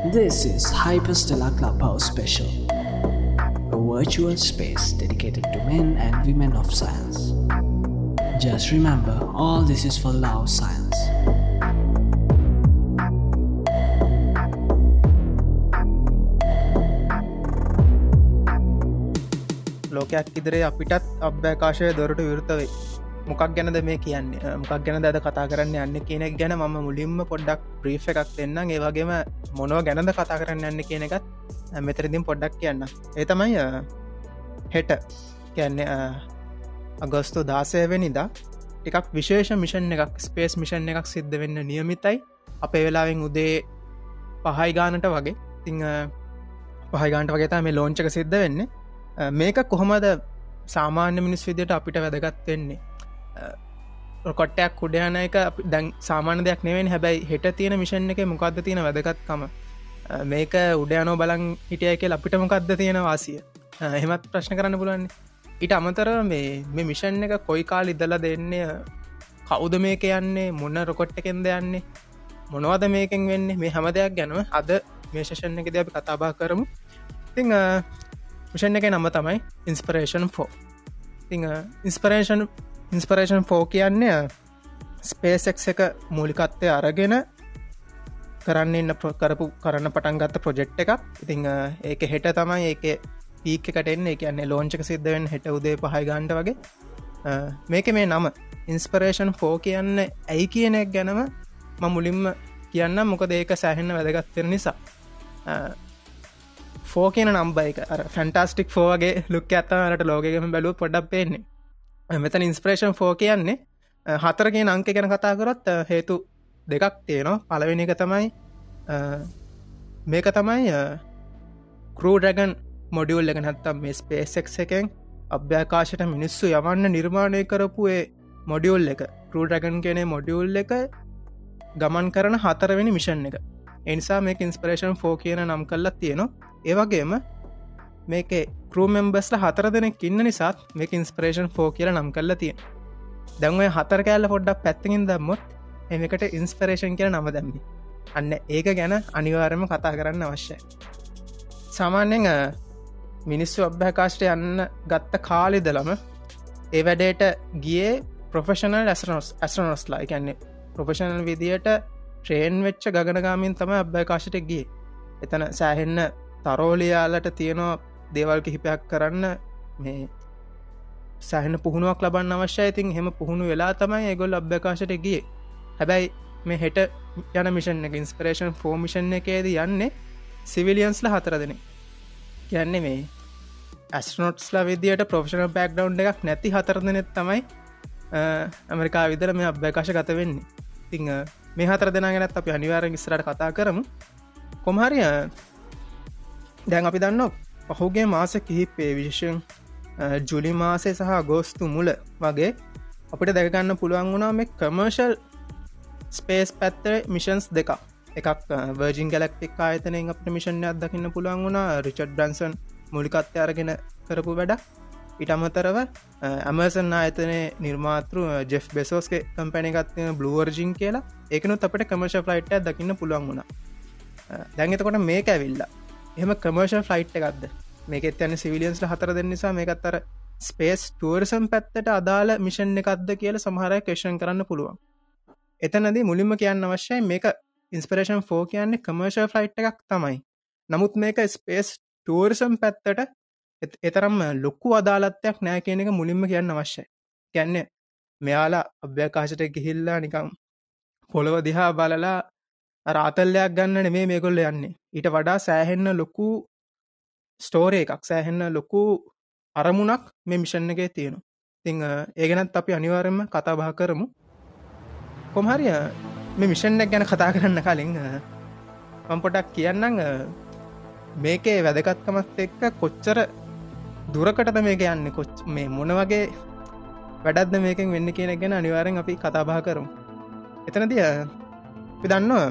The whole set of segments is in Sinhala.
This is Hyperstellar Clubhouse Special, a virtual space dedicated to men and women of science. Just remember, all this is for love science. ලෝකයක් ඉදිරේ අපිටත් අභ්‍යකාශය දොරට විෘතවෙයි මොකක් ගැනද මේ කියන්නේ? මොකක් ගැන දද කතා කරන්න යන්න කියනෙක් ගැන ම මුලින්ම පොඩ්ඩක් ප්‍රීෆ් එකක් දෙන්න ඒවගේම මොනව ගැනද කතා කරන්න යන්න කියන එකත් මෙතරදිම් පොඩ්ඩක් කියන්න ඒ තමයි හෙට. කියන්නේ අගස්තු දාසයවෙනිදා ටිකක් විශේෂ මිෂන් එකක් ස්පේස් මිෂන් එකක් සිද්ධ වෙන්න නියමිතයි. අපේ වෙලාවෙන් උදේ පහයි ගානට වගේ. තිං පහයිගාන්ට වගේතා මේ ලෝංචක සිද්ධ වෙන්නේ. මේක කොහොමද සාමාන්‍ය මිනිස් විදියට අපිට වැදගත් වෙන්නේ? කොට්ටයක් කුඩයන එක දැන් සාමාන දෙයක් නෙවෙන් හැබැයි හෙට තියෙන මිෂන් එක මොකක්ද තියෙන වැදගත්කම? මේක උඩයනෝ බලන් හිටිය එක අපිට මොකක්ද තියෙන වාසිය? එහෙමත් ප්‍රශ්න කරන්න පුලුවන් ඉට අමතර මේ මේ මිෂන් එක කොයි කාල් ඉදල දෙන්නේ? කවුද මේක යන්නේ? මොන්න රොකොට්ටකෙන්ද යන්නේ? මොනවද මේකෙන් වෙන්නේ? මේ හැම දෙයක් ගැනව අද මේ ශෂණ එක ද අපි කතාබා කරමු. ඉතිං මිෂන් එක නම තමයි inspiration for the inspiration inspiration for කියන්නේ ස්පේසෙක් එක මූලිකත්වය අරගෙන කරන්න ඉන්න කරපු කරන්න පටන් ගත්ත ප්‍රොජෙක්් එකක්. ඉතිං ඒක හෙට තමයි ඒක පීක කටෙන්නේ කියන්නේ ලෝංචක සිද්ධවෙන් හෙට උදේ පහයි ගන්ඩ වගේ. මේක මේ නම ඉන්ස්පරේෂන් ෆෝ කියන්න ඇයි කියනෙක් ගැනම ම මුලින්ම කියන්න මොකද ඒක සෑහෙන්න වැදගත්තර නිසා. ෆෝ කියන නම්බයික ෆැන්ටස්ටික් ෆෝගේ ලුක් ඇත්තමට ලෝකෙම බැලූ පොඩක් පේන්නේ. මෙතන ඉන්ස්ප්‍රේෂන් ෆෝ කියන්නේ හතරගේ අංක ගැන කතා කරොත් හේතු දෙකක් තියෙනවා. පලවෙනි එක තමයි මේක තමයි කරූඩගන් මොඩියුල් එක නැත්තම් මේ ස්පේසෙක් එකෙන් අභ්‍යාකාශයට මිනිස්සු යවන්න නිර්මාණය කරපුේ මොඩියුල් එක. කරූඩගන් කෙනෙ මොඩියුල් එක ගමන් කරන හතරවෙනි මිෂන් එක. එනිසා මේ ඉන්ස්පරේෂන් ෆෝ කියන නම් කල්ලත් තියෙනවා. ඒවගේම මේක කරමෙම්බස්ල හතර දෙනෙක් ඉන්න නිසාත් මේක ඉන්ස්පරේෂන් ෆෝ කියල නම් කල්ල තිය දැන්වය හතර කෑල්ල පොඩ්ඩක් පැත්තකින් දම්මුත් එමකට ඉන්ස්පරේෂන් කියල නම දැම්මි. අන්න ඒක ගැන අනිවාරම කතා කරන්න අවශ්‍යයි. සාමාන්‍යෙන් මිනිස්සු අභ්‍යකාශට යන්න ගත්ත කාලිදලම ඒ වැඩේට ගියේ ප්‍රොෆෙෂනල් ඇස්රනොස් ඇස්රනොස්ලා එකන්නේ ප්‍රොෆෙෂනල් විදියට ට්‍රේන් වෙච්ච ගගනගාමින් තම අභ්‍යකාශට ගිය. එතන සෑහෙන්න තරෝලියාලට තියෙනවා දේවල් කිහිපයක් කරන්න මේ සෑහන පුහුණුවක් ලබන්න අවශ්‍ය ඉතින් හෙම පුහුණු වෙලා තමයි ඒගොල් අභ්‍යකාශට ගිය. හැබැයි මේ හෙට යන මිෂන් එක ඉන්ස්පරේෂන් ෆෝමිෂන් එකේද යන්නේ සිවිලියන්ස්ල හතර දෙන කියන්නේ මේ ඇස්නොට්ස්ලා විදියට ප්‍රෝෂණ බැක් ඩවන්් එකක් නැති හතර දෙනෙත් තමයි ඇමරිකා විදර මේ අභ්‍යකාශ ගත වෙන්නේ. තිං මේ හතර දෙනාගෙනත් අපි අනිවාර ඉස්රට කතා කරමු. කොමහරිය දැන් අපි දන්න පහුගේ මාස කිහිපේ විශෂන් ජුලි මාසේ සහ ගෝස්තු මුල වගේ අපිට දැකගන්න පුළුවන් වුණා මේ කමර්ශල් ස්පේස් පැත්තර මිෂන්ස් දෙක එකක් වර්ජින් ගලක්ටික් ආයතනයෙන් අපට මිෂණ අදකින්න පුළුවන් වුණා. රිචඩ් බ්‍රන්සන් මුලිකත්ය අරගෙන කරපු වැඩ ඉට අමතරව ඇමසන් ආයතනය නිර්මාතෘ ජෙෆ් බෙසෝස්ගේ කම්පැනිගත්තින බ්ලුවර්ජින් කියලා. ඒකනුත් අපට කමර්ශ ෆ්ලයිට් දකින්න පුළුවන් වුණා. දැන්ගතකොට මේක ඇවිල්ලා. එහම කමර්ශල් ෆ්ලයිට් එකක්ද? මේකත් යන සිවිලියන්ස්ල හතර දෙන්න නිසා මේකත්තර ස්පේස් ටුවර්සම් පැත්තට අදාළ මිෂන් එකක්ද කියල සමහරය කේෂන් කරන්න පුළුවන්. එතනද මුලින්ම කියන්න අවශ්‍යයි මේක ඉන්ස්පරේෂන් ෆෝ කියන්නේ කමර්ශල් ෆ්ලයිට් එකක් තමයි. නමුත් මේක ස්පේස් ටුවර්සම් පැත්තට එතරම් ලොක්කු අදාලත්වයක් නෑ කියන එක මුලින්ම කියන්න අවශ්‍යයි. ගැන්න මෙයාලා අභ්‍යකාශට ගිහිල්ලා නිකම් පොළොව දිහා බලලා රාතල්ලයක් ගන්න නෙමේ මේකොල්ල යන්නේ. ඊට වඩා සෑහෙන්න ලොකු ස්ටෝරය එකක් සෑහෙන්න ලොකු අරමුණක් මේ මිෂණ එකේ තියෙනවා. තිං ඒගෙනත් අපි අනිවාරෙන්ම කතා බහ කරමු. කොමහරිය මේ මිෂණ ගැන කතා කරන්න කලින් මම්පොටක් කියන්නම් මේකේ වැදගත්කමත් එක්ක කොච්චර දුරකටද මේක යන්න? කොච් මේ මොන වගේ වැඩත්ද මේකෙන් වෙන්න කියන ගැන අනිවාරෙන් අපි කතාබා කරමු. එතනදිය පිදන්නවා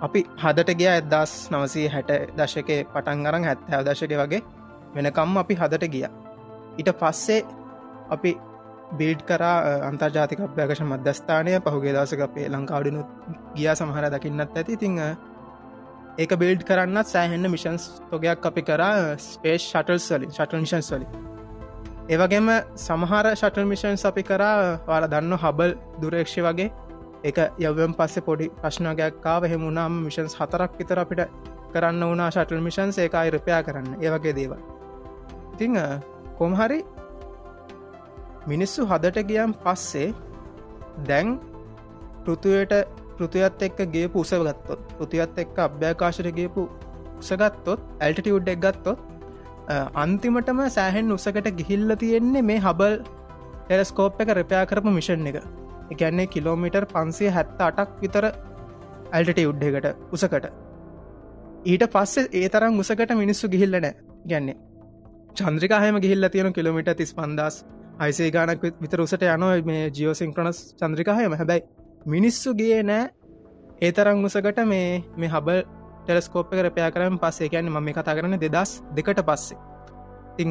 අපි හදට ගිය ඇදස් නවසී හැට දශකේ පටන් අරන් හැත්තෑ දශක වගේ වෙනකම් අපි හදට ගිය. ඊට පස්සේ අපි බිල්ඩ් කරා අන්තර්ජාතික අභ්‍යකශ මධ්‍යස්ථානය පහුගේ දසක අපේ ලංකාවඩනු ගිය සමහර දකින්නත් ඇති. තිංහ ඒක බිල්ඩ් කරන්නත් සෑහෙන්න මිෂන්ස් තොගයක් අපි කරා ස්පේස් ෂටල් සලින් ෂටල් මිෂන් සලි ඒවගේම සමහර ෂටල් මිෂන්ස් අපි කරා වාල දන්න හබල් දුරේක්ෂ වගේ. එක යවම් පස්සේ පොඩි ප්‍රශ්නගයක්කාව හෙමුණම් මිෂන්ස් හතරක් විතර අපිට කරන්න වුණා ෂටල් මිෂන්ස් ඒකයි රුපයා කරන්න. ඒවගේ දේවල්. ඉතිං කොමහරි මිනිස්සු හදට ගියම් පස්සේ දැන් පෘතුවයට පෘතියත් එක්ක ගේපු උසගත්තොත් පෘතියත් එක්ක අභ්‍යාකාශයට ගේපු උසගත්තොත් ඇල්ටිටියුඩ් එක් ගත්තොත් අන්තිමටම සෑහෙන් උසකට ගිහිල්ල තියෙන්නේ මේ හබල් ටෙලස්කෝප් එක රපයා කරපු මිෂන් එක. එකන්නේ කිලෝමිටර් පන්සේ හැත්ත අටක් විතර ඇල්ටටියුඩ් එකට උසකට. ඊට පස්සේ ඒ තරම් උසකට මිනිස්සු ගිහිල්ලනෑ ගැන්නේ චන්ද්‍රිකාහම ගිහිල්ල තියෙන කිලමිට තිස් පන්දස් අයිසේ ගානක් විතර උසට යනෝ මේ ජියෝසිංක්‍රනස් චන්ද්‍රිකාහයම හැබැයි මිනිස්සු ගේ නෑ ඒ තරං උසකට මේ මේ හබල් ටෙලස්කෝප් එක රපයා කරම පස්සේ. කියන්න ම කතා කරන දෙදස් දෙකට පස්සේ. ති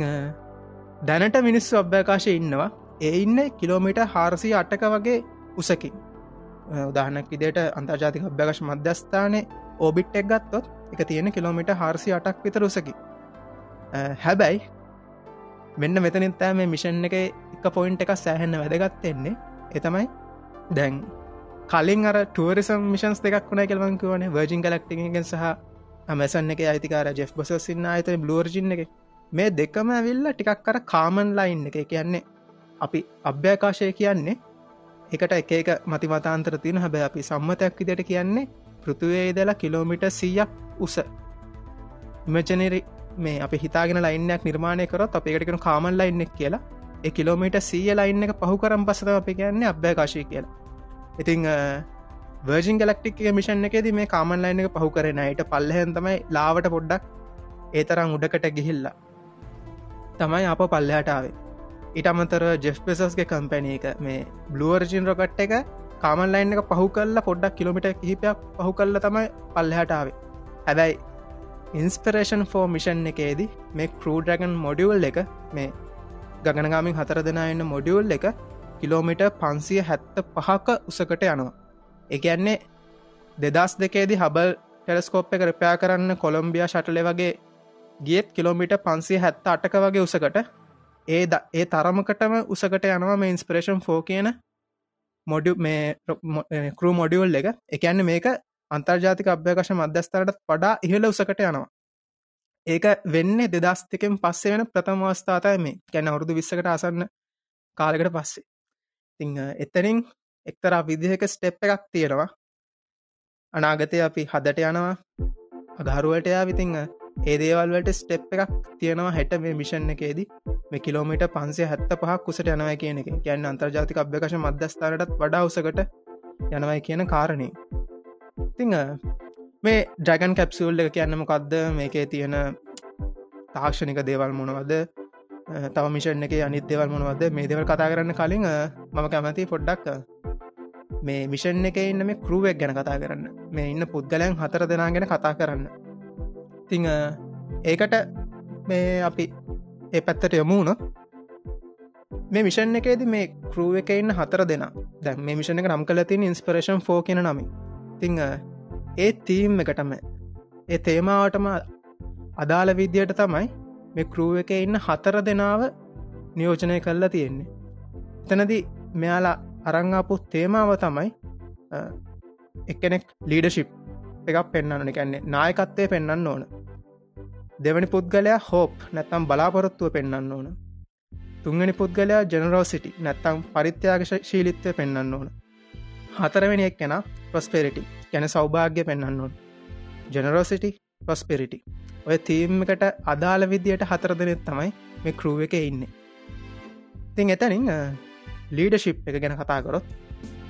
දැනට මිනිස්සු අභ්‍යකාශය ඉන්නවා. ඒ ඉන්න කිලෝමිට හාරසී අටක වගේ උසකින් උදාහනක් විදට අන්තර්ජාතික අභ්‍යකශ මධ්‍යස්ථානය ඕබිට් එක් ගත්තොත් එක තියෙන කිලෝමිට හාරසි අටක් විතර උසකි. හැබැයි මෙන්න මෙතනිත්තෑ මේ මිෂන් එක එක පොයින්් එක සෑහෙන්න වැදගත්තෙන්නේ එතමයි දැන් කලින් අර ටුවරිසම් මිෂන්ස් දෙකක් වුණ කෙල්වන්කුවන වර්ජින් කලක්ටිගෙන් සහ මැසන් එක අයිතිකාර ජෙෆ් බොස සින්න අත බ්ලෝර්ජින් එක. මේ දෙකම ඇවිල්ල ටිකක් කර කාමන් ලයින් එක. කියන්නේ අපි අභ්‍යකාශය කියන්නේ එකට එක එක මතිමතාන්තර තින හැබැ අපි සම්මතයක් විදිට කියන්නේ පෘතුවේ දලා කිලෝමිට සීයක් උස. ඉමචනරි මේ අපි හිතාගෙන ලයින්නයක් නිර්මාණය කරොත් අප එකටකෙන කාමන් ලයින්නෙක් කියලා. ඒ කිලෝමිට සීය ලයින්න එක පහු කරම් පසත අපි කියන්නේ අභ්‍යකාශය කියලා. ඉතිං වර්ජින් ගලක්ටික් මිෂන් එකෙද මේ කාමන් ලයින එක පහු කරන යට පල්ලහෙන් තමයි ලාවට පොඩ්ඩක් ඒ තරම් උඩකට ගිහිල්ලා තමයි අප පල්ලහටාවේ ඉට අමතර ජෙෆ් පෙසස්ගේ කම්පැන එක මේ බ්ලුවර්ජින් රොකට් එක කාමන් ලයින් එක පහු කල්ල පොඩ්ඩක් කිලමිට කිහිපයක් පහු කල්ල තමයි පල්ලහටාවේ හැබැයි ඉන්ස්පරේෂන් ෆෝ මිෂන් එකේදී මේ කරූඩරගන් මොඩියවල් එක මේ ගගනගාමින් හතර දෙෙනන්න මොඩියවල් එක කිලෝමිට පන්සිය හැත්ත පහක උසකට යනවා. එකන්නේ දෙදස් දෙකේදි හබල් ටෙලස්කෝප් එක රපයා කරන්න කොළම්බිය ශටලෙ වගේ ගියත් කිලෝමිට පන්සිය හැත්ත අටක වගේ උසකට ඒ ඒ තරමකටම උසකට යනවා මේ ඉන්ස්පරේෂන් ෆෝ කියන මොඩ මේ කරු මොඩියුල් එක. එකන්න මේක අන්තර්ජාතික අභ්‍යකශ මධ්‍යස්ථරට පඩා ඉහල උසකට යනවා. ඒක වෙන්න දෙදස් දෙකෙන් පස්සේ වෙන ප්‍රථමවස්ථාතය මේ. ගැන අවුරුදු විස්සකට අසන්න කාලකට පස්සේ. ති එතනින් එක්තරා විදිහක ස්ටෙප් එකක් තියෙනවා. අනාගතය අපි හදට යනවා. අගහරුවලටයා විතිං ඒ දේවල්වලට ස්ටෙප් එකක් තියෙනවා හැට මේ මිෂන් එකේදී. මේ කිලෝමිට පන්සේ හැත්ත පහක් කුසට යනවයි කියන එක. ගැන්න අන්තර්ජාතික අභ්‍යකශ මධ්‍යස්ථානටත් වඩා උසකට යනවයි කියන කාරණය තිං මේ ඩ්‍රගන් කැප්සූල් එක කියන්නමකක්ද මේකේ තියෙන තාක්ෂණික දේවල් මොනවද? තව මිෂන් එක අනිත් දෙවල් මොනවද? මේ දෙවල් කතා කරන්න කලින් මම කැමති පොඩ්ඩක් මේ මිෂන් එක ඉන්න මේ කරුවක් ගැන කතා කරන්න. මේ ඉන්න පුද්ගලයන් හතර දෙනා ගැන කතා කරන්න. තිං ඒකට මේ අපි ඒ පැත්තට යමුණොත් මේ මිෂන් එකේද මේ කරුව එක ඉන්න හතර දෙෙන. දැ මේ මිෂණ එක නම් කල තින් ඉන්ස්පරේෂන් ෆෝ කියන නමි තිං ඒ තීම් එකටම ඒ තේමාවටම අදාළ විද්‍යයට තමයි මේ කරුව එක ඉන්න හතර දෙනාව නියෝජනය කල්ලා තියෙන්නේ. එතනති මෙයාලා අරංආපු තේමාව තමයි එක්කෙනෙක් ලීඩශිප් එකක් පෙන්න්නන එකන්නේ නායකත්තය පෙන්න්න ඕන. දෙවනි පුද්ගලයා හෝප් නැත්තම් බලාපොරොත්තුව පෙන්න්න ඕන. තුන්ගනි පුද්ගලයා ජනරෝසිටි නැත්තම් පරිත්‍යයාග ශීලිත්වය පෙන්න්න ඕන. හතරවෙනි එක් කෙන ප්‍රස්පෙරිටි ගැන සෞභාග්‍ය පෙන්න්න ඕන. ජනරෝසිටි ප්‍රස්පෙරිටි ඔය තීම්කට අදාළ විදියට හතර දෙනෙත් තමයි මේ කරුව එක ඉන්න. තින් එතනින් ලීඩ ශිප් එක ගැන කතාකොරොත්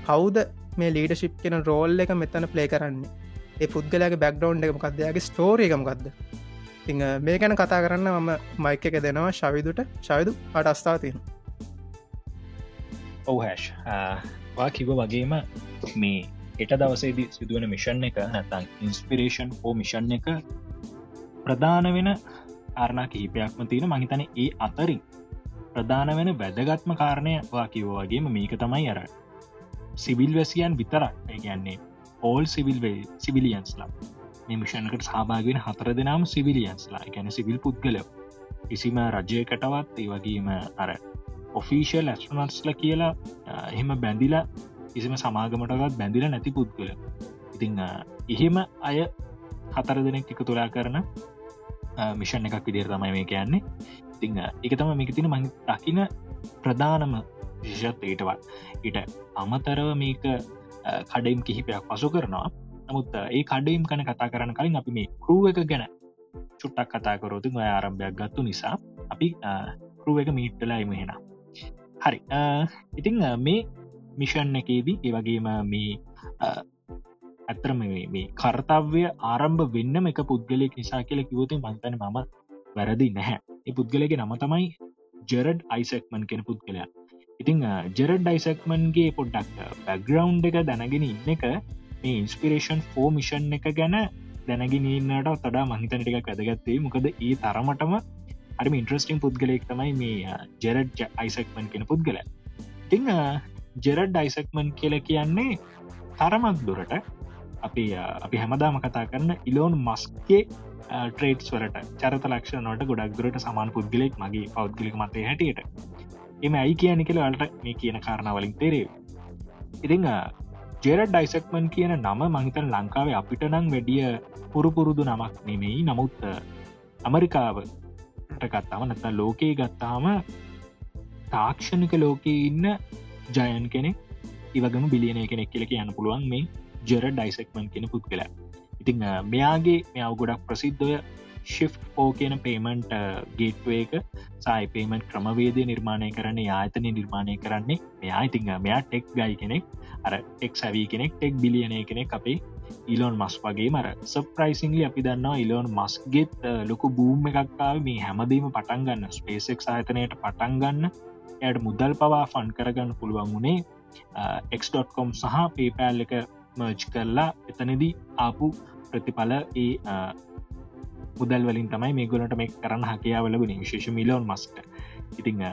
කවුද මේ ලීඩ ශිප් කෙන රෝල් එක මෙතන ප්ලේ කරන්නේ? ඒ පුද්ගලයාගේ බැක්ඩවන්් එක මකක්දයාගේ ස්ටෝරිය එකමකක්ද ති මේ ගැන කතා කරන්න මම මයික එක දෙනවා ශවිදුට. ශවිදු අට අස්ථා තියෙන ඔවහැෂ් වා කිව වගේම මේ එට දවසේදී සිදුවන මිෂන් එක නැතන් ඉන්ස්පිරේෂන් හෝ මිෂන් එක ප්‍රධාන වෙන ආරණා කිහිපයක්ම තියෙන මහිතන ඒ අතරින් ප්‍රධාන වෙන වැදගත්ම කාරණයවා කිවෝවගේම මේක තමයි අර සිවිල් වැසියන් විතරක්. ගැන්නේ ඕල් සිවිල් වේ සිවිලියන්ස්ලා මේ මිෂණකට සහභාගෙන හතර දෙනම් සිවිලියන්ස්ලා ගැන සිවිල් පුද්ගල කිසිම රජයකටවත් ඒ වගේම අර ඔෆිෂල් ඇස්ටනස්ල කියලා එහෙම බැඳිලා කිසිම සමාගමටගත් බැඳිල නැති පුද්ගල ඉතිං එහෙම අය හතර දෙනෙක් එක තුරා කරන මිෂන් එකක් විදිර තමයි මේ කියන්නේ. ඉතිං එක තම මේක තින මං දකින ප්‍රධානම විශෂත් ඒටවත් ඉට අමතරව මේක කඩයිම් කිහිපයක් පසු කරනවා. නමුත් ඒ කඩයිම් කන කතා කරන කලින් අපි මේ කරුව එක ගැන චුට්ටක් කතා කරෝති ඔය ආරම්භයක් ගත්තු නිසා අපි කරුව එක මීට්ටලා එමහෙන හරි. ඉතිං මේ මිෂන් එකේදී ඒවගේම මේ ඇතරම මේ කර්තව්‍ය ආරම්භ වෙන්නම එක පුද්ගලෙක් නිසා කියල කිවති මන්තන මම වැරදි නැහැ. ඒ පුද්ගලගේ නම තමයි ජෙරඩ් අයිසක්මන් කෙන පුද්ගලයා. ඉතිං ජෙරඩ් ඩයිසක්මන්ගේ පොඩ්ඩක් බැග්‍රවන්් එක දැනගෙන ඉන්න එක මේ ඉන්ස්පිරේෂන් ෆෝ මිෂන් එක ගැන දැනගෙනන්නට තඩා මහිතනටික වැදගත්තේ මොකද ඒ තරමටම අරම ඉන්ට්‍රස්ටිං පුද්ගලෙක් තමයි මේ ජෙරඩ් අයිසක්මන් කෙන පුද්ගල තිං ජෙරඩ් ඩයිසක්මන් කියල කියන්නේ තරමක් දුරට අපි අපි හැමදාම කතා කරන්න ඉලෝන් මස්ගේ ට්‍රේට්ස් වලට චරත ලක්ෂණට ගොඩක් දුරට සමාන පුද්ගලෙක් මගේ පෞද්ගලික මතය හැටියට. එම ඇයි කියන කියල අලට මේ කියන කාරණාවලින් තෙරේ ඉතිං ජෙරඩ් ඩයිසක්මන් කියන නම මහිතන් ලංකාවේ අපිට නං වැඩිය පුරුපුරුදු නමක් නෙමෙයි. නමුත් අමරිකාවට ගත්තාම නැත ලෝකයේ ගත්තාම තාක්ෂණික ලෝකයේ ඉන්න ජයන් කෙනෙක් ඉවගම බිලියනය කෙනෙක් කියල කියන්න පුළුවන් මේ ජෙර ඩයිසෙක්මන් කෙන පුත් කලා ඉතිං මෙයාගේ මෙයාව ගොඩක් ප්‍රසිද්ධය ශිෆ් ඕ කියන පේමන්ට් ගේට්වේ uh, එක සයි පේමට ක්‍රමවේද නිර්මාණය කරන්න ආතනය නිර්මාණය කරන්නේ. මෙයා ඉතිං uh, මෙයා ටෙක් ගයි කෙනෙක්. අර ටෙක් සැවී කෙනෙක් ටෙක් බිලියනය කෙනෙක් අපේ ඉලොන් මස් වගේ මර සප්‍රයිසිංලි අපි දන්නවා ඉලොන් මස්ගෙත් uh, ලොකු බූම් එකක්කාව මේ හැමදීම පටන් ගන්න ස්පේසෙක් ආතනයට පටන් ගන්න. එයට මුදල් පවා ෆන් කරගන්න පුළුවන් වුණේ එක්.කොම් සහ පේපෑල් එක මර්ජ් කරලා එතනදී ආපු ප්‍රතිඵල ඒ මුදල් වලින් තමයි මේ ගොලට මේ කරන්න හකියාවලබන විශේෂ මිලෝන් මස්ට ඉතිං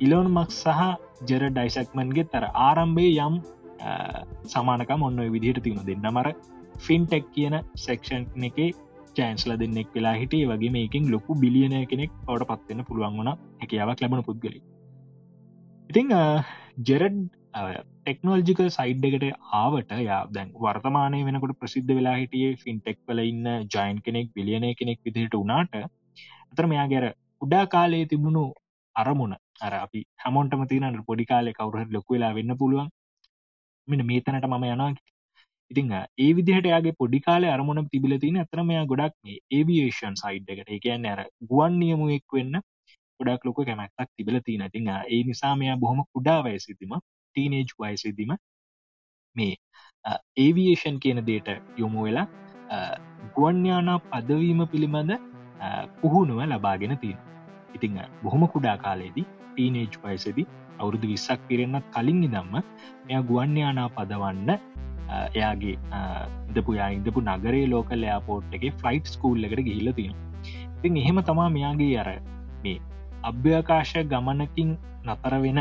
ඉලෝන් මක් සහ ජෙර ඩයිසක්මන්ගේ තර ආරම්භය යම් සමානක ඔන්න විදිහට තිවුණ දෙන්න මර ෆින්ටෙක් කියන සෙක්ෂන් එකේ චෑන්ස්ල දෙන්නෙක් වෙලා හිටිය. වගේ මේකින් ලොකු බිලියනය කෙනෙක් පවට පත්වෙන්න පුළුවන් වුණ. හැකියාවක් ලැබන පුද්ගලි ඉතිං ජෙරඩ් ටෙක්නෝල්ජිකල් සයිඩ් එකට ආවට යා දැන් වර්තමානය වෙනකොට ප්‍රසිද්ධ වෙලා හිටියේ ෆින්ටෙක් වල ඉන්න ජයින් කෙනෙක් බිලියන කෙනෙක් විදිහට වනාට අතර මෙයා ගැර උඩා කාලයේ තිබුණු අරමුණ අර අපි හැමෝන්ටම තියනට පොඩි කාලෙ කවුරහ ලොකු වෙලා වෙන්න පුළුවන්. මෙන මේතනට මම යනවා ඉතිං ඒ විදිහට යාගේ පොඩි කාල අරමුණ තිබිල තින අතර මෙයා ගොඩක් මේ ඒවියේෂන් සයිඩ් එකට ඒකයන්න අර ගුවන් නියමුවෙක් වෙන්න ගොඩක් ලොක කැමැත්තක් තිබල තින තිං ඒ නිසා මෙයා බොහොම කුඩා වයසිතිම ටීනේජ් වයසිදිම මේ ඒවියේෂන් කියන දේට යොමු වෙලා ගුවන්්‍යානා පදවීම පිළිබඳ පුහුණුව ලබාගෙන තියෙන ඉතිං බොහොම කුඩා කාලේදී ටීනේජ් වයසදි අවුරුදු විස්සක් පිරෙන්න්නත් කලින් ඉදම්ම මෙය ගුවන්්‍යානා පදවන්න එයාගේ ඉදපු යා ඉදපු නගරේ ලෝකල් යාපෝට් එක ෆ්ලයිට් ස්කූල් එකට ගිහිල තියෙන ඉතින් එහෙම තමා මෙයාගේ අර මේ අභ්‍යකාශ ගමනකින් නතර වෙන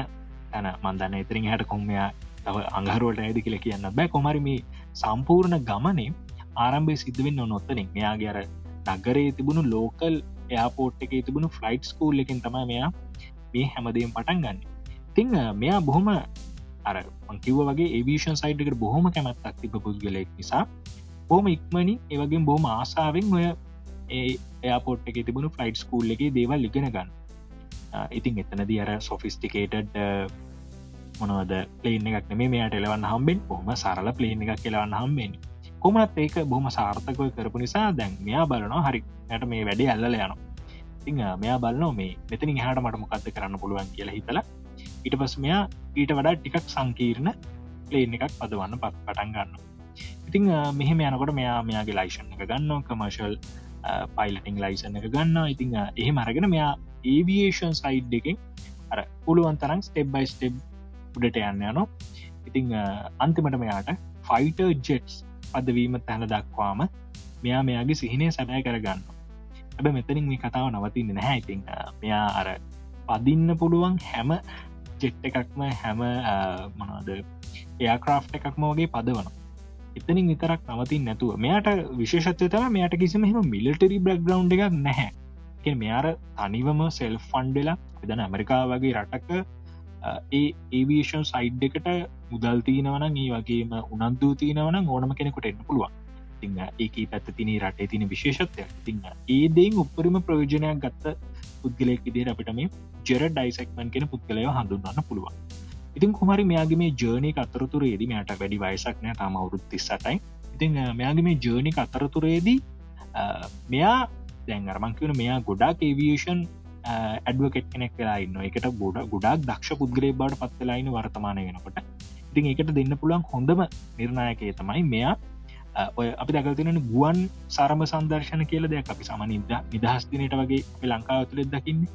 තැන මන්දන්න ඉතිරින් හට කොම්මයා තව අඟහරුවට ඇදි කියල කියන්න. බෑ කොමරි මේ සම්පූර්ණ ගමනේ ආරම්භය සිද්ධවෙන්න නොත්තනින් මෙයාගේ අර නගරේ තිබුණු ලෝකල් එයාපෝට් එක තිබුණු ෆ්ලයිට් ස්කූල් එකින් තම මෙයා මේ හැමදීම් පටන් ගන්න. තිං මෙයා බොහොම අර මංකිව වගේ ඒවිෂන් සයිට්කට බොහොම කැමැත්තක් තිබ පුද්ගලෙක් නිසා බොහම ඉක්මනි ඒවගේ බොහම ආසාාවෙන් ඔය ඒ එයාපොට් එක තිබුණු ෆ්ලයිට් ස්කූල් එක දේවල් ලිගෙන ගන්න ඉතින් එතනද අර සොෆිස්ටිකේටඩ් මොනවද පලේන එකක් නෙේ මෙයාට එලවන්න හම්බෙන් හොම සරල පලේන එකක් කියලවන්න හම්බෙන් කොමත් ඒක බොහම සාර්ථකය කරපු නිසා දැන් මෙයා බලනවා හරි යට මේ වැඩි ඇල්ල යන ඉං මෙයා බලන මේ මෙතනි හට මට මොකක්ද කරන්න පුළුවන් කියලා හිතලා ඊට පස් මෙයා ඊට වඩා ටිකක් සංකීර්ණ පලේන එකක් පදවන්න පත් පටන් ගන්න ඉතිං මෙහෙම යනකොට මෙයා මෙයාගේ ලයිෂන් එක ගන්න කමර්ශල් පයිලටිං ලයිසන් එක ගන්න ඉතිං එහෙම අරගෙන මෙයා ඒවියේෂන් සයිඩ් එකෙන් අර පුළුවන් තරම් ස්ටෙබ් බයි ස්ටෙබ් උඩට යන්න යනවා. ඉතිං අන්තිමට මෙයාට ෆයිට ජෙට්ස් පදවීම තැන දක්වාම මෙයා මෙයාගේ සිහිනය සැබෑ කරගන්න ඇබ මෙතනින් මේ කතාව නවතින්න නැහැ. ඉතිං මෙයා අර පදින්න පුළුවන් හැම ජෙට් එකක්ම හැම මනද එයා ක්‍රාෆ් එකක්ම වගේ පදවන එතනින් විතරක් නවතින් නැතුව මෙයට විශේෂත්වය තම මෙයට කිසිම හෙම මිලිටරි බ්‍රක්්ග්‍රවන්් එකක් නැහැ. මෙයාර තනිවම සෙල් ෆන්ඩලා එදන ඇමරිකා වගේ රටක ඒ ඒවේෂන් සයිඩ් එකට මුදල් තියනවන ඒ වගේම උනන්දූ තියනවන ඕනම කෙනෙකුට එන්න පුළුවන්. තිං ඒක පැත්ත තින රටේ තින විශේෂත්වය තිං ඒදෙන් උපරිම ප්‍රයෝජනයක් ගත්ත පුද්ගලෙක් විදිර අපිට මේ ජෙර ඩයිසෙක්මන් කෙන පුද්ගලය හඳුන්වන්න පුළුවන්. ඉතින් කුමරි මෙයාගේ මේ ජර්නි අතරතුරේදී මයට වැඩි වයසක්නය තම අවුරුත් තිස්සටයි. ඉතින් මෙයාගේ මේ ජර්නි අතරතුරේදී මෙයා දැන් අරමංකිවන මෙයා ගොඩක් ඒවියේෂන් ඇඩුවකෙට් කෙනෙක් වෙලා ඉන්න එකට ගොඩ ගොඩක් දක්ෂ පුද්ගලේ බවට පත්වෙලායින වර්තමානය වෙනකොට. ඉතින් එකට දෙන්න පුළුවන් හොඳම නිර්ණයකය තමයි මෙයා. ඔය අපි දකතින ගුවන් සරම සංදර්ශන කියල දෙයක් අපි සමනින්ද නිදහස් දිනයට වගේ ලංකාව තුළෙත් දකින්නේ.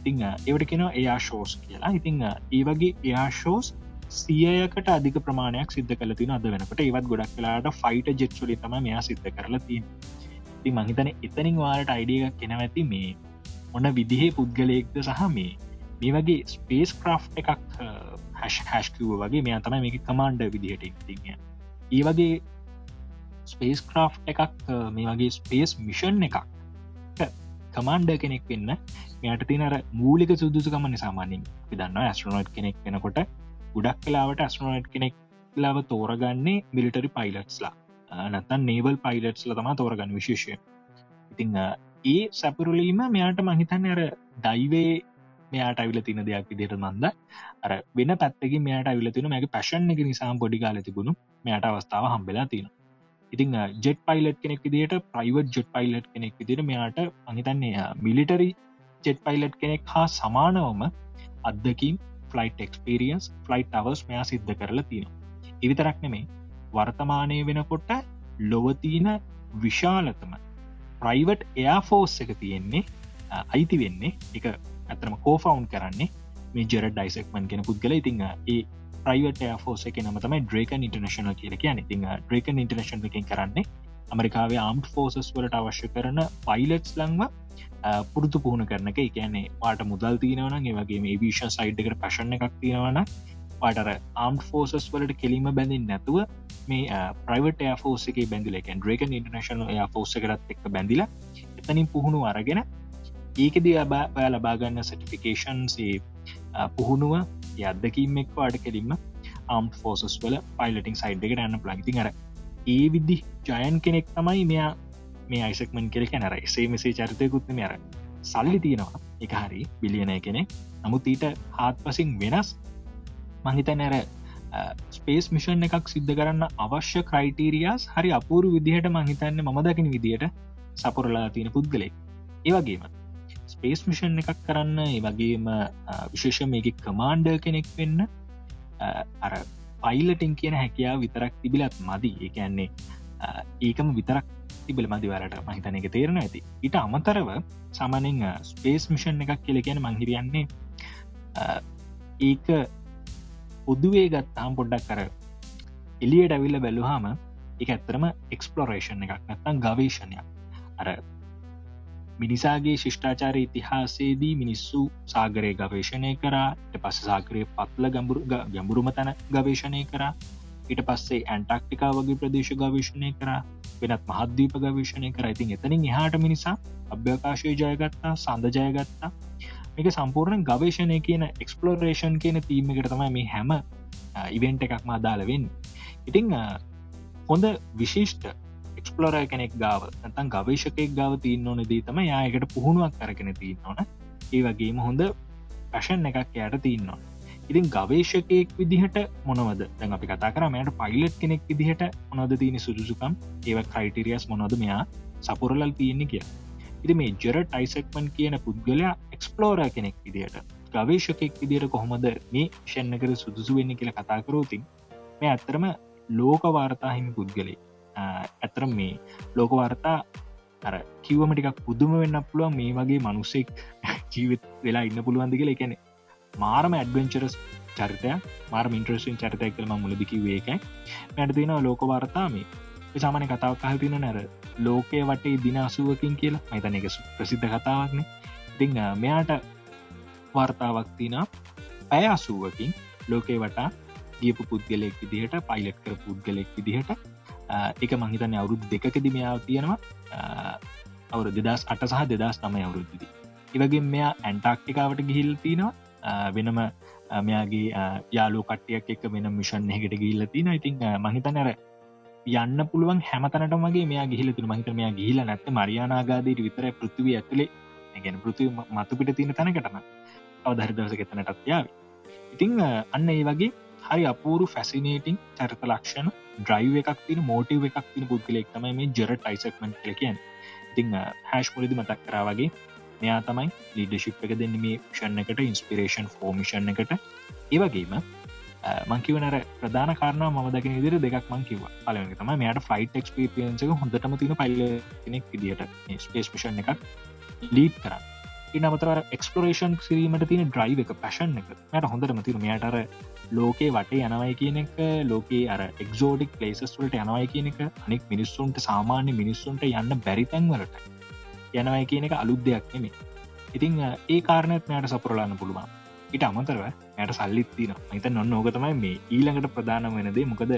ඉතිං ඒවට කෙනවා එයා ෂෝස් කියලා. ඉතිං ඒ වගේ එයා ෂෝස් සියයකට අධික ප්‍රමාණයක් සිද්ධ කල තින අද වෙනකට. ඒවත් ගොඩක් කලාට ෆයිට ජෙට්සුලි තම මෙයා සිද්ධ කරලා තින් ති මහිතන එතනින් වාට අයිඩිය කෙනවැති මේ ඔන්න විදිහේ පුද්ගලයෙක්ද සහ මේ මේ වගේ ස්පේස් ක්‍රෆ් එකක් හැෂ් හැෂ්කිව වගේ මෙයා තමයි මේක කමාන්්ඩ විදිහට ඉතිං ඒ වගේ ස්පේස් ක්‍රෆ් එකක් මේ වගේ ස්පේස් මිෂන් එකක් කමාන්්ඩ කෙනෙක් වෙන්න මෙයට තිනර මූලික සුදුසකමන සාමානින් විදන්න ඇස්ට්‍රනෝට් කෙනෙක් වෙනකොට ගුඩක් කලාවට ඇස්ට්‍රනෝට් කෙනෙක් ලාව තෝරගන්නේ මිලිටරි පයිලට්ස්ලා නැත්තන් නේවල් පයිලට්ස්ල තම තෝරගන්න විශේෂය ඉතිං ඒ සැපරුලීම මෙයාට මහිතන්න අර දයිවේ මෙයාට අවිල තින දෙයක් විදිට මන්ද අර වෙන පැත්තක මෙයාට අවිල තින මැගේ පැශන් එක නිසාම් පොඩි කාල තිබුණු මෙයාට අවස්ථාව හම්බෙලා තියෙන ඉතිං ජෙට් පයිලට් කෙනෙක් විදිට ප්‍රයිවට් ජෙට් පයිලට් කෙනෙක් විදිට මෙයාට අහිතන්නේ මිලිටරි ජෙට් පයිලට් කෙනෙක් හා සමානවම අදකින් ෆලයිට් එක්ස්පිරියන්ස් ෆලයිට් අවස් මෙයා සිද්ධ කරලා තියෙනවා. එවිතරක් නෙමේ වර්තමානය වෙනකොට ලොවතියන විශාලතම ප්‍රයිවට් එයා ෆෝස් එක තියෙන්නේ අයිති වෙන්නේ. එක ඇතරම කෝෆවුන්් කරන්නේ මේ ජෙර ඩයිසෙක්මන් කෙන පුද්ගල ඉතිං ඒ ප්‍රයිවට ෆෝස එක නමතම ඩ්‍රේකන් ඉන්ටර්නශන කියල කියන ඉතිං ඩ්‍රේකන් ඉන්ටර්නශන් එකින් කරන්නේ ඇමරිකාවේ ආම්් ෆෝසස් වලට අවශ්‍ය කරන පයිලට්ස් ලංව පුරුදු පුහුණ කරන එක. කියන්නේ පාට මුදල් තියෙනවන ඒවගේ මේ විෂන් සයිඩ් එකට පශන එකක් තියෙනවන පාටර ආම් ෆෝසස් වලට කෙලීම බැඳින් නැතුව මේ ප්‍රයිවට ෆෝස එක බැඳිල එක ඩ්‍රේක ඉන්ටර්නශන ෆෝස කරත් එක් බැඳිල එතනින් පුහුණු අරගෙන ඒකද ඔයා ලබාගන්න සටිෆිකේෂන්සේ පුහුණුව යද්දකින් එක්ව අඩ කෙලින්ම ආම් ෆෝසස් වල පයිලටින් සයිඩ් එකට යන්න ප්ලගති කර ඒ විදදි ජයන් කෙනෙක් තමයි මෙයා මේ අයිසක්මන් කෙල කැනර එසේ මෙසේ චරිතයකුත්න මෙර සල්ලි තියෙනවා. එක හරි බිලියනය කෙනෙ නමුත් ඊට හාත් පසින් වෙනස් මහිත නැර ස්පේස් මිෂන් එකක් සිද්ධ කරන්න අවශ්‍ය ක්‍රයිටීරියස් හරි අපූරු විදිහට මහිතන්න මම දකින විදිහට සපුරලා තියෙන පුද්ගලෙක් ඒවගේම ස්පේස් මිෂන් එකක් කරන්න ඒ වගේම විශේෂ මේක කමාන්්ඩ කෙනෙක් වෙන්න අර පයිලටින් කියන හැකියාව විතරක් තිබිලත් මදි. ඒකන්නේ ඒකම විතරක් තිබල මදිවලට මහිතන එක තේරණ ඇති. ඉට අමතරව සමනෙන් ස්පේස් මිෂන් එකක් කියල කියන මංහිරියන්නේ ඒක උද්දුවේ ගත්තාම් පොඩ්ඩක් කර එලියට ඇවිල්ල බැලුහාම එක ඇත්තරම එක්ස්පලෝරේෂන් එකක් නැත්තම් ගවේශණයක් අර මිනිසාගේ ශිෂ්ඨාචාර ඉතිහාසේදී මිනිස්සු සාගරය ගවේශණය කරා පස සාකරය පත්ල ගම්බුරු ගැඹුරුම තැන ගවේශණය කරා ඊට පස්සේ ඇන්ටක්ටිකා වගේ ප්‍රදේශ ගවේශණය කර වෙනත් මහද්දීප ගවේශණය කර. ඉතින් එතනින් එහාට මිනිසා අභ්‍යකාශය ජයගත්තා සඳ ජයගත්තා. මේක සම්පූර්ණ ගවේශණය කියන එක්ස්පලෝරේෂන් කියන තීම එකට තමයි මේ හැම ඉවෙන්ට එකක්ම අදාලවෙන් ඉතිං හොඳ විශිෂ්ට එක්ස්පලෝර කෙනෙක් ගාව තන් ගවේශකෙක් ගාව තියන්න ඕන දී තම යායකට පුහුණුවක් කරගෙන තියන්න ඕන. ඒ වගේම හොඳ පැෂන් එකක් යට තියන්නවා ඉතින් ගවේශකයෙක් විදිහට මොනවද? දැන් අපි කතා කරමයට පයිලට් කෙනෙක් විදිහට මොනද තියෙන සුදුසුකම්? ඒව ක්‍රයිටරියස් මොනොද මෙයා සපුරලල් තියෙන්නේ කිය ඉති මේ ජෙරට යිසක්මන් කියන පුද්ගලයා එක්ස්පලෝර කෙනෙක් විදිහට ගවේශකෙක් විදියට කොහොමද මේ ෂන්නකර සුදුසු වෙන්න කියලා කතා කරෝතින් මේ ඇත්තරම ලෝක වාර්තාහිමි පුද්ගලේ ඇතරම් මේ ලෝක වාර්තා අර කිවමටිකක් පුදුම වෙන්න පුළුවන් මේ වගේ මනුස්සෙක් ජීවිත් වෙලා ඉන්න පුළුවන්දි කියලා. එකනෙ මාරම ඇඩවෙන්චරස් චරිතය මාර මින්ට්‍රසින් චරිතයක් කළම මුලදිකිවේ එකයි මැට තින ලෝක වාර්තාමේ සාමන කතාව කහ තින නැර ලෝකය වටේ දින අසුවකින් කියලා මතන එක ප්‍රසිද්ධ කතාවක්න ඉතිං මෙයාට වාර්තාවක් තින පැය අසුවකින් ලෝකේ වටා ගියපු පුද්ගලෙක් විදිහට පයිලට් කර පුද්ගලෙක් විදිහට. එක මහිතන්න අවුරුදු දෙකකද මෙයා තියෙනවා. අවුරු දෙදස් අට සහ දෙදස් නමය අවුරුද්දදි. ඒවගේ මෙයා ඇන්ටක්ටිකාවට ගිහිල් තිනවා. වෙනම මෙයාගේ යාලු කට්ටියක් එක වෙන මිෂන් එකට ගිල්ල තින ඉතින් මහිතනර යන්න පුළුවන් හැමතනට මගේ මෙයා ගිහිල තුන මහිත මෙයා ගිහිල නැත්ත මරියානාගාදයට විතර පෘතිව ඇතුලේ. ගැන පෘතිව මතුපිට තියෙන තැනකටම අවධරිදවස ගෙතනටත් යාව. ඉතිං අන්න ඒ වගේ හරි අපූරු ෆැසිනේටිං චරිත ලක්ෂණ ඩ්‍රයිව එකක් තින මෝටව එකක් තින පුද්ගලෙක් තමයි මේ ජෙරට යිසක්මන් කල කියන්න. ඉතිං හැෂ් මුලදි මතක් කරා වගේ මෙයා තමයි ලීඩශිප් එක දෙන්න මේ ෂණ එකට ඉන්ස්පිරේෂන් ෆෝමිෂන් එකට. ඒවගේම මංකිවනර ප්‍රධාන කාරණ ම දක ඉදිර දෙකක් මං කිව පලක තම මෙයට ෆයිට එක්ස්පිරියන්සක හොඳටම තින පල්ල කෙනෙක් විදිට ස්පේස් මිෂන් එකක් ලීඩ් කරන්න. නමතර එක්ස්පලරේෂන් සිරීමට තින ඩ්‍රයිව එක පැෂන් එක මට හොඳටම තිර මෙයාටර ලෝකේ වටේ යනවයි කියන එක ලෝකේ අර එක්ෝඩික් ලේසස් වලට යනවයි කියන එක අනෙක් මිනිස්සුන්ට සාමාන්‍ය මිනිස්සුන්ට යන්න බැරිතැන්වලට යනවයි කියන එක අලුත් දෙයක් නෙමේ ඉතිං ඒ කාරණත් මෙයට සපුරලන්න පුළුවන්. ඉට අමතරව යට සල්ලිත් තින හිත නොන්න ඕක තමයි මේ ඊළඟට ප්‍රධාන වෙනදේ මොකද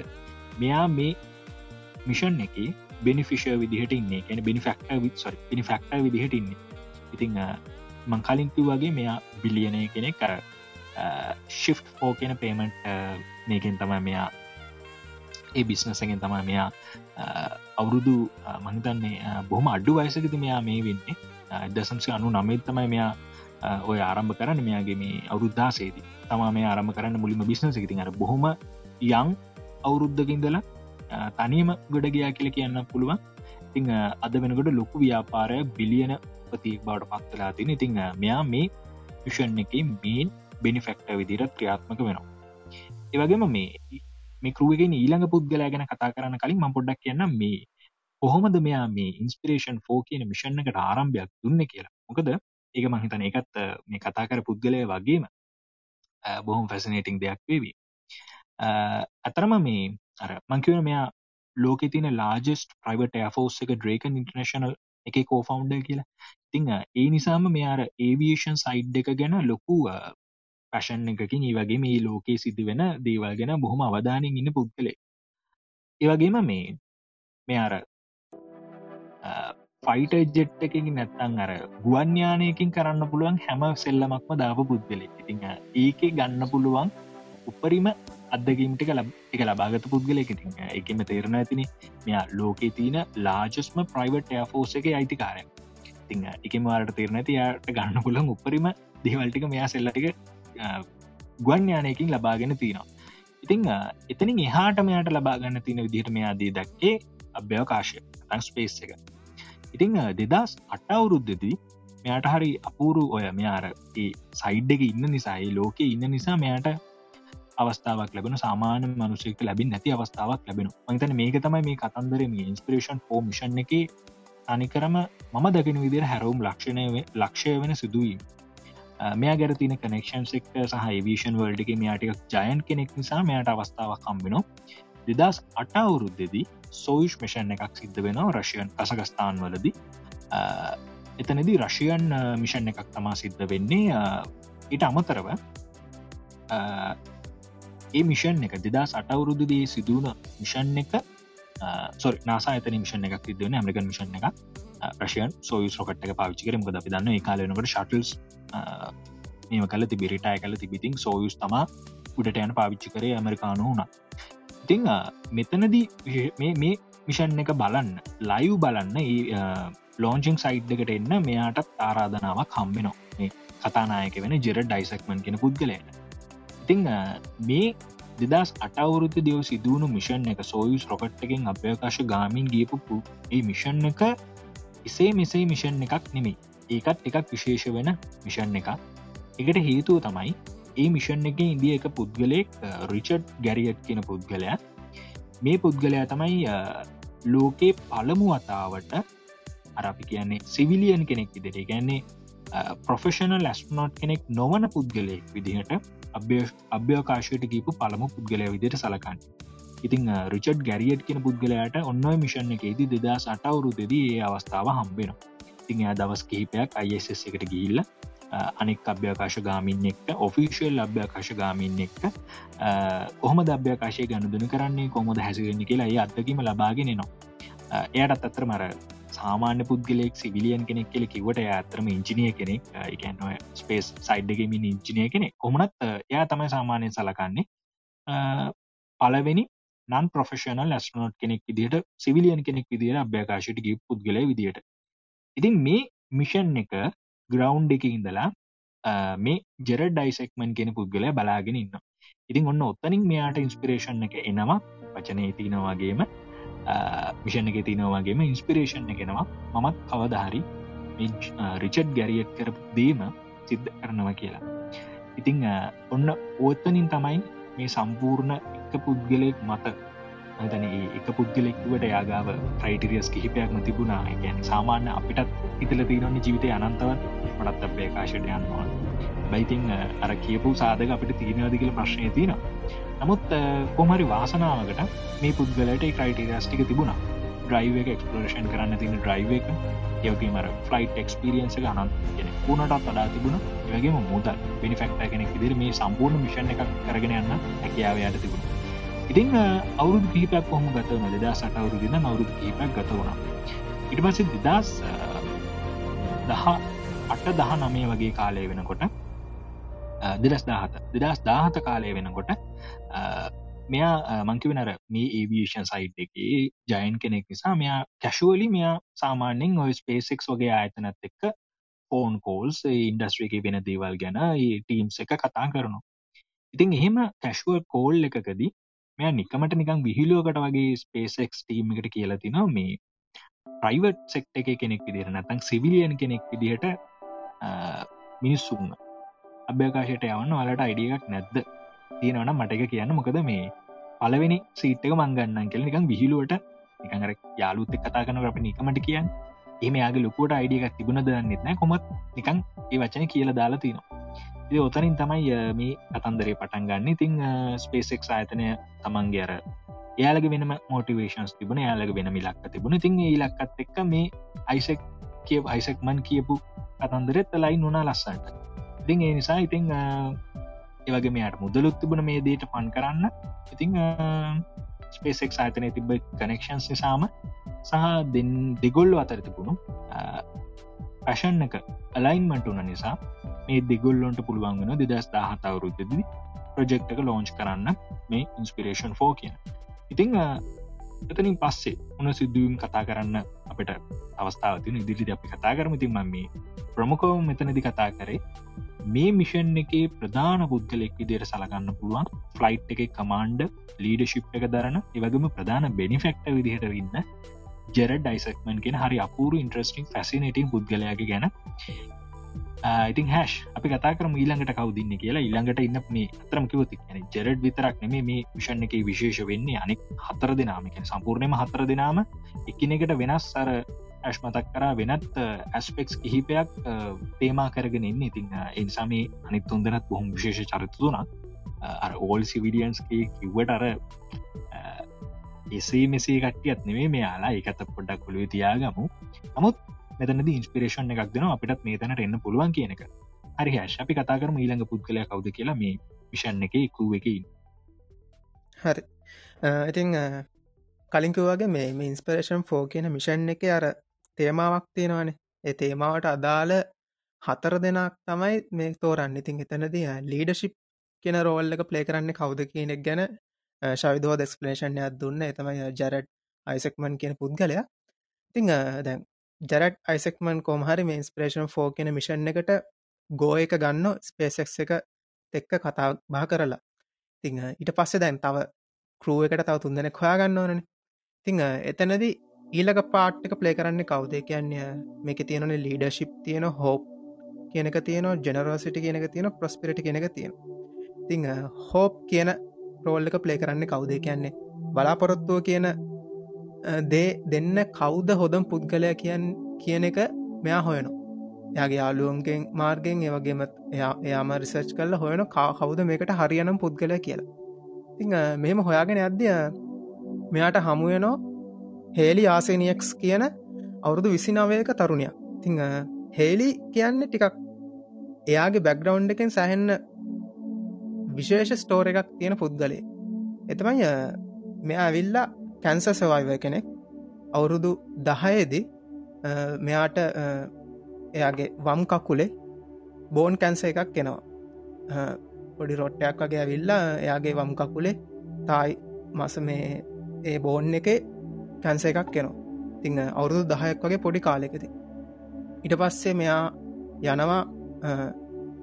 මෙයා මේ මිෂන් එක බෙනිෆිෂ විදිහට ඉන්නේ. කැන බිනිෆක්ට විත් සොරි පිනිෆක්ට විදිහට ඉන්නේ. ඉතිං මං කලින්තු වගේ මෙයා බිලියනය කෙනෙක්. කර ශිෆ් ෝ කියන පේමට් මේකෙන් තමයි මෙයා ඒ බිස්නසගෙන් තමයි මෙයා අවුරුදු මහිතන්නේ බොහම අඩු වයසකති මෙයා මේ වෙන්නේ. දසම්සි අනු නමත් තමයි මෙයා ඔය ආරම්භ කරන්න මෙයාගේ මේ අවුරුද්ධාසේදී තමා මේ ආරම්භ කරන්න මුලිම බිස්නස ඉතින් අර බොහොම යං අවුරුද්ධකින්දල තනියම ගොඩ ගයා කියල කියන්න පුළුවන්. ඉතිං අද වෙනකොට ලොකු ව්‍යාපාරය බිලියන පතික් බවට පත්වලා තින ඉතිං මෙයා මේ විෂන් එක මේන් බෙනිෆෙක්ට විදිරත් ක්‍රියාත්මක වෙනවා. ඒවගේම මේ මේ කරුවගෙන් ඊළඟ පුද්ගලයා ගැන කතා කරන්න කලින් ම පොඩ්ඩක් කියන්න මේ කොහොමද මෙයා මේ ඉන්ස්පිරේෂන් ෆෝ කියන මිෂණකට ආරම්භයක් දුන්න කියලා. මොකද ඒක මහිතන එකත් මේ කතා කර පුද්ගලය වගේම බොහොම ෆැසිනේටිං දෙයක් වේවී. ඇතරම මේ අර මංකිවන මෙයා ලෝක තින ලාජෙස්ට ප්‍රයිවට ෆෝස් එක ඩ්‍රේකන් ඉන්ටර්නශනල් එක කෝෆවන්ඩ කියලා. තිං ඒ නිසාම මෙයාර ඒවියේෂන් සයිඩ් එක ගැන ලොකු පැෂන් එකකින් ඒ වගේ මේ ලෝකයේ සිද්ධ වෙන දේවල් ගැන බොහොම අවධානයෙන් ඉන්න පුද්ගලේ ඒවගේම මේ මෙයාර ෆයිට ජෙට් එකින් නැත්තං අර ගුවන්්‍යානයකින් කරන්න පුළුවන් හැම සෙල්ලමක්ම දාප පුද්ගලෙ ඉතිං ඒක ගන්න පුළුවන් උපරිම අදගීමට ලබ එක ලබාගත පුද්ගලෙ ඉතින් එකම තේරණ ඇතින මෙයා ලෝකේ තියන ලාජස්ම ප්‍රයිවට් ෆෝස එක අයිතිකාරය ඉතිං එකම වාට තේරණ ඇතියාට ගන්න පුළන් උපරිම දේවල්ටික මෙයා සෙල්ලටික ගුවන්්‍යානයකින් ලබාගෙන තියෙනවා. ඉතිං එතනින් එහාට මෙයාට ලබාගන්න තියෙන විදිහට මෙයාදී දක්කේ අභ්‍යවකාශය තන් ස්පේස් එක. ඉතිං දෙදස් අට අවුරුද්ධදී මෙයාට හරි අපූරු ඔය මෙයාර සයිඩ් එක ඉන්න නිසායි ලෝක ඉන්න නිසා මෙයාට අවස්ථාවක් ලැබෙන සාමාන මනුසෙක් ලැබින් නැති අවස්ථාවක් ලැබෙන මතන මේක තමයි මේ කතන්දර මේ ඉන්ස්පිරේෂන් ෝ මිෂන් එක අනිකරම මම දකින විදිර හැරවුම් ලක්ෂණය ලක්ෂය වෙන සිදුවීම. මෙයා ගැර තින කනෙක්ෂන් එක් සහ වීෂන් වල්ඩක මෙයාටික ජයන් කෙනෙක් නිසා මෙයාට අවස්ථාවක් කම්බෙනවා දෙදස් අට අවුරුද්දෙදී සෝයිෂ් මිෂන් එකක් සිද්ධ වෙනවා රශයන් කසගස්ථාන් වලදි. එතනදි රශයන් මිෂන් එකක් තමා සිද්ධ වෙන්නේ ඉට අමතරව ඒ මිෂන් එක දෙදා සටවුරුදුදී සිදුවන මිෂන් එක සොරි නාසා ඇතන මිෂන් එකක් සිදවන ඇමරිකන් මිෂන් එක රශයන් සෝයස් රොකට එක පාවිච්චි කරම ද දන්න කාලනකට ශටල්ස් මේම කල තිබිරිටය කල තිබිතින් සෝයස් තමා උඩට යන පාවිච්චි කරේ ඇමරිකානු වුණා. ඉතිං මෙතනදී මේ මිෂන් එක බලන්න ලයිව් බලන්න ලෝංචිං සයිට් එකට එන්න මෙයාටත් ආරාධනාවක් කම්බෙනවා මේ කතානායක වෙන ජෙර ඩයිසක්මන් කෙන පුද්ගලයට ඉතිං මේ දෙදස් අටවුරුත දෙව සිදුවුණු මිෂන් එක සෝයුස් රොකට් එකෙන් අභ්‍යවකාශ ගාමින් ගියපු ඒ මිෂන් එක එසේ මෙසේ මිෂන් එකක් නෙමේ ඒකත් එකක් විශේෂ වෙන මිෂන් එක එකට හේතුව තමයි ඒ මිෂන් එක ඉදිය එක පුද්ගලෙක් රිචඩ් ගැරියට් කියන පුද්ගලයා. මේ පුද්ගලයා තමයි ලෝකේ පළමු වතාවට අරපි කියන්නේ සිවිලියන් කෙනෙක් විදිට ගැන්නේ ප්‍රොෆෙෂනල් ලස්නොට් කෙනෙක් නොවන පුද්ගලයෙක් විදිහට අභ්‍යවකාශයට ගීපු පළමු පුද්ගලය විදිට සලකන්න. ඉතිං රිචඩ් ගැරියට් කියන පුද්ගලයාට ඔන්න මිෂණ එකේදී දෙදා සටවුරුදදී ඒ අවස්ථාව හම්බෙන ඉතිං දවස් කහිපයක් අයිස් එකට ගිල්ල අනෙක් අභ්‍යකාශ ගාමින් එක්ක ඔෆිසිල් අභ්‍යකාශ ගාමින් එක්ක කොහම අභ්‍යකාශය ගණදුන කරන්නේ කොමද හැසිරෙන්නේ කියලා ඒ අත්දකීම ලබාගෙන නවා එයටත් අත්තර මර සාමාන්‍ය පුද්ගලෙක් සිවිලියන් කෙනෙක් කෙල කිවට ඇතරම ඉංජිනිය කෙනෙක්. එකන් ස්පේස් සයිඩ්ගමින් ඉංජිනය කෙනෙ කොමනත් එයා තමයි සාමානය සලකන්නේ. පලවෙනි නන් ප්‍රොෆෙෂනල් ඇස්නෝට් කෙනෙක් විදිට සිවිලියන් කෙනෙක් විදිට අභ්‍යකාශයට ගි පුද්ගල විදිට ඉතින් මේ මිෂන් එක ග්‍රවන්් එක ඉඳලා මේ ජෙර ඩයිසෙක්මන් කෙන පුද්ගලය බලාගෙන ඉන්න ඉතින් ඔන්න ඔත්තනින් මෙයාට ඉන්ස්පිරේෂන් එක එනවා. වචනය තිනවාගේම මිෂණ එක තිනවාගේම ඉන්ස්පිරේෂන් එකෙනවා මමත් කවදහරි රිචඩ් ගැරියට් කර දීම සිද්ධ කරනව කියලා. ඉතිං ඔන්න ඕත්තනින් තමයි මේ සම්පූර්ණ එක පුද්ගලයෙක් මත තන එක පුද්ගලෙක්වට යාගාව ක්‍රයිටරියස් කිහිපයක්ම තිබුණා. ගැන සාමාන්‍ය අපිටත් හිතල තිරන්නේ ජීවිතය අනන්තවත්. මටත් අපේ කාශයට යන්නවා බයිතිං අර කියපු සාධක අපිට තිීනවාදි කියල ප්‍රශ්නය තියෙනවා. නමුත් කොමරි වාසනාවකට මේ පුද්ගලට ක්‍රයිටරිස්ටික තිබුණා. ඩ්‍රයිව එක එක්ස්පලේෂන් කරන්න තින ඩ්‍රයිව එක. යවකීමර ෆලයිට් එක්ස්පිරියන්ස එක අනන් ගෙන පුනටත් අඩා තිබුණ. වගේම මුදල් පිනිිෆෙක්ට කෙනෙක් විදිර මේ සම්පූර්ණ මිෂණ එකක් කරගෙන යන්න හැකියාව යට තිබුණ. ඉතිං අවුරුදු කීපයක් කොහොම ගත වන දෙදා සට අවුරුදින අවුරුදු කීපයක් ගත වුණා. ඉට පස දෙදස් දහ අට දහ නමේ වගේ කාලය වෙනකොට දෙදස් දාහත දෙදස් දාහත කාලය වෙනකොට මෙයා මංකිවනර මේ ඒවියෂන් සයිට් එක ජයන් කෙනෙක් නිසා මෙයා කැශුවලි මෙයා සාමාන්‍යෙන් ඔය ස්පේසෙක්ස් වගේ ආයතනත් එක්ක ෆෝන් කෝල්ස් ඉන්ඩස්ට්‍රියක වෙන දේවල් ගැන ටීම්ස් එක කතා කරනු ඉතින් එහෙම කැශුවල් කෝල් එකකදී මෙයා නිකමට නිකං විහිලුවකට වගේ ස්පේසෙක්ස් ටීම් එකට කියලා තිනවා මේ ප්‍රයිවට් සෙක්ට එක කෙනෙක් විදිර නැතන් සිවිලියන් කෙනෙක් විදිහට මිනිස්සුන්න අභ්‍යකාශයට යවන්න වලට අයිඩියක් නැද්ද? තියෙනවන මට එක කියන්න. මොකද මේ පලවෙනි සීට්ක මංගන්න කෙල නිකං විහිලුවට නිකඟර යාලුත් කතා කන අප නිකමට කියන්න. එම යාගේ ලොකුවට අයිඩියක් තිබුණ දන්නෙත් නෑ කොමත් නිකං ඒ වචන කියල දාලා තිනවා. ඒ ඔතනින් තමයි මේ කතන්දරේ පටන් ගන්න. ඉතිං ස්පේසෙක් ආයතනය තමන්ගේ අර යාලග වෙනම මෝටිවේශන්ස් තිබුණ යාලග වෙන මිලක්ක තිබුණ. තින් ඉලක්කත් එක්ක මේ අයිසෙක් කිය අයිසෙක්මන් කියපු කතන්දරෙත් ලයි නුනා ලස්සන්ට. ඉතින් ඒ නිසා ඉතිං ඒවගේ මෙයාට මුදලුත් තිබුණ මේ දේට පන් කරන්න. ඉතිං ස්පේසෙක් ආතනය තිබ කනෙක්ෂන්ස් නිසාම සහ දෙන් දෙගොල්ලු අතර තිබුණු පැෂන් එක අලයින්මට උන නිසා මේ දෙගොල්ලොන්ට පුළුවන් වෙන දෙදස් දාහත අවුරුද්දදි ප්‍රජෙක්් එක ලෝංච් කරන්න මේ ඉන්ස්පිරේෂන් ෆෝ කියන. ඉතිං එතනින් පස්සේ උන සිදුවම් කතා කරන්න අපට අවස්ථාව තින ඉදිරිදි අපි කතා කරම. තින්ම මේ ප්‍රමුකව මෙතනදි කතා කරේ මේ මිෂන් එකේ ප්‍රධාන පුද්ගලෙක් විදියට සලගන්න පුළුවන් ෆ්ලයිට් එක කමාන්්ඩ ලීඩශිප් එක දරන ඒවගම ප්‍රධාන බෙනිෆෙක්ට විදිහට ඉන්න ජෙර ඩයිසක්මන් කියෙන හරි අපූරු ඉන්ට්‍රස්ටිං ෆැසිනටින් පුද්ගලයාගේ ගැන. ඉතින් හැෂ් අපි කතා කරම ඊළඟට කවදන්න කියලා. ඉළඟට ඉන්න මේ අතරම කිවති ජෙරඩ් විතරක් නෙමේ මේ විෂණ එක විශේෂ වෙන්නේ අනෙක් හතර දෙනාමික සම්පූර්ණයම හතර දෙනාම එකනෙකට වෙනස් අර ඇශ් මතක් කර වෙනත් ඇස්පෙක්ස් කිහිපයක් තේමා කරගෙන ඉන්න. ඉතින් එනිසාමේ අනිත් තුන්දනත් බොහොම විශේෂ චරිතුතුනා අර ඕල් සිවිඩියන්ස්ගේ කිව්වට අර එසේ මෙසේ කටියත් නෙවේ මෙයාලා එකත පොඩ්ඩක් කොළුව තියාගමු. නමුත් මෙතනද ඉන්ස්පිරේෂන් එකක් දෙන අපිටත් මේ තැනට එන්න පුළුවන් කියන එක. හරි හැශ අපි කතා කරම ඊළඟ පුද්ගලය කවුද කියලා මේ විෂන් එක ඉක්කුව එක හරි. ඉතිං කලින්කිවගේ මේ ඉන්ස්පරේෂන් ෆෝ කියන මිෂන් එක අර තේමාවක් තියෙනවානේ. ඒ තේමාවට අදාළ හතර දෙනක් තමයි මේ තෝරන්න. ඉතින් එතනද ලීඩශිප් කියෙන රෝල් එක ප්ලේ කරන්න කවුද කියනෙක් ගැන ශවිදෝ දෙස්පලේෂන්යක් දුන්න. එතමයි ජරට් අයිසෙක්මන් කියන පුද්ගලයා. ඉතිං දැන් ජරට් අයිසෙක්මන් කෝමහරි මේ ඉන්ස්පරේෂන් ෆෝ කියන මිෂන් එකට ගෝ එක ගන්න ස්පේසෙක් එක එක්ක කතා බා කරලා. තිං ඊට පස්සේ දැන් තව කරුව එකට තව තුන්දෙනෙක් හොයාගන්න ඕනන. තිං එතනදී ඊලක පාට්ක ප්ලේ කරන්න කවුදේ? කියන්නේ මේක තියෙනන ලීඩශිප් තියෙන හෝප් කියනක තියන ජනරෝසිට කියනක තියෙන ප්‍රස්පිරිටි කෙනක තියෙන. තිං හෝප් කියන රෝල්ලක ප්ලේ කරන්න කවුදේ කියන්නේ? බලාපොරොත්තුව කියන දේ දෙන්න කෞද හොදම් පුද්ගලය කියන් කියන එක මෙයා හොයනවා. යාගේ යාලුවන්ගෙන් මාර්ගෙන් ඒවගේම එයාම රිසර්ච් කල්ල හොයන කා කවුද මේකට හරියනම් පුද්ගලය කියලා. තිං මෙහෙම හොයාගෙන අද්‍ය මෙයාට හමුවනෝ හේලි ආසේනියක්ස් කියන අවුරුදු විසිනවයක තරුණයක් තිං හේලි කියන්න ටිකක් එයාගේ බැක්ග්‍රවන්් එකෙන් සැහෙන්න විශේෂ ස්ටෝර එකක් තියෙන පුද්ගලේ එතමයි මෙයා ඇවිල්ලා කැන්ස සවයිව කෙනෙක්. අවුරුදු දහයේදී මෙයාට එයාගේ වම් කකුලේ බෝන් කැන්ස එකක් කෙනවා පොඩි රොට්ටයක් වගේ ඇවිල්ලා එයාගේ වම් කකුලේ තායි මස මේ ඒ බෝන් එක කැන්ස එකක් කෙනවා තිං අවුරුදු දහයක් වගේ පොඩි කාලෙකති ඉට පස්සේ මෙයා යනවා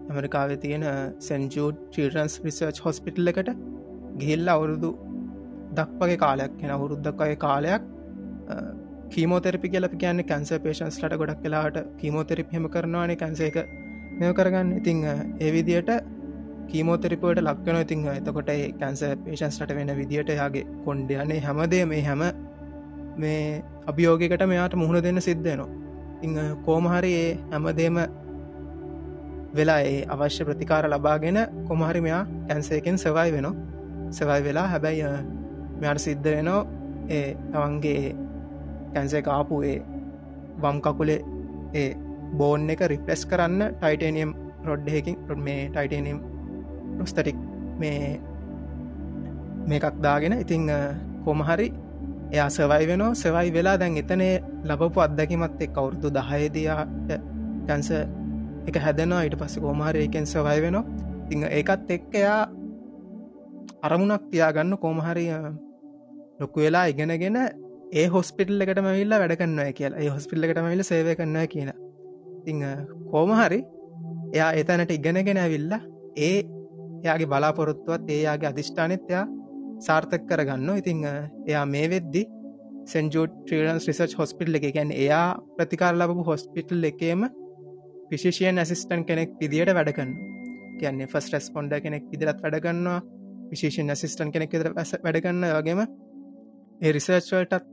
ඇමරිකාව තියෙන සැන්ජූඩ් චිරන්ස් රිසර්ච් හොස්පිටල් එකට ගිහිල්ල අවුරුදු දක්වගේ කාලයක් එෙන අවුරුද්ධක්වගේ කාලයක් කීමෝතෙරපි කියලපි කියන්න කැන්ස පේෂන්ස් ලට ගොඩක් කලාට කීමෝතෙරපි හෙම කරනවානේ. කැන්ස එක මෙ කරගන්න. ඉතිං ඒවිදියට කීමෝතෙරිපුවට ලක්වන ඉතිං එතකොට කැන්ස පේෂන්ස්ලට වෙන විදිට යාගේ කොන්්ඩයනේ හැමදේ මේ හැම මේ අභියෝගකට මෙයාට මුහුණ දෙන්න සිද්ධයනවා ඉං කෝමහරි ඒ හැමදේම වෙලා ඒ අවශ්‍ය ප්‍රතිකාර ලබාගෙන කොමහරි මෙයා කැන්සේකෙන් සවයි වෙන සවයි වෙලා හැබැයි මෙයාට සිද්ධ වෙනෝ ඒ තවන්ගේ කැන්සේ කාපු ඒ වම් කකුලේ ඒ බෝන් එක රිප්ලෙස් කරන්න ටයිටනියම් රොඩ්හකින් රොඩ් මේ ටයිටනියම් ප්‍රස්තටික් මේ මේකක් දාගෙන ඉතිං කොමහරි එයා සවයි වෙනෝ සවයි වෙලා දැන් එතනේ ලබපු අත්දැකිමත් එක් අවුරුදු දහයදයාට කැන්ස එක හැදෙනවා. ඊට පස්ස කෝමහර එකෙන් සවයි වෙනවා. තිං ඒකත් එක්ක එයා අරමුණක් තියාගන්න කෝමහරි ලොකු වෙලා ඉගෙනගෙන ඒ හොස්පිටල් එකට මවිල්ලා වැඩකන්න කියලා. ඒ හොස්පිල්ල එකට මවිල්ල සේව කරන්න කියන ති කෝමහරි එයා එතැනට ඉගෙනගෙන ඇවිල්ලා ඒ එයාගේ බලාපොරොත්තුවත් ඒයාගේ අධිෂ්ඨානත්‍යයා සාර්ථක කරගන්න ඉතිං එයා මේ වෙද්දි සෙන්ජූට් ට්‍රීලන්ස් රිසර්ච් හොස්පිටල් එක ගැන එයා ප්‍රතිකාර ලබපු හොස්පිටල් එකේම විශේෂයෙන් ඇසිස්ටන් කෙනෙක් විදිට වැඩගන්න කියන්නේ ෆස් රෙස්පොන්ඩ කෙනෙක් විදිරත් වැඩගන්නවා විශේෂෙන් ඇසිස්ටන් කෙනෙක් විදර වැඩගන්න වගේම ඒ රිසර්ච්වලටත්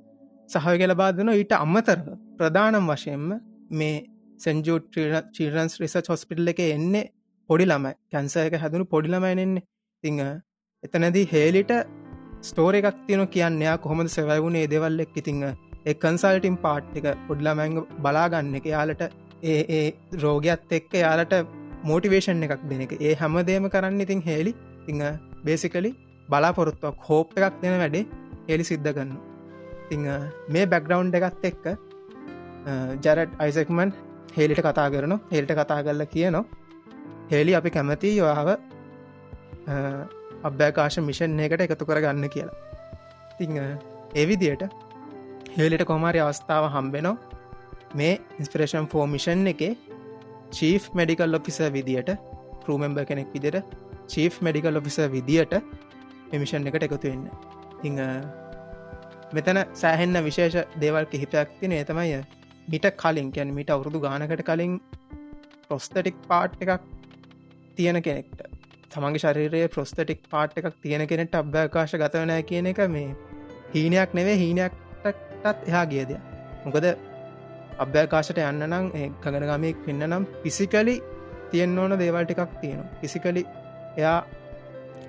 සහය ලබාදන ඊට අම්මතර ප්‍රධානම් වශයෙන්ම මේ සෙන්ජූට් චිරන්ස් රිසර්ච් හොස්පිටල් එක එන්නේ පොඩි ළමයි. කැන්සයක හැදුණු පොඩිලමයිනෙන්නේ තිංහ එතනදී හේලිට ස්ටෝර එකක් තියන කියන්නයා කොහොමද සැවැවුණේ දෙවල්ලෙක් ඉතිංහ ඒ කන්සල්ටිම් පාට් එක පොඩ්ලමැංග බලාගන්න එක. යාලට ඒ ඒ රෝගයක්ත් එක්ක යාලට මෝටිවේෂන් එකක් දෙන එක. ඒ හැමදේම කරන්න ඉතින් හෙලි තිංහ බේසිකලි බලාපොරොත්තුවක් හෝප් එකක් දෙන වැඩේ හෙලි සිද්ධ ගන්න තිං මේ බැක්ග්‍රවන්් එකත් එක්ක ජරට් අයිසෙක්මන් හෙලිට කතා කරන හෙල්ට කතා කරල කියනවා හෙලි අපි කැමති යොාව අභ්‍යකාශ මිෂන් එකට එකතු කරගන්න කියලා. තිං එවිදියට හෙලිට කොමාරි අවස්ථාව හම්බෙනෝ මේ ඉන්ස්පරේෂන් ෆෝමිෂන් එක චීෆ් මඩිකල් ඔෆිස විදියට ප්‍රූමෙම්බ කෙනෙක් විදිට චීෆ් මඩිකල් ඔෆිස විදියට එමිෂන් එකට එකතු වෙන්න. ඉං මෙතන සෑහෙන්න විශේෂ දේවල් කිහිපයක් තින ඒතමය මිට කලින් කැන් මිට අවුරුදු ගානකට කලින් ප්‍රොස්තටික් පාට් එකක් තියෙන කෙනෙක්ට. තමන්ගේ ශරීරයේ ප්‍රොස්තටික් පාට් එකක් තියෙන කෙනෙට අභ්‍යකාශ ගතවනෑ කියන එක මේ හීනයක් නෙවේ හීනයක්ටත් එහා ගියද මොකද අභ්‍යකාශට යන්න නම් කගනගමයෙක් පින්න නම් පිසිකලි තියෙන් ඕන දේවල් ටිකක් තියෙනවා. පිසිකලි එයා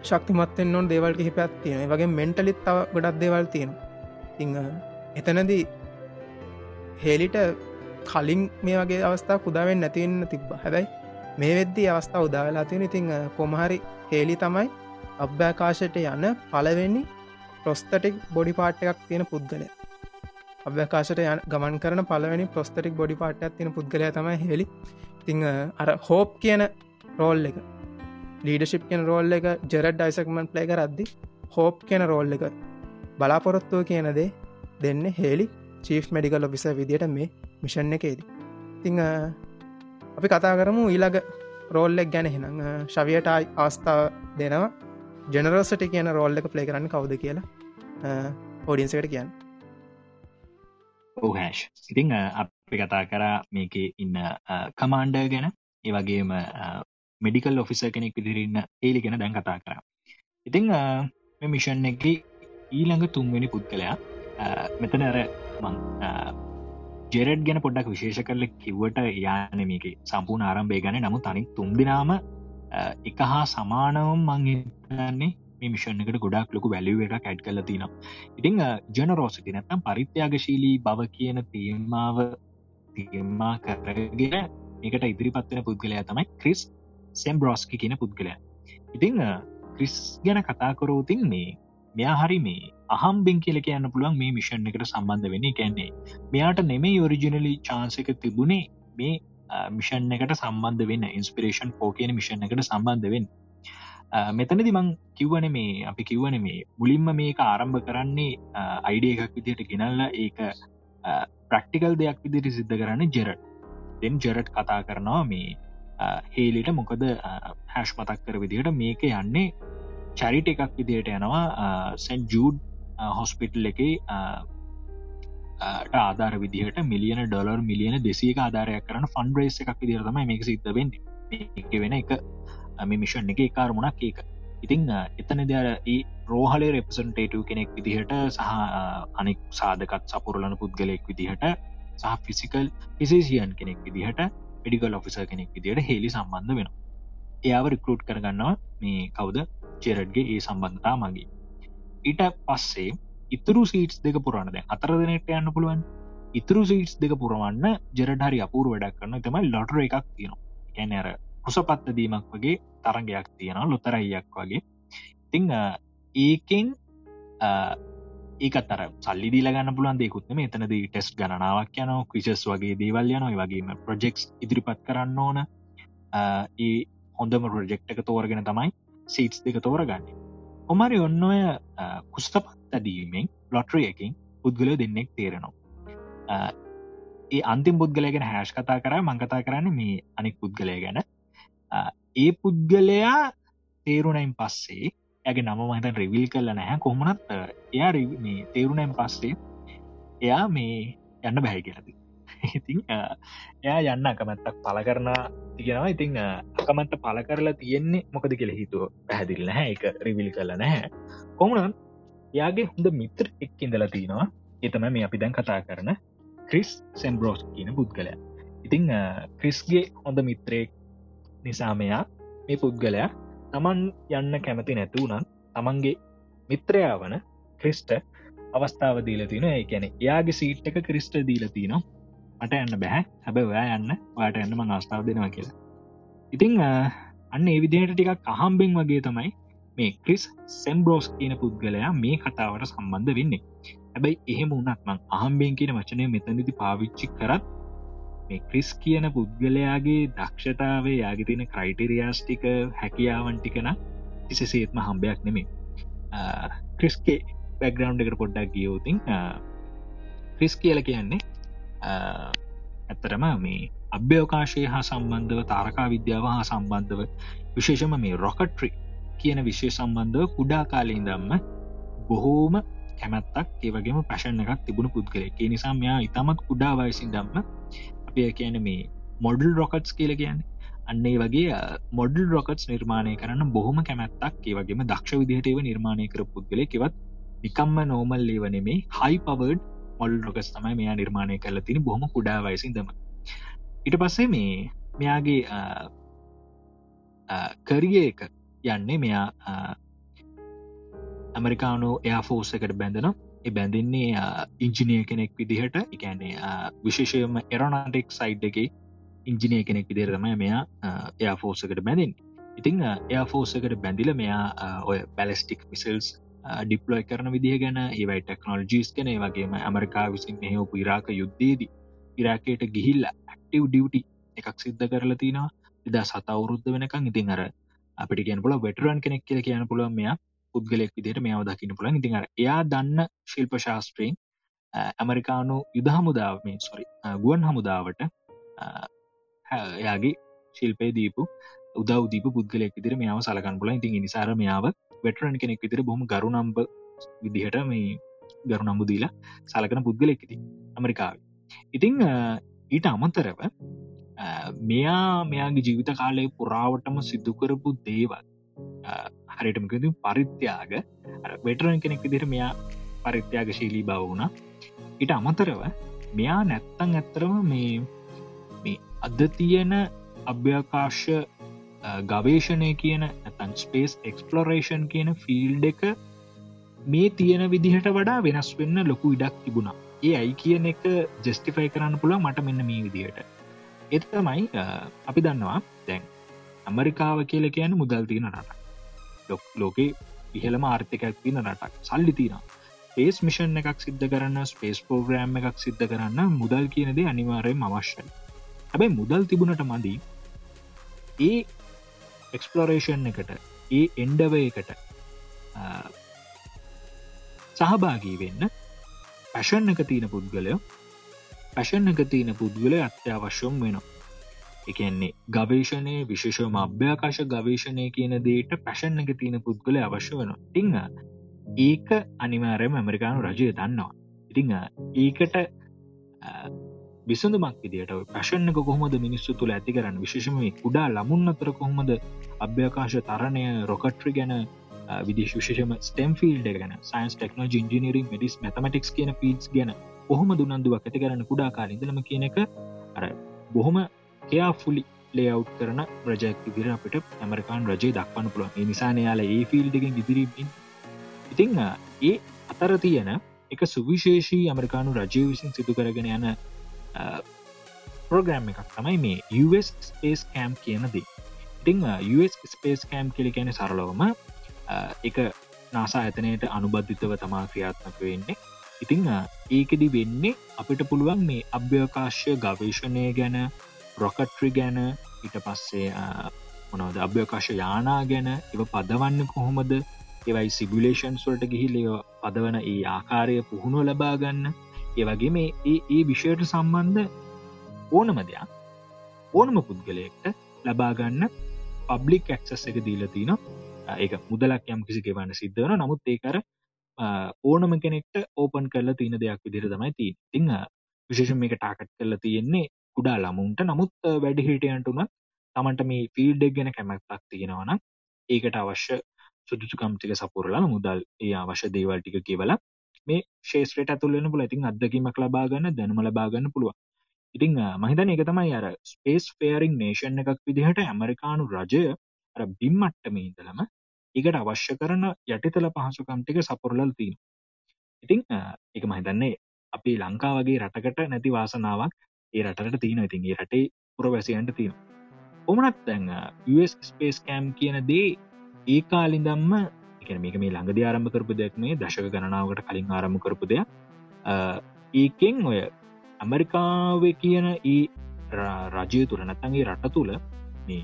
ශක්තිමත්තෙන් ඕන් දේවල් කිහිපත් තියෙන වගේ මෙන්ටලිත් තව ගොඩක් දේවල් තියෙනවා. ඉං එතනදී හෙලිට කලින් මේ වගේ අවස්ථා කුදාවෙන් නැතිවන්න තිබ්බ. හැබැයි මේ වෙද්දී අවස්ථා උදාවෙලා තියෙන ඉතිං කොමහරි හේලි තමයි අභ්‍යාකාශයට යන පලවෙනි ප්‍රොස්තටික් බොඩි පාට් එකක් තියෙන පුද්ගලය. අභ්‍යකාශට යන ගමන් කරන පලවෙනි ප්‍රොස්තටික් බොඩි පාට්යක් තියෙන පුද්ගලය තමයි හෙලි තිං අර හෝප් කියන රෝල් එක ලීඩශිප් කියන රෝල් එක ජෙරඩ් ඩයිසක්මන් ප්ලේ කරද්දි හෝප් කියන රෝල් එක බලාපොරොත්තුව කියනදේ දෙන්න හෙලි චීෆ් මඩිකල් ඔෆිස විදියට මේ මිෂන් එකේදී. තිං අපි කතා කරමු ඊළඟ රෝල්ලෙක් ගැන හෙනම් ශවියට අවස්ථාව දෙනවා. ජනරෝසට කියන රෝල්ල එක ප්ලේ කරන්න කවුද කියලා ඕඩියන්සකට කියන්න. ඕහැෂ් ඉතිං අපි කතා කරා මේක ඉන්න කමාන්ඩර් ගැන. ඒ වගේම මෙඩිකල් ඔෆිස කෙනෙක් විදිරන්න ඒලි ගැන දැන් කතා කරා. ඉතිං මිෂන් එක ඊළඟ තුන්වෙනි පුද්ගලයා මෙතන අර මං ජෙරඩ් ගැන පොඩ්ඩක් විශේෂ කරල කිව්වට යාන මේක සම්පූර්ණ ආරම්භය ගැන. නමු තනි තුන්දිනාම එක හා සමානවම් මංගන්නේ මිෂන් එකට ගොඩක් ලොකු වැලිුව එක කැඩ් කල තිනම් ඉතිං ජනරෝසිති නැත්තම් පරිත්‍යාගශීලී බව කියන තේමාව තේමා කරගෙන එකට ඉදිරිපත්වෙන පුද්ගලයා තමයි ක්‍රිස් සෙම් බ්‍රෝස්කි කියන පුද්ගලයා. ඉතිං ක්‍රිස් ගැන කතා කරෝතින් මේ මෙයා හරි මේ අහම්බෙන් කියල කියන්න පුළුවන් මේ මිෂන් එකට සම්බන්ධ වෙන කැන්නේ මෙයාට නෙමේ ඔරිජිනලි චාන්සක තිබුණේ මේ මිෂන් එකට සම්බන්ධ වෙන්න ඉන්ස්පිරේෂන් පෝ කියන මිෂන් එකට සම්බන්ධ වෙන් මෙතනදි මං කිව්වන මේ අපි කිව්වන මේ මුලින්ම මේක ආරම්භ කරන්නේ අයිඩිය එකක් විදියට ගෙනල්ල ඒක ප්‍රක්ටිකල් දෙයක් විදිට සිද්ධ කරන්න ජෙරට්. දෙන් ජෙරට් කතා කරනවා මේ හේලිට මොකද හැෂ් මතක් කර විදිහට මේක යන්නේ චරිට එකක් විදියට යනවා සැන් ජූඩ් හොස්පිටල් එක ආධාර විදිහට මිලියන ඩොලර් මිලියන දෙසික ආධාරයක් කරන ෆන් බ්‍රේස් එකක් විදිරතම මේක සිද්ධ වෙන්න. එක වෙන එක. මේ මිෂන් එක කාරමුණක් ඒක. ඉතිං එතන දෙර ඒ රෝහලේ රෙපසන්ටේටව කෙනෙක් විදිහට සහ අනෙක් සාධකත් සපුරලන පුද්ගලයෙක් විදිහට සහ ෆිසිකල් පිසිසියන් කෙනෙක් විදිහට ඩිකල් ඔෆිස කෙනෙක් විදිහට හෙලි සම්බන්ධ වෙන එයාව රිකරට් කරගන්නවා මේ කවුද? චෙරඩ්ගේ ඒ සම්බන්ධතා මගේ ඊට පස්සේ ඉතුරු සීටස් දෙක පුරන්න දැ අතර දෙනට යන්න පුළුවන්. ඉතුරු සීටස් දෙක පුරවන්න ජෙරඩ හරි අපූර වැඩක් කරන්න තමයි ලොටර එකක් තියෙනවා. කැන අර කුසපත්ත දීමක් වගේ තරගයක් තියෙනවා ලොතරයියක් වගේ. තිං ඒකෙන් ඒකතර සල්ලි දීලගන්න පුලන් දෙකුත්ම එතනද ටෙස් ගණනාවක් යන ක්විචස් වගේ දේවල් යන වගේම ප්‍රජෙක්ස් ඉදිරිපත් කරන්න ඕන. ඒ හොඳම ප්‍රජෙක්් එක තෝරගෙන තමයි සීටස් දෙක තෝරගන්න. ඔමරි ඔන්න ඔය කුස්තපත් අදීමෙන් ලොට්‍රියකින් පුද්ගලය දෙන්නෙක් තේරෙනවා. ඒ අන්තිම් පුද්ගලයගෙන හැෂ් කතා කර මංකතා කරන්න මේ අනික් පුද්ගලය ගැන. ඒ පුද්ගලයා තේරුණයින් පස්සේ ඇගේ නම මහිත රිවිල් කරල නැහැ. කොමනත් එයා මේ තේරුණයින් පස්සේ එයා මේ යන්න බැහැ කියලති ඉතින් එයා යන්න අකමැත්තක් පල කරන තිගෙනවා ඉතිං අකමන්ට පල කරලා තියෙන්නේ මොකද කියල හිතුව පැහැදිල් නැහැ. එක රිවිල් කරල නැහැ. කොමනන් යාගේ හොඳ මිත්‍ර එක් ඉඳලා තිනවා එතම මේ අපි දැන් කතා කරන ක්‍රිස් සෙම්බරෝස් කියන පුද්ගලය. ඉතිං ක්‍රිස්ගේ හොඳ මිත්‍රයෙක් නිසාමයා මේ පුද්ගලයා තමන් යන්න කැමති නැතුවනන් තමන්ගේ මිත්‍රයා වන ක්‍රිස්ට අවස්ථාව දීල තින ඒැන යාගේ සීට් එක ක්‍රිස්ට දීල තිනවා. මට යන්න බැහැ හැබ ඔයා යන්න වාට එන්න මං අවස්ථාව දෙනවා කියලා. ඉතිං අන්න ඒවිදිහට ටිකක් අහම්බෙන් වගේ තමයි මේ ක්‍රිස් සෙම්බරෝස් කියන පුද්ගලයා මේ කතාවට සම්බන්ධ වෙන්නේ. හැබැයි එහෙම වනත් මං අහම්බෙන් කියන වචනය මෙතනිති පාවිච්චි කරත් මේ ක්‍රිස් කියන පුද්ගලයාගේ දක්ෂතාවේ යාගේ තින ක්‍රයිටරියාස්ටික හැකියාවන්ටිකන කිසිසේත්ම හම්බයක් නෙමේ ක්‍රිස්කේ බැග්‍රවන්් එකට පොඩ්ඩක් ගියෝතින් ක්‍රිස් කියල කියන්නේ ඇත්තරම මේ අභ්‍යවකාශය හා සම්බන්ධව තාරකා විද්‍යාව හා සම්බන්ධව විශේෂම මේ රොකට්‍රි කියන විශෂය සම්බන්ධව කුඩා කාලයෙන් දම්ම බොහෝම කැමැත්තක් ඒවගේම ප්‍රශණ එකක් තිබුණු පුද්ගලෙක් නිසා මෙයා ඉතාමත් කුඩා වයසින් දම්ම අපය කියන මේ මොඩල් රොකට්ස් කියල කියන්නේ. අන්නේ වගේ මොඩල් රොකට්ස් නිර්මාණය කරන්න බොහොම කැමැත්තක් ඒවගේම දක්ෂ විදිහටව නිර්මාණය කර පුද්ගලෙකවත් නිකම්ම නෝමල් ලේවනේ හයි පවඩ් මොල් රොකස් තමයි මෙයා නිර්මාණය කරල තින බොහම කුඩා වයසිදම ඉට පස්සේ මේ මෙයාගේ කරිය එක යන්නේ මෙයා ඇමරිකානු එයාෆෝසකට බැඳන බැඳන්නේ ඉංජිනය කෙනෙක් විදිහට. එකන්නේ විශේෂයම එරොනාටෙක් සයිඩ් එක ඉංජිනය කෙනෙක් විදිරතම මෙයා එයාෆෝසකට බැඳින් ඉතිං එයාෆෝසකට බැඳිල මෙයා ඔය පැලස්ටික් මිසල්ස් ඩිප්ලොයි කරන විදිහ ගැන ඒවයි ටෙක්නෝලජීස් කන වගේම ඇමරිකා විසින් මෙහෝ ඉරාක යුද්ධේදී ඉරාකයට ගිහිල්ල ඇක්ටව් ඩියටි එකක් සිද්ධ කරලා තිනවා. එදා සතවුරුද්ධ වෙනකං ඉතින් අර අපිට කියන පුල වෙටරන් කෙනෙක් කියල කියන පුළුවන් මෙයා. පුද්ගලෙක් විදිට මෙයාව දකින්න පුළන් ඉතින් අර එයා දන්න ශිල්ප ශාස්ත්‍රීන් ඇමරිකානු යුද හමුදාව මේ සොරි ගුවන් හමුදාවට එයාගේ ශිල්පය දීපු උදව දීප පුද්ගලෙක් විදිර මෙයාව සලකන් පුල ඉතින් නිසාර මෙයාව වෙටරන් කෙනෙක් විදිර බොහම ගරු නම්බ විදිහට මේ ගරු නම්බු දීලා සලකන පුද්ගලෙක්ති ඇමරිකාව. ඉතිං ඊට අමතරව මෙයා මෙයාගේ ජීවිත කාලය පුරාවටම සිදු කරපු දේවල් හරිටමකද පරිත්‍යාග. වෙටරන් කෙනෙක් විදිර මෙයා පරිත්‍යාග ශීලී බව වුණ. ඉට අමතරව මෙයා නැත්තං ඇත්තරම මේ මේ අද තියෙන අභ්‍යකාශ ගවේෂණය කියන ඇතන් ස්පේස් එක්ස්පලොරේෂන් කියන ෆිල්් එක මේ තියෙන විදිහට වඩා වෙනස් වෙන්න ලොකු ඉඩක් තිබුණා. ඒ ඇයි කියන එක ජෙස්ටිෆයි කරන්න පුළ මට මෙන්න මේ විදිහට. එතමයි අපි දන්නවා දැන් ඇමරිකාව කියල කියන මුදල් තියෙන රට ලොක් ලෝකේ ඉහළම ආර්ථිකයක් තින රටක්. සල්ලි තින පේස් මිෂන් එකක් සිද්ධ කරන්න ස්පේස් පෝග්‍රෑම් එකක් සිද්ධ කරන්න මුදල් කියනදේ අනිවාරයෙන් අවශ්‍යයි. හැබැයි මුදල් තිබුණට මදී ඒ එක්ස්පලෝරේෂන් එකට ඒ එන්ඩව එකට සහභාගී වෙන්න පැෂන් එක තියෙන පුද්ගලයෝ පැෂන් එක තියෙන පුද්ගල අත්‍යවශ්‍යම් වෙනවා. එකන්නේ ගවේශණය විශේෂම අභ්‍යාකාශ ගවේශණය කියන දේට පැෂන් එක තියෙන පුද්ගල අවශ්‍ය වන ටිංහ ඒක අනිවාරයම ඇමරිකානු රජය දන්නවා. ඉතිං ඒකට විසඳමක් විදිට පැෂන් එක කොහොමද මිනිස්සු තුළ ඇති කරන්න? විශේෂම කුඩා ලමුන් අතර කොහොමද අභ්‍යාකාශ තරණය රොකට්‍රි ගැන විදිශ විශේෂම ස්ටම් ෆිල්ඩ ගැන සයින්ස් ටෙක්නෝ ජිනිරින් මඩිස් මැතමටික්ස් කියන පිස් ගැන කොහොම දුන්නන්දුවක් ඇති කරන්න කුඩා කාලින්දලම කියන එක අර බොහොම එයා ෆුලි ලේව් කරන ප්‍රජෙක් විදිර අපිට ඇමරිකාන් රජය දක්වන්න පුළුවන්. නිසාන යාල ඒ ෆිල්ඩගෙන් ඉදිරිබින් ඉතිං ඒ අතර තියෙන එක සුවිශේෂී ඇමරිකානු රජය විසින් සිදු කරගෙන යන ප්‍රෝග්‍රම් එකක් තමයි මේ US ස්පේස් කෑම් කියනදී ඉතිං US ස්පේස් කෑම් කෙලි කියන සරලවම එක නාසා ඇතනයට අනුබද්ධිතව තමා ක්‍රියාත්මක වෙන්නේ. ඉතිං ඒකෙදි වෙන්නේ අපිට පුළුවන් මේ අභ්‍යකාශ්‍ය ගවේශණය ගැන රොකට්‍රි ගැන ඊට පස්සේ මොනවද අභ්‍යකාශ යානා ගැන එව පදවන්න කොහොමද? ඒවයි සිබිලේෂන්ස් වලට ගිහිලය පදවන ඒ ආකාරය පුහුණුව ලබාගන්න ඒවගේ මේ ඒ ඒ විෂයට සම්බන්ධ ඕනම දෙයක් ඕනම පුද්ගලයෙක්ට ලබාගන්න පබ්ලික් ඇක්සස් එක දීලතින ඒක මුදලක් යම් කිසි ගෙවන්න සිද්ධවන නමුත් ඒකර ඕනම කෙනෙක්ට ඕපන් කරලා තියන දෙයක් විදිර තමයි ති ඉං විශේෂ මේක ටාකට් කරලා තියෙන්නේ කුඩා ළමුන්ට. නමුත් වැඩි හිටියන්ටුන තමන්ට මේ ෆිල්ඩක් ගැන කැමැත්තක් තියෙනවන ඒකට අවශ්‍ය සුදුසුකම්ටික සපුරලා මුදල් ඒ අවශ්‍ය දේවල් ටික කියවල මේ ශේෂත්‍රයට ඇතුල්ලන පුල ඉතින් අදකීමක් ලබාගන්න දැනම ලබාගන්න පුළුව ඉතිං මහිතන එක තමයි අර ස්පේස් ෆේරිං නේෂන් එකක් විදිහට ඇමරිකානු රජය අර බිම්මට්ටම ඉදලම ඒකට අවශ්‍ය කරන යටිතල පහසුකම්ටික සපුරලල් තිීන ඉතිං එක මහිතන්නේ අපි ලංකා වගේ රටකට නැති වාසනාවක් ඒ රටට තියෙන ඉතින් ඒ රටේ පුරවැසියන්ට තියෙන ඔමනත් තැන් US ස්පේස් කෑම් කියන දේ ඒ කාලින්දම්ම එක මේක මේ ළඟද ආරම්භ කරපු දෙයක් මේ දශක ගණනාවට කලින් ආරම්භ කරපු දෙයක්. ඒකෙන් ඔය ඇමරිකාව කියන ඒ රජය තුළ නැතන්ගේ රට තුළ මේ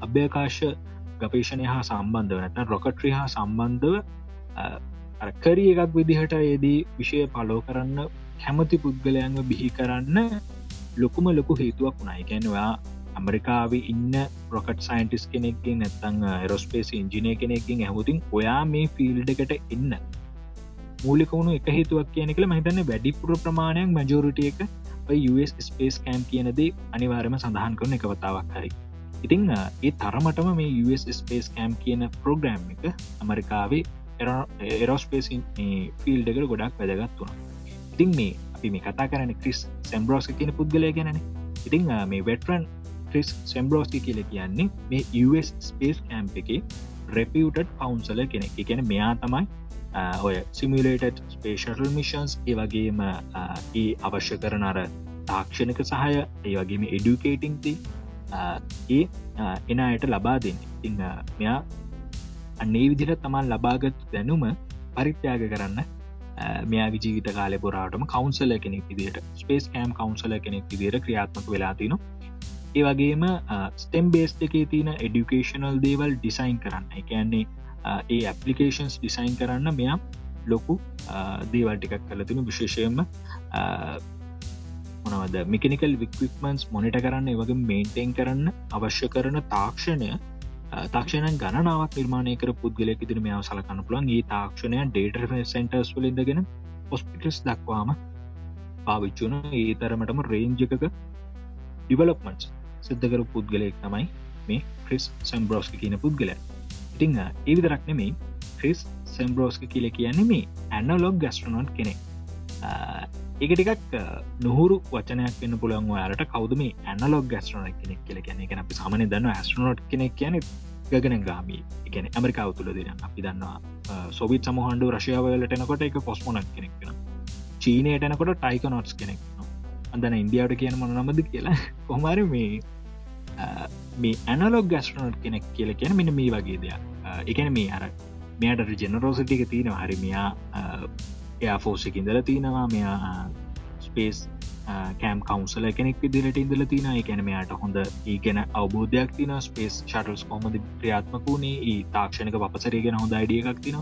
අභ්‍යකාශ ගපේෂණය හා සම්බන්ධව නැතන් රොකට්‍රි හා සම්බන්ධව කරිය එකක් විදිහට ඒදී විෂය පලෝ කරන්න කැමති පුද්ගලයන්ව බිහි කරන්න ලොකුම ලොකු හේතුවක් වුණයි ගැනවා ඇමරිකාව ඉන්න රොකට් සයින්ටිස් කෙනෙක්ගේ නැත්තං රොස්පේස් ඉංජිනය කෙනෙකින් ඇහමුතින් ඔයා මේ ෆිල්ඩ එකට එන්න. මූලිකවුණු එක හේතුවක් කියන කළ මහිතන්න වැඩිපුර ප්‍රමාණයක් මජෝරිටිය එක US ස්පේස් කෑම් කියනදේ අනිවාරම සඳහන් කරන එකවතාවක් හරි. ඉතිං ඒ තරමටම මේ US ස්පේස් කෑම් කියන ප්‍රෝග්‍රෑම් එක ඇමරිකාවේ එරෝස්පේස් ෆිල්ඩ එකට ගොඩක් වැදගත් වුණා. ඉතින් මේ අපි මේ කතා කරන ක්‍රිස් සැම්බරෝස් කියන පුද්ගලය ගැන ඉතිං මේ වෙටරන් ක්‍රිස් සැම්බරෝස්කි කියල කියන්නේ මේ US ස්පේස් කෑම්ප එක රෙපියටඩ් පවන්සල කෙනෙක්. ගැන මෙයා තමයි ඔය සිමිලේට ස්පේෂල් මිෂන්ස් ඒ වගේම ඒ අවශ්‍ය කරන අර තාක්ෂණක සහය ඒ වගේම එඩුකේටිංති ඒ එන අයට ලබා දෙන්න. ඉන්න මෙයා අන්නේ විදිර තමන් ලබාගත් දැනුම පරිත්‍යාග කරන්න මෙයාගේ ජීවිත කාලය පුරාටම කවන්සල කෙනෙක් විදිට ස්පේස් කෑම් කවන්සල කෙනෙක් විදිර ක්‍රියාත්මක වෙලා තින ඒ වගේම ස්ටෙම් බේස් එකේ තියෙන එඩිකේෂනල් දේවල් ඩිසයින් කරන්න. එකන්නේ ඒ ඇපලිකේෂන්ස් ඩිසයින් කරන්න මෙයා ලොකු දේවල් ටිකක් කල තින විශේෂයෙන්ම මොනවද මිකනිකල් වික්වික්මන්ස් මොනිට කරන්න වගේ මේන්ටෙන් කරන්න අවශ්‍ය කරන තාක්ෂණය තාක්ෂණ ගණනාවක් නිර්මාණය කර පුද්ගලෙක් ඉදිරි මෙයාව සලකන්න පුළන් ඒ තාක්ෂණය ඩේට සෙන්ටර්ස් වලින්දගෙන ඔස්පිටස් දක්වාම පාවිච්චුන ඒ තරමටම රේන්ජකක ඩිවලප්මන්ස් සිද්ධකර පුද්ගලයෙක් තමයි මේ ක්‍රිස් සම්බ්‍රෝස්ක කියන පුද්ගල ඉතිං ඒවිදරක් නෙමේ ක්‍රිස් සම්බ්‍රෝස්ක කියල කියන්නේ මේ ඇන්නලොග් ගස්ට්‍රනොට් කෙනෙක්. ඒක ටිකක් නොහුරු වචනයක් වන්න පුළන් යාලට කවද මේ ඇනලොග් ගස්ට්‍රනක් කෙනෙක් කියල කියන එක අපි සමන දන්න ඇස්ට්‍රනොට් කෙනෙක් කියන ගගන ගාමී එකන ඇමරිකාව තුළ දෙන. අපි දන්නවා සොවිත් සමහන්ඩු රශයාවලටනකොට එක කොස්මොනක් කෙනෙක් වෙන චීනයටනකොට ටයික නොට්ස් කෙනෙක් අදන ඉන්දියාවට කියන මොන නමද කියලා. කොහමර මේ මේ ඇනලොග් ගස්ටනට් කෙනෙක් කියල කියන මෙන මේ වගේ දෙයක්. එකන මේ අර මෙයට ජෙනරෝසිටික තියෙන හරිමයා එයා ෆෝසික ඉඳල තියෙනවා. මෙයා ස්පේස් කෑම් කවන්සල කෙනෙක් විදිරට ඉඳල තින එකැන මෙයාට හොඳ ඒගැන අවබෝධයක් තින ස්පේස් ෂටල්ස් කොමද ක්‍රියාත්මක වුණේ ඒ තාක්ෂණක පසරේගෙන හොඳ අයිඩිය එකක් තින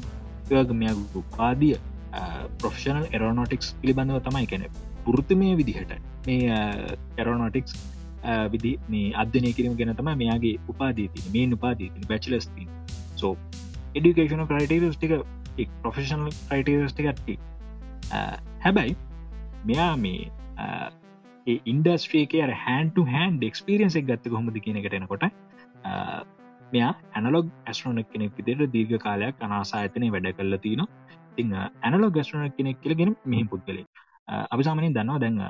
යගමය උපාදිය ප්‍රොෆෂනල් එරෝනොටික්ස් පිළිබඳව තමයි කැනෙ පුෘත්තමය විදිහට මේ එරෝනොටික්ස් විදි මේ අධ්‍යනය කිරීම ගැන තම මෙයාගේ උපාදී තින මේ උපාදී තින බැචලස්තින් සෝ එඩිකේෂන ක්‍රයිටරස් ටික ප්‍රොෆෙෂනල් ක්‍රයිටරස් ටිකට්ටි හැබැයි මෙයා මේ ඉන්ඩස්ට්‍රේක හැන්ට හැන් ඩෙක්ස්පිරියන්ස එක ගත්ත කොහොමද කියනකටෙනකොට මෙයා ඇනලොග් ඇස්ට්‍රෝනක් කෙනෙක් විදිට දීර්ඝ කාලයක් අනාසා ඇතනය වැඩ කල්ල තින තිං ඇනලොග ගස්ට්‍රනක් කෙනෙක් කියලගෙන මෙහි පුද්ගලේ අපි සාමනින් දන්නවා දැන්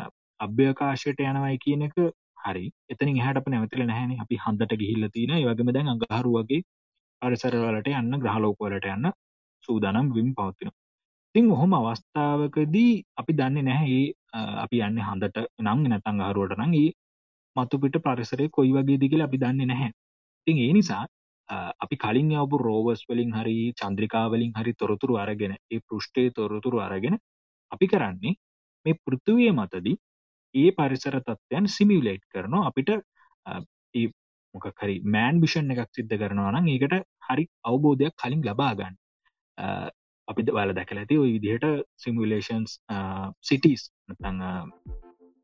අභ්‍යකාශයට යනවයි කියන එක හරි. එතන හට නැවතිල නැහැන. අපි හන්දට ගිහිල්ල තින වගේම දැන් අගහරු වගේ පරිසරවලට යන්න ග්‍රහලෝකවලට යන්න සූදානම් විම් පවත්තිනවා තිං ඔහොම අවස්ථාවකදී අපි දන්නේ නැහැ අපි යන්න හඳට නං නැතං හරුවට නංගේ මතුපිට පරිසරය කොයි වගේ දිගල අපි දන්නේ නැහැ. තිං ඒ නිසා අපි කලින් යවපු රෝවස් වලින් හරි චන්ද්‍රිකාවලින් හරි තොරතුරු අරගෙන ඒ පෘෂ්ටේ තොරතුරු අරගෙන අපි කරන්නේ මේ පෘතුවය මතදී ඒ පරිසර තත්වයන් සිමියලේට් කරනවා. අපිට ඒ මොකහරි මෑන් විෂන් එකක් සිද්ධ කරනවා නම් ඒකට හරි අවබෝධයක් කලින් ලබාගන්න අපි බල දැකල ඇති ඔය විදිහට සිමිලේෂන්ස් සිටස් නතං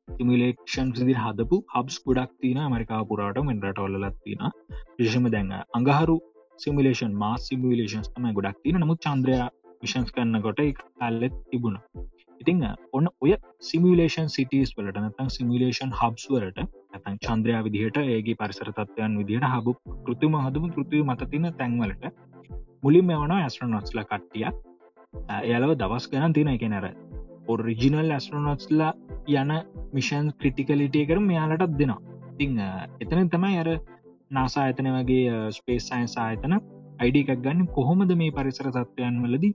සිමිලේෂන් සිදි හදපු හබ්ස් ගොඩක් තින මරිකා පුරාට මෙන්රට ඔල්ලත් තින විශෂම දැන් අඟහරු සිමිලේෂන් මා සිමිලේෂන්ස් තම ගොඩක් තින නමුත් චන්ද්‍රය විශන්ස් කරන්න කොට කල්ලෙත් තිබුණ. ඉතිං ඔන්න ඔය සිමිලේෂන් සිටස් වලට නතන් සිමිලේෂන් හබ්ස් වලට ඇතන් චන්ද්‍රයා විදිහට ඒගේ පරිසර තත්වයන් විදිහට හබු කෘතිම හදම කෘතිය මත තින තැන්වලට මුලින් මෙවන ඇස්ට්‍රනොත්ස්ල කට්ටියක්. එයාලව දවස් ගැන තින එක නැර ඔරිජිනල් ඇස්ට්‍රනොත්ස්ලා යන මිෂන් ක්‍රටිකලිටිය කරම මෙයාලටත් දෙනවා. තිං එතන තමයි අර නාසා ඇතන වගේ ස්පේස් සයින්ස් ආයතන අයිඩ එකක් ගන්න කොහොමද මේ පරිසර තත්වයන් වලද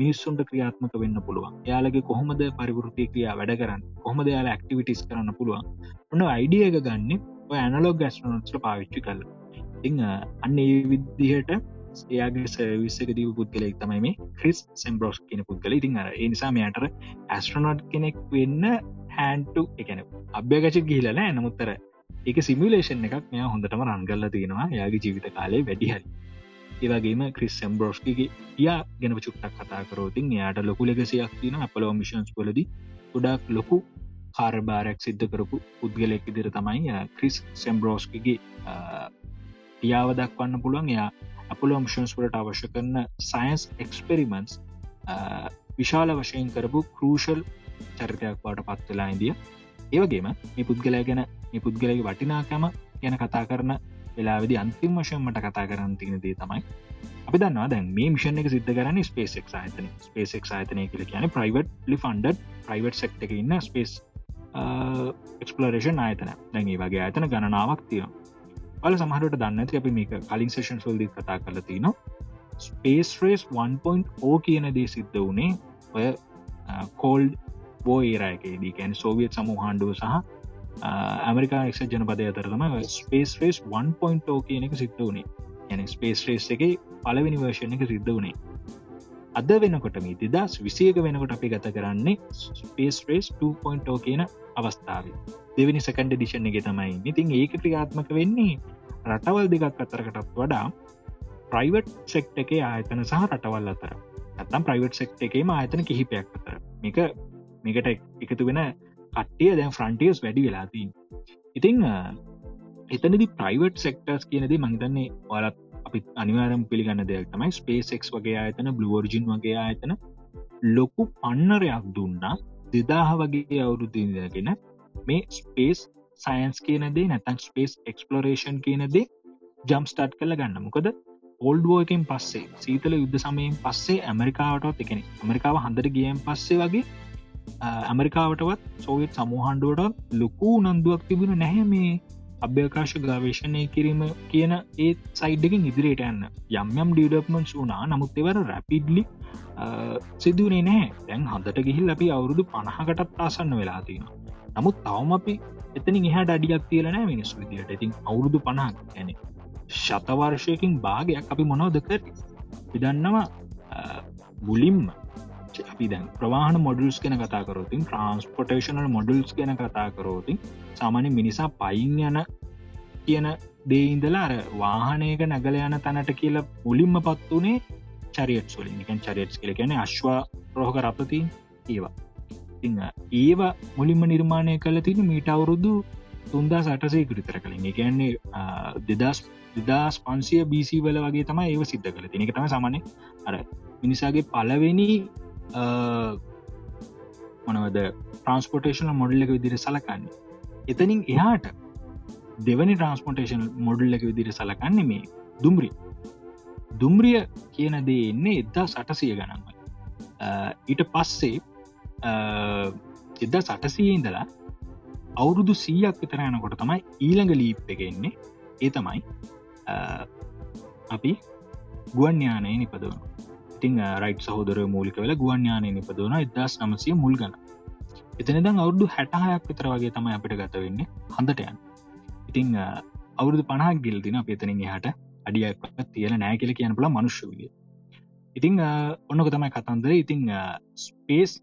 මිනිස්සුන්ට ක්‍රියාත්මක වෙන්න පුළුවන්? යාලගේ කොහොමද පරිවෘතිය ක්‍රියා වැඩ කරන්න? කොහොමද යාල ඇක්ටිවිටිස් කරන්න පුළුවන්? ඔන්න අයිඩිය එක ගන්න? ඔය ඇනලෝග ඇස්ට්‍රනොත්ල පාවිච්චි කල ඉං අන්න ඒ විදිහට එයාගේ සවිස්සක දීව පුද්ගලෙක් තමයි මේ ක්‍රිස් සෙම්බරෝස් කියන පුද්ගල ඉතින් අර නිසා මෙයාට ඇස්ට්‍රනොට් කෙනෙක් වෙන්න හැන්ටු එකන අභ්‍යගච ගිහිලන නමුත්තර ඒක සිමිලේෂන් එකක් මෙයා හොඳටම රන්ගල්ල තියෙනවා. යාගේ ජීවිත කාලේ වැඩිහරි ඒවගේම ක්‍රිස් සම්බරෝස්්කිගේ යා ගෙන චුට්ටක් කතා කරෝතින් එයාට ලොකු ලෙගසියක් තින අපලෝ මිෂන්ස් වලද ගොඩක් ලොකු කාර්භාරයක් සිද්ධ කරපු පුද්ගලෙක් ඉදිර තමයි ක්‍රිස් සෙම්බරෝස්කිගේ ටියාව දක්වන්න පුළුවන්. එයා අපපුලෝ මිෂන්ස් වලට අවශ්‍ය කරන සයින්ස් එක්ස්පෙරිමන්ස් විශාල වශයෙන් කරපු කරූෂල් චරිතයක් වාට පත්වෙලා ඉදිය. ඒවගේම මේ පුද්ගලය ගැන මේ පුද්ගලගේ වටිනාකම ගැන කතා කරන වෙලාවෙදි අන්තිම වශයෙන්මට කතා කරන්න තින දේ තමයි අපි දන්නවා දැන් මේ මිෂණ එක සිද්ධ කරන්න ස්පේසෙක් ආතන ස්පේසෙක් ආතනය කියල කියන privately funded private sector එක ඉන්න ස්පේස් එක්ස්පලරේෂන් ආයතන දැගේ වගේ ආතන ගණනාවක් තියෙනවා. ඔල සමහරට දන්න අපි මේක කලින් සේෂන් සොල්දි කතා කලති න ස්පේස් රේස් 1.0 කියන දේ සිද්ධ වනේ ඔය කෝල්ඩ් බෝ ඒරයකේදී කැන් සෝවියත් සමූ හාණ්ඩුව සහ ඇමරිකා එක් ජනපදය අතරතම ස්පේස් රේස් 1.0 කියන එක සිද්ධ වනේ යන ස්පේස් රේස් එක පලවෙනි වර්ෂණ එක සිද්ධ වනේ අද වෙනකොට මේ දෙදස් විසියක වෙනකොට අපි ගත කරන්නේ ස්පේස් රේස් 2.0 කියන අවස්ථාව. දෙවනි සකන්ඩ දිශණ එක තමයි. ඉතින් ඒක ක්‍රියාත්මක වෙන්නේ රටවල් දෙකක් අතරකටත් වඩා ප්‍රයිවට් සෙක්ට එක ආයතන සහ රටවල් අතර. ඇත්තම් ප්‍රයිවට් සෙක්ට එකේම ආයතන කිහිපයක් අතර. මේක මේකට එකතු වෙන කට්ටිය දැන් ෆ්‍රන්ටියස් වැඩි වෙලාතිී ඉතිං එතනදි ප්‍රයිවට් සෙක්ටර්ස් කියනද මහිතන්නේ ඔලත් අපි අනිවාරම් පිළිගන්න දෙයක් තමයි. ස්පේසෙක්ස් වගේ ආයතන බ්ලුවර්ජින් වගේ ආයතන ලොකු පන්නරයක් දුන්නා. දෙදාහ වගේ අවුරුදුදගෙන මේ ස්පේස් සයින්ස් කියනදේ නැතන් ස්පේස් එක්ස්පලෝරේෂන් කියනදේ ජම් ස්ටාට් කල ගන්න. මොකද ඔල්ඩුවෝකින් පස්සේ සීතල යුද්ධ සමයෙන් පස්සේ ඇමරිකාවටත් එකන ඇමරිකාව හන්දර ගියම් පස්සේ වගේ ඇමරිකාවටවත් සෝවිත් සමූහන්ඩුවට ලොකු නන්දුවක් තිබුණ නැහැ මේ අභ්‍යකාශ ගවේශණය කිරීම කියන ඒත් සයිඩ්ඩකින් ඉදිරියට යන්න. යම් යම් ඩිඩප්මන්ස් වුනා නමුත් එවර රැපිඩ්ලි සිදුවනේ නෑ දැන් හදට ගිහිල් අපි අවුරුදු පණහකටත් ආසන්න වෙලා තියෙනවා. නමුත් තවම අපි එතනින් එහට අඩියක් තියලනෑ මිනිස් විදිට ඉතින් අවුරුදු පණහක් ගැන ශතවර්ශයකින් භාගයක් අපි මොනවද කර? පිදන්නවා බුලිම්ම අපි දැන් ප්‍රවාහන මොඩල්ස් ගැන කතා කරෝතින් ට්‍රන්ස්පොටේෂනල් මොඩල්ස් ගැන කතා කරෝතින් සාමාන්‍ය මිනිසා පයින් යන කියන දේඉන්දලා අර වාහනයක නැගල යන තැනට කියලා පුලින්ම පත් වනේ චරියට් සොලින් එකන් චරියට්ස් කියල ගැන අශ්වා රෝහක රපතින් ඒවා. ඉන්න ඒවා මුලින්ම නිර්මාණය කල තින මීට අවුරුදු තුන්දා සටසේ කරිතර කලින් එකන්නේ දෙදස් දෙදස් පන්සිය බිසි වල වගේ තම ඒව සිද්ධ කළ තිනෙක තම සමන අර මිනිසාගේ පලවෙනි මොනවද? ට්‍රන්ස්පොටේෂන මොඩල් එක විදිර සලකන්නේ. එතනින් එයාට දෙවනි ට්‍රන්ස්පොටේෂන් මොඩල් එක විදිර සලකන්නේ මේ දුම්රි දුම්රිය කියන දේ එන්නේ එදදා සටසිය ගණන්ව ඊට පස්සේ එදදා සටසයේ ඉඳලා අවුරුදු සීයක් විතර යනකොට තමයි ඊළඟ ලීප් එක එන්නේ. ඒ තමයි අපි ගුවන් යානය නිපදවන ඉතිං රයිට් සහෝදර මූලික වෙල ගුවන් යානය නිපදවන එදස් නමසය මුල් ගන එතනදම් අවුරදු හැටහයක් විතර වගේ තමයි අපිට ගත වෙන්න හන්දටයන් ඉතිං අවුරුදු පණහක් ගිල්දින අපේතනින් හට අඩියක් තියෙන නෑ කියල කියන පුල මනුෂ්‍යවිය ඉතිං ඔන්නක තමයි කතන්දර ඉතිං ස්පේස්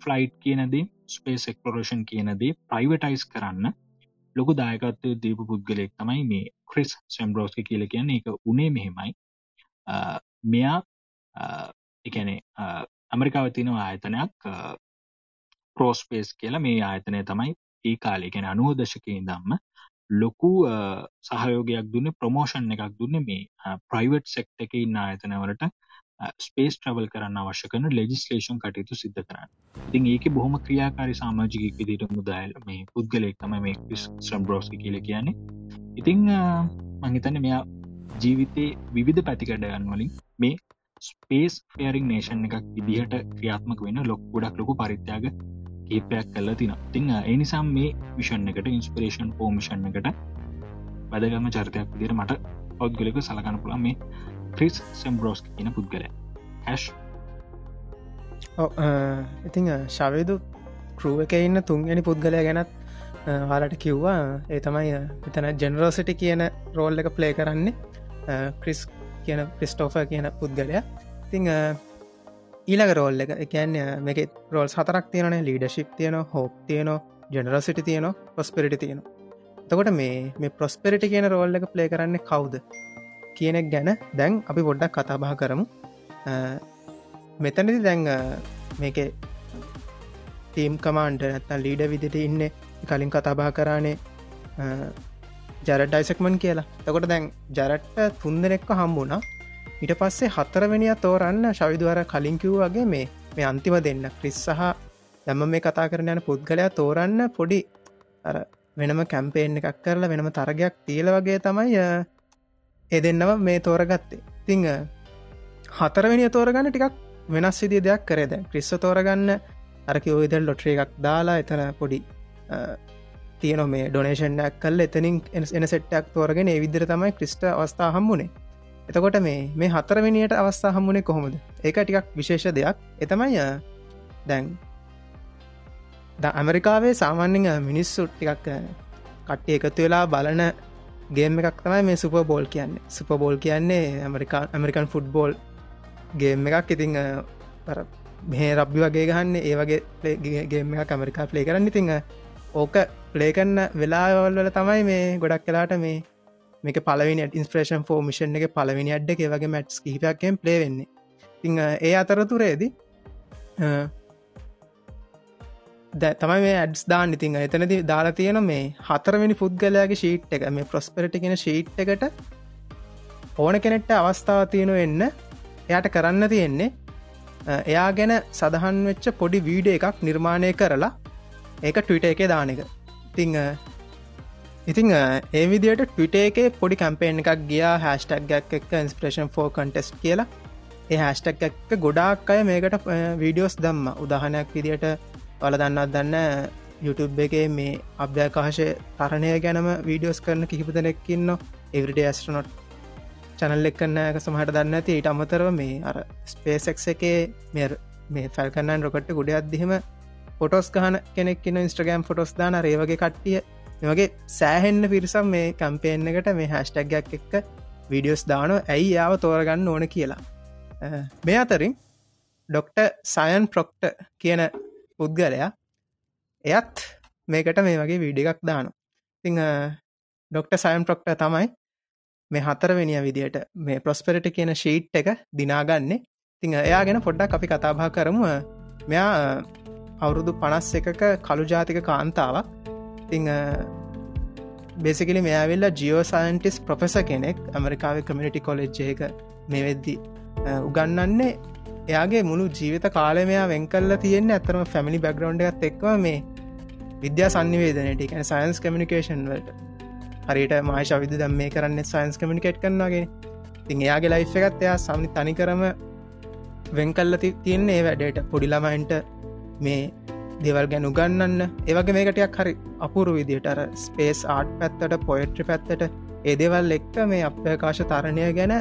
ෆ්ලයිට් කියනදේ ස්පේස් එක්ලෝරේෂන් කියනදේ ප්‍රයිවටයිස් කරන්න ලොකු දායකත්වය දීපු පුද්ගලෙක් තමයි මේ ක්‍රිස් සෙම්බරෝස්ක කියල කියන්න. එක උනේ මෙහෙමයි. මෙයා එකනේ ඇමරිකාව තිනවා ආයතනයක් ප්‍රෝස්පේස් කියලා මේ ආයතනය තමයි ඒ කාලෙගෙන අනුව දශකයෙන් දම්ම ලොකු සහයෝගයක් දුන්න ප්‍රමෝෂන් එකක් දුන්න මේ ප්‍රයිවට් සෙක්ට එක ඉන්න ආයතනවලට ස්පේස් ට්‍රවල් කරන්න අවශ්‍ය කරන ලෙජිස්ලේෂන් කටයුතු සිද්ධ කරන්න. ඉතින් ඒක බොහොම ක්‍රියාකාරි සාමාජිකක් විදිට මුදල් මේ පුද්ගලෙක් තම මේ ස්්‍රම්බ්‍රෝස්ක කියල කියන්නේ. ඉතිං මංහිතන්න මෙයා ජීවිතේ විවිධ පැතිකඩයන් වලින් මේ ස්පේස් ෆේරිං නේෂන් එකක් විදිහට ක්‍රියාත්මක වෙන ලොක් ගොඩක් ලොකු පරිත්‍යාග කේපයක් කල්ල තින තිං එනිසාම් මේ විෂන් එකට ඉන්ස්පරේෂන් පෝමිෂන් එකට වැදගම චරිතයක් විදිර මට පෞද්ගලක සලකන පුළන් මේ ක්‍රිස් සෙම්බ්‍රෝස් කියන පුද්ගල හැෂ් ඉතිං ශවේදු කරුව එක ඉන්න තුන්ගනි පුද්ගලය ගැනත් හලට කිව්වා ඒ තමයි එතන ජෙනරෝසිටි කියන රෝල් එක ප්ලේ කරන්නේ. ක්‍රිස් කියන ක්‍රිස්ටෝෆ කියන පුද්ගලය. තිං ඊළඟ රෝල් එක එකන්න මේක රෝල් සතරක් තියනේ ලීඩශිප් තියන හෝප් තියනවා ජෙනරසිටි තියනවා පොස්පිරිටි තියෙනවා. තකොට මේ මේ ප්‍රොස්පෙරිටි කියන රෝල් එක ප්ලේ කරන්න කවුද? කියනෙක් ගැන දැන් අපි පොඩ්ඩක් කතාබහ කරමු. මෙතනදි දැන් මේක ටීම් කමාන්ඩ නැත්තන් ලීඩ විදිට ඉන්න. කලින් කතාබා කරානේ ජරඩයිසක්මන් කියලා. තකොට දැන් ජරට්ට තුන්දනෙක්ක හම්බුණා. ඉට පස්සේ හතරවෙනිය තෝරන්න ශවිදුවර කලින්කිව් වගේ මේ මේ අන්තිම දෙන්න. ක්‍රිස් සහ දැම මේ කතා කරන යන පුද්ගලයා තෝරන්න පොඩි වෙනම කැම්පේෙන් එකක් කරලා වෙනම තරගයක් තියල වගේ තමයි ඒ දෙන්නම මේ තෝරගත්තේ. තිං හතරවෙනි තෝරගන්න ටිකක් වෙනස් විදිිය දෙයක් කරේද ක්‍රිස්ස තෝරගන්න අරකි ඔයිදල් ලොට්‍රේ එකක් දාලා එතන පොඩි තියන මේ ඩොනේෂන්යක් කල් එතනින් එන සෙට්ටක් තෝරගෙන ඒ විදිර තමයි ක්‍රිස්ට අවස්ථා හම්බුණේ එතකොට මේ මේ හතරවෙනියට අවස්ථා හම්බුණේ කොහොමද? ඒක ටිකක් විශේෂ දෙයක්. එතමයි දැන් ද ඇමරිකාවේ සාමාන්‍යෙන් මිනිස්සු ටිකක් කට්ටිය එකතු වෙලා බලන ගේම එකක් තමයි මේ සුප බෝල් කියන්නේ. සුප බෝල් කියන්නේ ඇමරිකා ඇමරිකන් ෆුට්බෝල් ගේම් එකක්. ඉතිං මේ රබ්බි වගේ ගහන්න. ඒ වගේ ගේම එක ඇමරිකා ප්ලේ කරන්න. ඉතිං ඕක ප්ලේකන්න වෙලාවල් වල තමයි මේ ගොඩක් කලාට මේ මේක පලවිනි ඉන්ස්ප්‍රේෂන් ෆෝ මිෂන් එක පලවිනි අඩ්ඩ එක වගේ මැට්ස් කිහිපයක්ෙන් ප්ලේ වෙන්නේ. තිං ඒ අතරතුරේදී තමයි මේ ඇඩ්ස් දාන්න. ඉතින් එතනති දාලා තියෙන මේ හතරවෙනි පුද්ගලයාගේ ශීට් එක මේ ප්‍රොස්පෙරටි කෙන ශීට් එකට ඕන කෙනෙට්ට අවස්ථාව තියෙන එන්න එයාට කරන්න තියෙන්නේ එයා ගැන සඳහන් වෙච්ච පොඩි වීඩ එකක් නිර්මාණය කරලා ඒක ටවිට එක දාන එක. ඉතිං ඉතිං ඒ විදියට ටවිට එක පොඩි කම්පේෙන් එකක් ගියා හැස්ටක්ගක් එක් ඉන්ස්ප්‍රේෂන් ෆෝ කන්ටෙස්් කියලා. ඒ හැස්ටක් එක්ක ගොඩාක් අය මේකට වීඩියෝස් දම්ම. උදාහනයක් විදියට ඔල දන්නත් දන්න YouTube එකේ මේ අභ්‍යකාශය තරණය ගැනම වීඩියෝස් කරන කිහිප දෙනෙක්කින්න එවරිඩ ඇස්ටනොට් චැනල් එක්කන්න එක සමහට දන්න ඇති ඊට අමතරව මේ අර ස්පේසෙක් එකේ මෙ මේ ෆැල්කන්නන් රොකට්ට ගොඩ අදදිහෙම ෆොටෝස් ගහන කෙනෙක් කියන ඉස්ට්‍රගම් ෆොටෝස් දාන රේවගේ කට්ටිය. වගේ සෑහෙන්න පිරිසම් මේ කම්පේෙන් එකට මේ හැස්ටක්ගයක් එක්ක විඩියෝස් දානො ඇයි යාව තෝරගන්න ඕන කියලා? මේ අතරින් ඩොක්ට සයන් ප්‍රොක්ට කියන පුද්ගලයා එයත් මේකට මේ වගේ වීඩි එකක් දානු තිං ඩොක්ට සයන් ප්‍රොක්ට තමයි මේ හතරවෙනිය විදියට මේ ප්‍රොස්පෙරට කියන ශීට් එක දිනාගන්නේ. තිං එයා ගැන පොඩ්ඩක් අපි කතාබා කරමු. මෙයා අවුරුදු පනස් එකක කළු ජාතික කාන්තාවක්. තිං බේසිකලි මෙයාවෙල්ලා ජියෝ සයින්ටිස් ප්‍රොෆෙස කෙනෙක් ඇමරිකාව කමිනිටි කොලෙජ්ජයක මේ වෙද්දි උගන්නන්නේ එයාගේ මුළු ජීවිත කාලමයා වෙන්කල්ල තියෙන්නේ ඇතරම ෆැමිලි බැග්‍රවන්් එකත් එක්ව මේ විද්‍යා සංනිවේදනට එකැන සයින්ස් කමිනිිකේෂන් වලට. හරිට මාශ විද දම් මේ කරන්න සයින්ස් කමිනිකේට් කරන්නගේ තින් එයාගේ ලයිෆ් එකත් එයා සමනි තනිකරම වෙන්කල්ල තියන්නේ වැඩට. පොඩිළමයින්ට මේ දෙවල් ගැන උගන්නන්න ඒවගේ මේකටයක් හරි අපුරු විදිට අර ස්පේස් ආට් පැත්තට පොයට්‍රි පැත්තට ඒදේවල් එක්ක මේ අප්‍යකාශ තරණය ගැන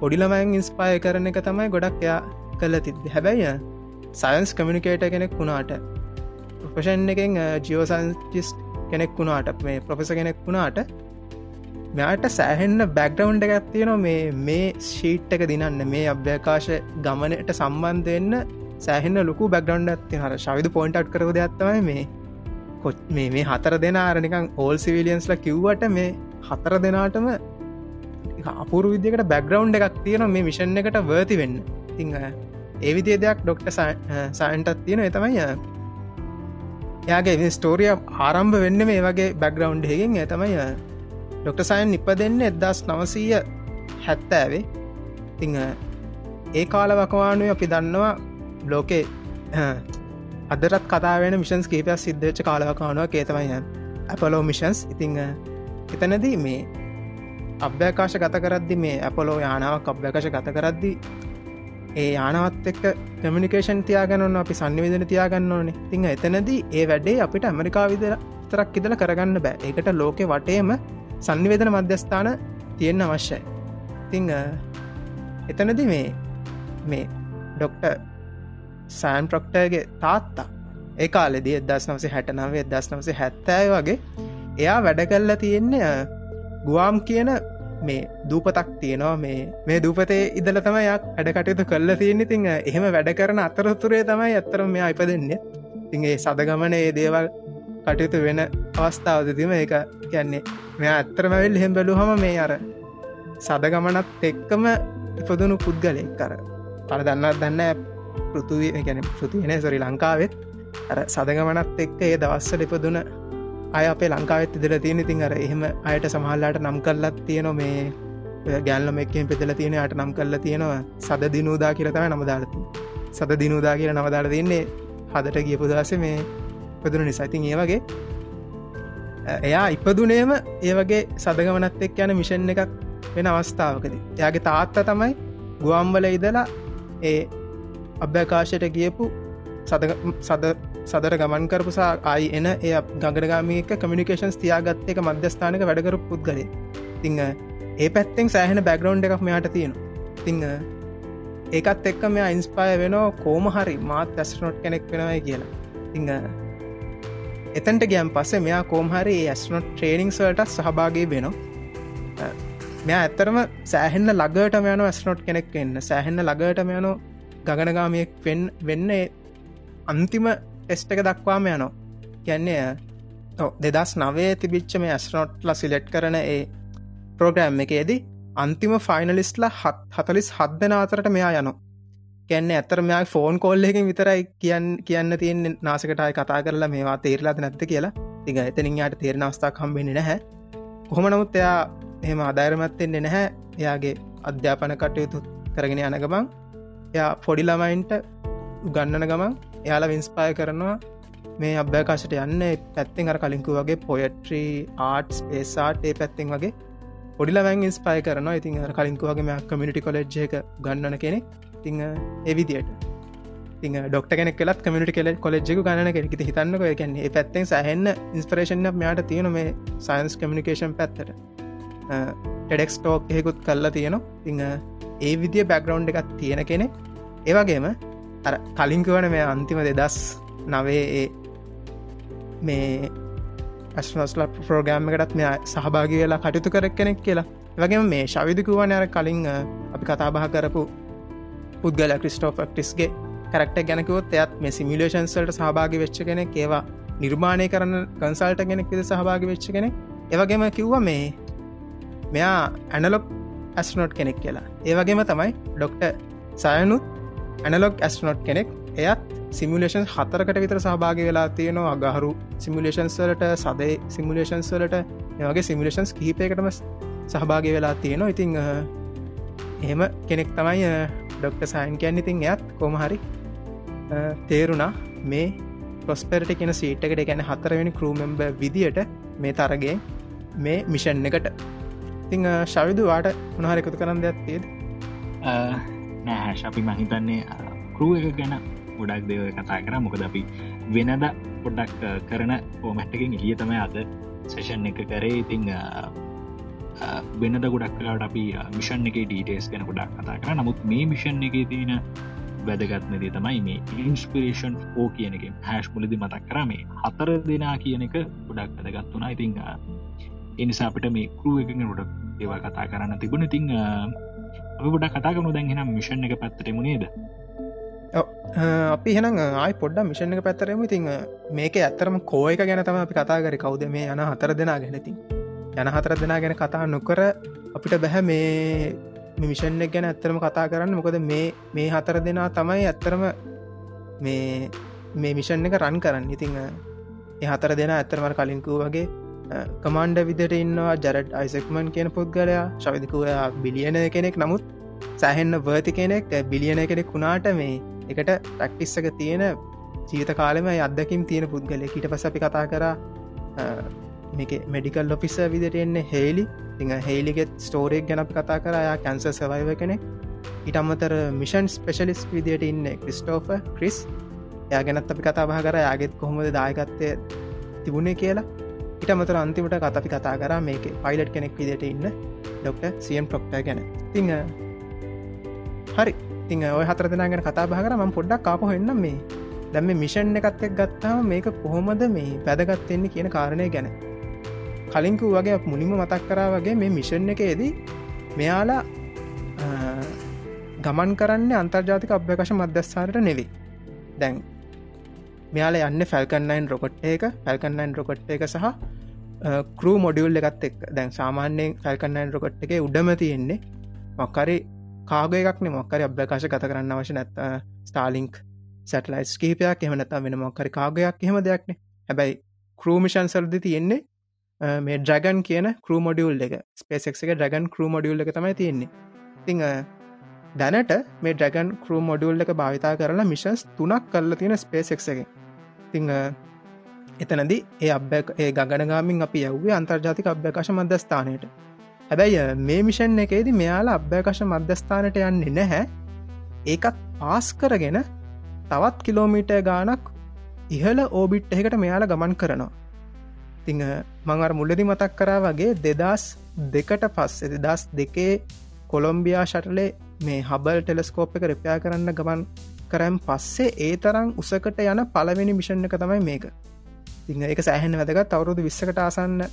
පොඩිළමයින් ඉන්ස්පාය කරන එක තමයි ගොඩක් එයා කල්ල තිද්ද හැබැයි සයින්ස් කමිනිකේට කෙනෙක් වුණාට ප්‍රොෆෂන් එකෙන් ජියෝසන්චිස්් කෙනෙක් වුණාට මේ ප්‍රොෆෙස කෙනෙක් වුණාට මෙයාට සෑහෙන්න බැක්ඩවන්් එකක් තියෙන මේ මේ ශීට් එක දිනන්න මේ අභ්‍යකාශ ගමනට සම්බන්ධයන්න සෑහෙන්න ලොකු බැක්ඩන්ඩ ඇති හර ශවිද පොයින්ට් කරව දෙයක්ත්තවයි මේ. කොච් මේ මේ හතර දෙෙන ආරනිකං ඕල් සිවිලියන්ස්ල කිව්වට මේ හතර දෙනාටම අපුරු විදිකට බැක්ග්‍රවන්් එකක් තියෙන මේ මිෂන් එකට වර්ති වෙන්න. තිංහ ඒවිදිේ දෙයක් ඩොක්ට සයින්ටත් තියෙන එතමයි යාගේ ස්ටෝරිය ආරම්භ වෙන්න මේ වගේ බැක්ග්‍රවන්් හකින් ඇතමයි ඩොක්ට සයින් නිප දෙන්න එදස් නවසීය හැත්තෑවේ. තිංහ ඒ කාලවකවානුව අපි දන්නවා ලෝකේ අදරත් කතාවෙන මිෂන්ස් කේපයක් සිද්ධච්ච කාලවකානුව කේතමයි ඇපලෝ මිෂන්ස් ඉතිං එතනදී මේ අභ්‍යකාශ ගත කරද්දි මේ ඇපලෝ යානාවක් අභ්‍යකාශ ගත කරද්දි ඒ යානවත් එක්ක කමිනිකේෂන් තියාගන්න අපි සන්නිවිදන තියාගන්න ඕනේ. තිං එතනදී ඒ වැඩේ අපිට ඇමරිකා විදර තරක් ඉදල කරගන්න බෑ. ඒකට ලෝකෙ වටේම සන්නිවේදන මධ්‍යස්ථාන තියෙන්න්න අවශ්‍යයි. තිං එතනදි මේ මේ ඩොක්ට සෑන් ප්‍රොක්ටර්ගේ තාත්තා. ඒ කාලෙදී එදස් නවසේ හැටනාවේ දස් නවසේ හැත්තෑ වගේ එයා වැඩ කල්ල තියෙන්නේ ගුවාම් කියන මේ දූපතක් තියෙනවා. මේ මේ දූපතේ ඉදල තමයියක් වැඩකටයුතු කල්ල තියෙන ඉතිං එහෙම වැඩ කරන අතරතුරේ තමයි ඇත්තරම මේ අයිප දෙන්න තිගේ සදගමන ඒ දේවල් කටයුතු වෙන අවස්ථාවදතිම ඒක කියන්නේ මෙ ඇත්තරමවෙල් හෙම් බැලු හම මේ අර සදගමනත් එක්කම ඉපදුණු පුද්ගලෙක් කර පර දන්නත් දන්න පෘතුවී ගැන පෘතියන සොරි ලංකාවෙත්. අර සදගමනත් එක්ක ඒ දවස්සල ඉපදුන අය අපේ ලංකාවෙත් ඉදිල තියෙන. ඉතින් අර එහෙම අයට සමහල්ලාට නම් කල්ලත් තියෙන මේ ගැල්ලම එක්කෙන් පෙදල තියෙන අට නම් කල්ල තියෙනවා සද දිනූදා කියරතම නමදාලති සද දිනූදා කියල නවදාල තින්නේ හදට ගියපු දස මේ පදුන නිසාතින් ඒ වගේ එයා ඉපදුනේම ඒවගේ සදගමනත් එක් යන මිෂන් එකක් වෙන අවස්ථාවකද. එයාගේ තාත්ත තමයි ගුවම්වල ඉදලා ඒ අභ්‍යකාශයට ගියපු සද සද සදර ගමන් කරපුසා අයි එන එය ගගරගාමික කමිනිිකේන්ස් තියාගත්ත එක මධ්‍යස්ථානක වැඩකරු පුද්ගලේ තිං ඒ පැත්තෙන් සෑහෙන බැග්‍රවන්් එකක් මෙයාට තියෙන තිං ඒකත් එක්ක මෙයා ඉන්ස්පාය වෙනෝ කෝම හරි මාත් ඇස්නොට් කෙනෙක් වෙනවයි කියලා. තිං එතන්ට ගෑම් පස්සේ මෙයා කෝම්හරි ඇස්නොට් ට්‍රේනිං සල්ට සහභාගේ වෙනවා. මෙයා ඇත්තරම සෑහෙන්න ලගට යන ඇස්නොට් කෙනෙක් එන්න සෑහෙන්න ලගට යනෝ ගගනගාමයෙක් වෙන් වෙන්න අන්තිම ටෙස්ට එක දක්වාම යනෝ ගැන්නේ දෙදස් නවේ තිබිච්ච මේ ඇස්නොට්ල සිලෙට් කරන ඒ ප්‍රෝග්‍රෑම් එකේදී අන්තිම ෆයිනලිස්ටල හත් හතලිස් හත් දෙෙන අතරට මෙයා යනවා. කැන්න ඇතර මෙයා ෆෝන් කොල්ලකින් විතරයි කියන්න කියන්න තියෙන් නාසකටයි කතා කරලා මේවා තේරලාද නැත්ත කියලා. තික එතනින් යාට තේරෙන අවස්ථා කම්බෙන නැහැ. කොහොම නමුත් එයා එහෙම අදාරමත්තෙන්නේ නැහැ. එයාගේ අධ්‍යාපන කටයුතු කරගෙන යන ගමන් එයා පොඩි ළමයින්ට ගන්නන ගමන් එයාලා වින්ස්පාය කරනවා මේ අභ්‍යකාශට යන්න පැත්තිෙන් අර කලින්කු වගේ පොයට්‍රී ආට් පේසාට් ඒ පැත්තිෙන් වගේ පොඩිලවැන් ඉස්පාය කරනවා. ඉතින් අර කලින්කු වගේ මෙ කමිනිටි කොලෙජ් එක ගන්නන කෙනෙ තිං එවිදියට ති ඩොක්ට කෙනෙ කලත් කමිට කෙල කොලෙජ්ජක ගන්න කෙනෙ හිතන්නක කියන්නේ පැත්තෙන් සහන්න ඉන්ස්පරේෂන් මෙයාට තියෙන මේ සයින්ස් කමිනිිකේෂන් පැත්තට. ටෙඩෙක්ස් ටෝක් එහෙකුත් කල්ලා තියෙනවා තිං ඒ විදිිය බැක්ග්‍රවන්් එකක් තියෙන කෙනෙ ඒවගේම අර කලින්කවන මේ අන්තිම දෙදස් නවේ ඒ මේ ඇස්නස්ල ප්‍රෝගෑම් එකටත් මෙ සහභාග වෙලා කටයුතු කරක් කෙනෙක් කියලා. වගේ මේ ශවිදිකුවන අර කලින් අපි කතාබහ කරපු පුද්ගල ක්‍රිස්ටෝෆ ක්ටිස්ගේ කරක්ට ගැනකුවොත් එයත් මේ සිමිලේෂන්සල්ට සහභාගි වෙච්ච කෙනෙක් ඒවා නිර්මාණය කරන කන්සල්ට කෙනෙක් විද සහභාගි වෙච්ච කෙනෙක්. ඒවගේම කිව්ව මේ මෙයා ඇනලොක් ඇස්නොට් කෙනෙක් කියලා. ඒවගේම තමයි ඩොක්ට සයනුත් ඇනලොක් ඇස්නොට් කෙනෙක්. එයත් සිමිලේෂන් හතරකට විතර සහභාග වෙලා තියෙනවා. අගහරු සිමිලේෂන්ස්වලට සදේ සිමිලේෂන්ස්වලට ඒවගේ සිමිලේෂන්ස් කිහිපයකටම සහභාග වෙලා තියෙනවා. ඉතිං එහෙම කෙනෙක් තමයි ඩොක්ට සයින් කියන්න. ඉතින් එයත් කොමහරි තේරුණා මේ පොස්පෙරට කියෙන සීට්කට ගැන හතරවෙනි කරූමෙම්බ විදියට මේ තරගේ මේ මිෂන් එකට. ඉතිං ශවිදු වාට උනහරෙකුතු කරන්න දෙයක් තිේද නෑ ශපි මහිතන්නේ කරුව එක ගැන ගොඩක් දෙව කතා කර. මොකද අපි වෙනද පොඩ්ඩක් කරන පෝමැට්ටකින් එලිය තමයි අද සේෂන් එක කරේ. ඉතිං වෙනද ගොඩක් කලාට අපි මිෂන් එක ඩීටේස් ගැන ගොඩක් කතා කර. නමුත් මේ මිෂන් එක තියෙන වැදගත්නදේ තමයි මේ ඉන්ස්පිරේෂන් ෝ කියන එක හැෂ් මුලදි මතක් කරමේ හතර දෙනා කියන එක ගොඩක් වැදගත්තුනා ඉතිං එනිසා අපිට මේ කරුව එකෙන් ොඩක් ඒවා කතා කරන්න තිබුණ ඉතිං ගොඩ කතාගනු දැන්හෙනම් මිෂන් එක පැත්තටමුණේද අපි හෙන ආයි පොඩ්ඩ මිෂණ එක පැත්තරම ඉතිං මේක ඇත්තරම කෝයක ගැන තම අපි කතාගර කවුද මේ යන හතර දෙනා ගැනති යන හතර දෙනා ගැන කතා නොකර අපිට බැහැ මේ මිෂණ ගැන ඇත්තරම කතා කරන්න. මොකද මේ මේ හතර දෙනා තමයි ඇත්තරම මේ මේ මිෂන් එක රන් කරන්න. ඉතිං ඒ හතර දෙෙන ඇත්තරමර කලින්කූ වගේ කමන්ඩ විදිට ඉන්නවා ජරට් අයිසෙක්මන් කියන පුද්ගලයා ශවිදිකුවයා බිලියන කෙනෙක්. නමුත් සෑහෙන්න වර්ති කෙනෙක් බිලියන කෙනෙක් වුණාට මේ එකට ටක්ටිස්සක තියෙන ජීත කාලෙම අදකින් තියෙන පුද්ගල ඊට පස අපි කතා කර මේක මෙඩිකල් ලොෆිස විදිට එන්නේ හේලි තිං හේලිගෙත් ස්ටෝරෙක් ගැන කතා කරයා කැන්ස සවයිව කෙනෙ ඉටම්මතර මිෂන් ස්පෙශලිස් විදියට ඉන්න ක්‍රිස්ටෝෆ ක්‍රිස් යා ගැනත් අපි කතා බහ කර. යාගෙත් කොහොමද දායකත්තය තිබුණේ කියලා. ඉටමතර අන්තිමට කතපි කතා කර මේක පයිලට් කෙනෙක් විදිට ඉන්න ඩොක්ට සියම් ප්‍රොක්ට ගැන. තිං හරි. තිං ඔය හතර දෙනාගෙන කතා බහ කර. ම පොඩ්ඩක් කාප එන්න මේ. දැම මිෂන් එකත්තෙක් ගත්තාම මේක කොහොමද මේ පැදගත්තෙන්නේ කියන කාරණය ගැන. කලින්කු වගේ මුලිම මතක් කරා වගේ මේ මිෂන් එකේදී මෙයාලා ගමන් කරන්න අන්තර්ජාතික අභ්‍යකශ මධ්‍යස්ථානට නෙවේ දැන් මෙයාල යන්න ෆැල්කන්නයින් රොකොට් එක. ෆැල්කන්නයින් රොකොට් එක සහ කරූ මොඩියුල් එකත් එක් දැන් සාමාන්‍යයෙන් ෆැල්කන්නයින් රොකොට් එක උඩම තියෙන්නේ මොක්කරි කාගයක්න මොක්කරි අභ්‍යකාශ ගත කරන්න අවශ නැත්ත ස්ටාලිංක් සැටලයිස් කහිපයක් එහමනත වෙන මොක්කරි කාගයක් එහෙම දෙයක්න හැබැයි කරූමිෂන් සල්දි තියෙන්නේ මේ ඩ්‍රගන් කියන කරූ මොඩියුල් එක. ස්පේසෙක් එක ඩ්‍රගන් කරූ මොඩියුල් එක තමයි තියෙන්නේ. තිං දැනට මේ ඩ්‍රගන් කරූ මොඩියුල් එක භාවිතා කරලා මිෂන්ස් තුනක් කල්ල තියෙන ස්පේසෙක් එක. තිං එතනද ඒ අබ්බ ඒ ගගනගාමින් අපි යව්වේ අන්තර්ජාතික අභ්‍යකාශ මධ්‍යස්ථානයට. හැබැයි මේ මිෂන් එකේදී මෙයාලා අභ්‍යකාශ මධ්‍යස්ථානට යන්නේ නැහැ. ඒකත් පාස් කරගෙන තවත් කිලෝමීට ගානක් ඉහල ඕබිට් එකට මෙයාලා ගමන් කරනවා. තිං මංවර මුල්ලදි මතක් කරා වගේ දෙදස් දෙකට පස්සේ දෙදස් දෙකේ කොළොම්බියා ශටලේ මේ හබල් ටෙලස්කෝප් එක රපයා කරන්න ගමන් කරම් පස්සේ ඒ තරම් උසකට යන පලවෙනි මිෂණ එක තමයි මේක. තිං එක සෑහෙන් වැදගත්. අවුරුදු විස්සකට ආසන්න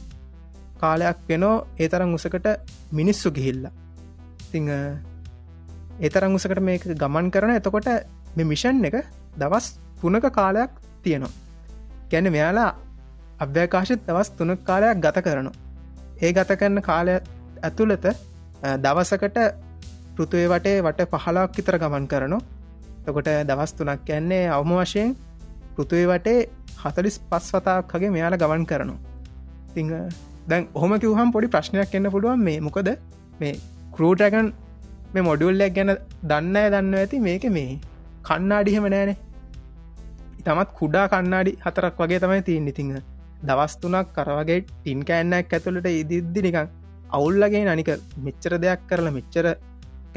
කාලයක් වෙනෝ ඒ තරම් උසකට මිනිස්සු ගිහිල්ලා. තිං ඒ තරම් උසකට මේක ගමන් කරන. එතකොට මෙ මිෂන් එක දවස් පුනක කාලයක් තියෙනවා. ගැන මෙයාලා අභ්‍යකාශත් දවස් තුනක් කාලයක් ගත කරනු ඒ ගත කරන්න කාලය ඇතුළත දවසකට පෘතුවේ වටේ වට පහලාක් විතර ගමන් කරනු තකොට දවස් තුනක් කියන්නේ අවම වශයෙන් පෘතුවේ වටේ හතලිස් පස් වතාක්කගේ මෙයාල ගමන් කරනු. තිං දැන් ඔහොම කිවහම් පොඩි ප්‍රශ්නයක් එන්න පුළුවන්. මේ මොකද? මේ කරූටගන් මේ මොඩියුල්ලක් ගැන දන්න දන්න ඇති? මේක මේ කන්නාඩිහෙම නෑනේ තමත් කුඩා කන්නාඩි හතරක් වගේ තමයි තියන්න. ඉතිංහ දවස්තුනක් කරවගේ ටින් කෑන්නක් ඇතුළට ඉදිද්දි නිකං අවුල්ලගේ අනික මෙච්චර දෙයක් කරලා මෙච්චර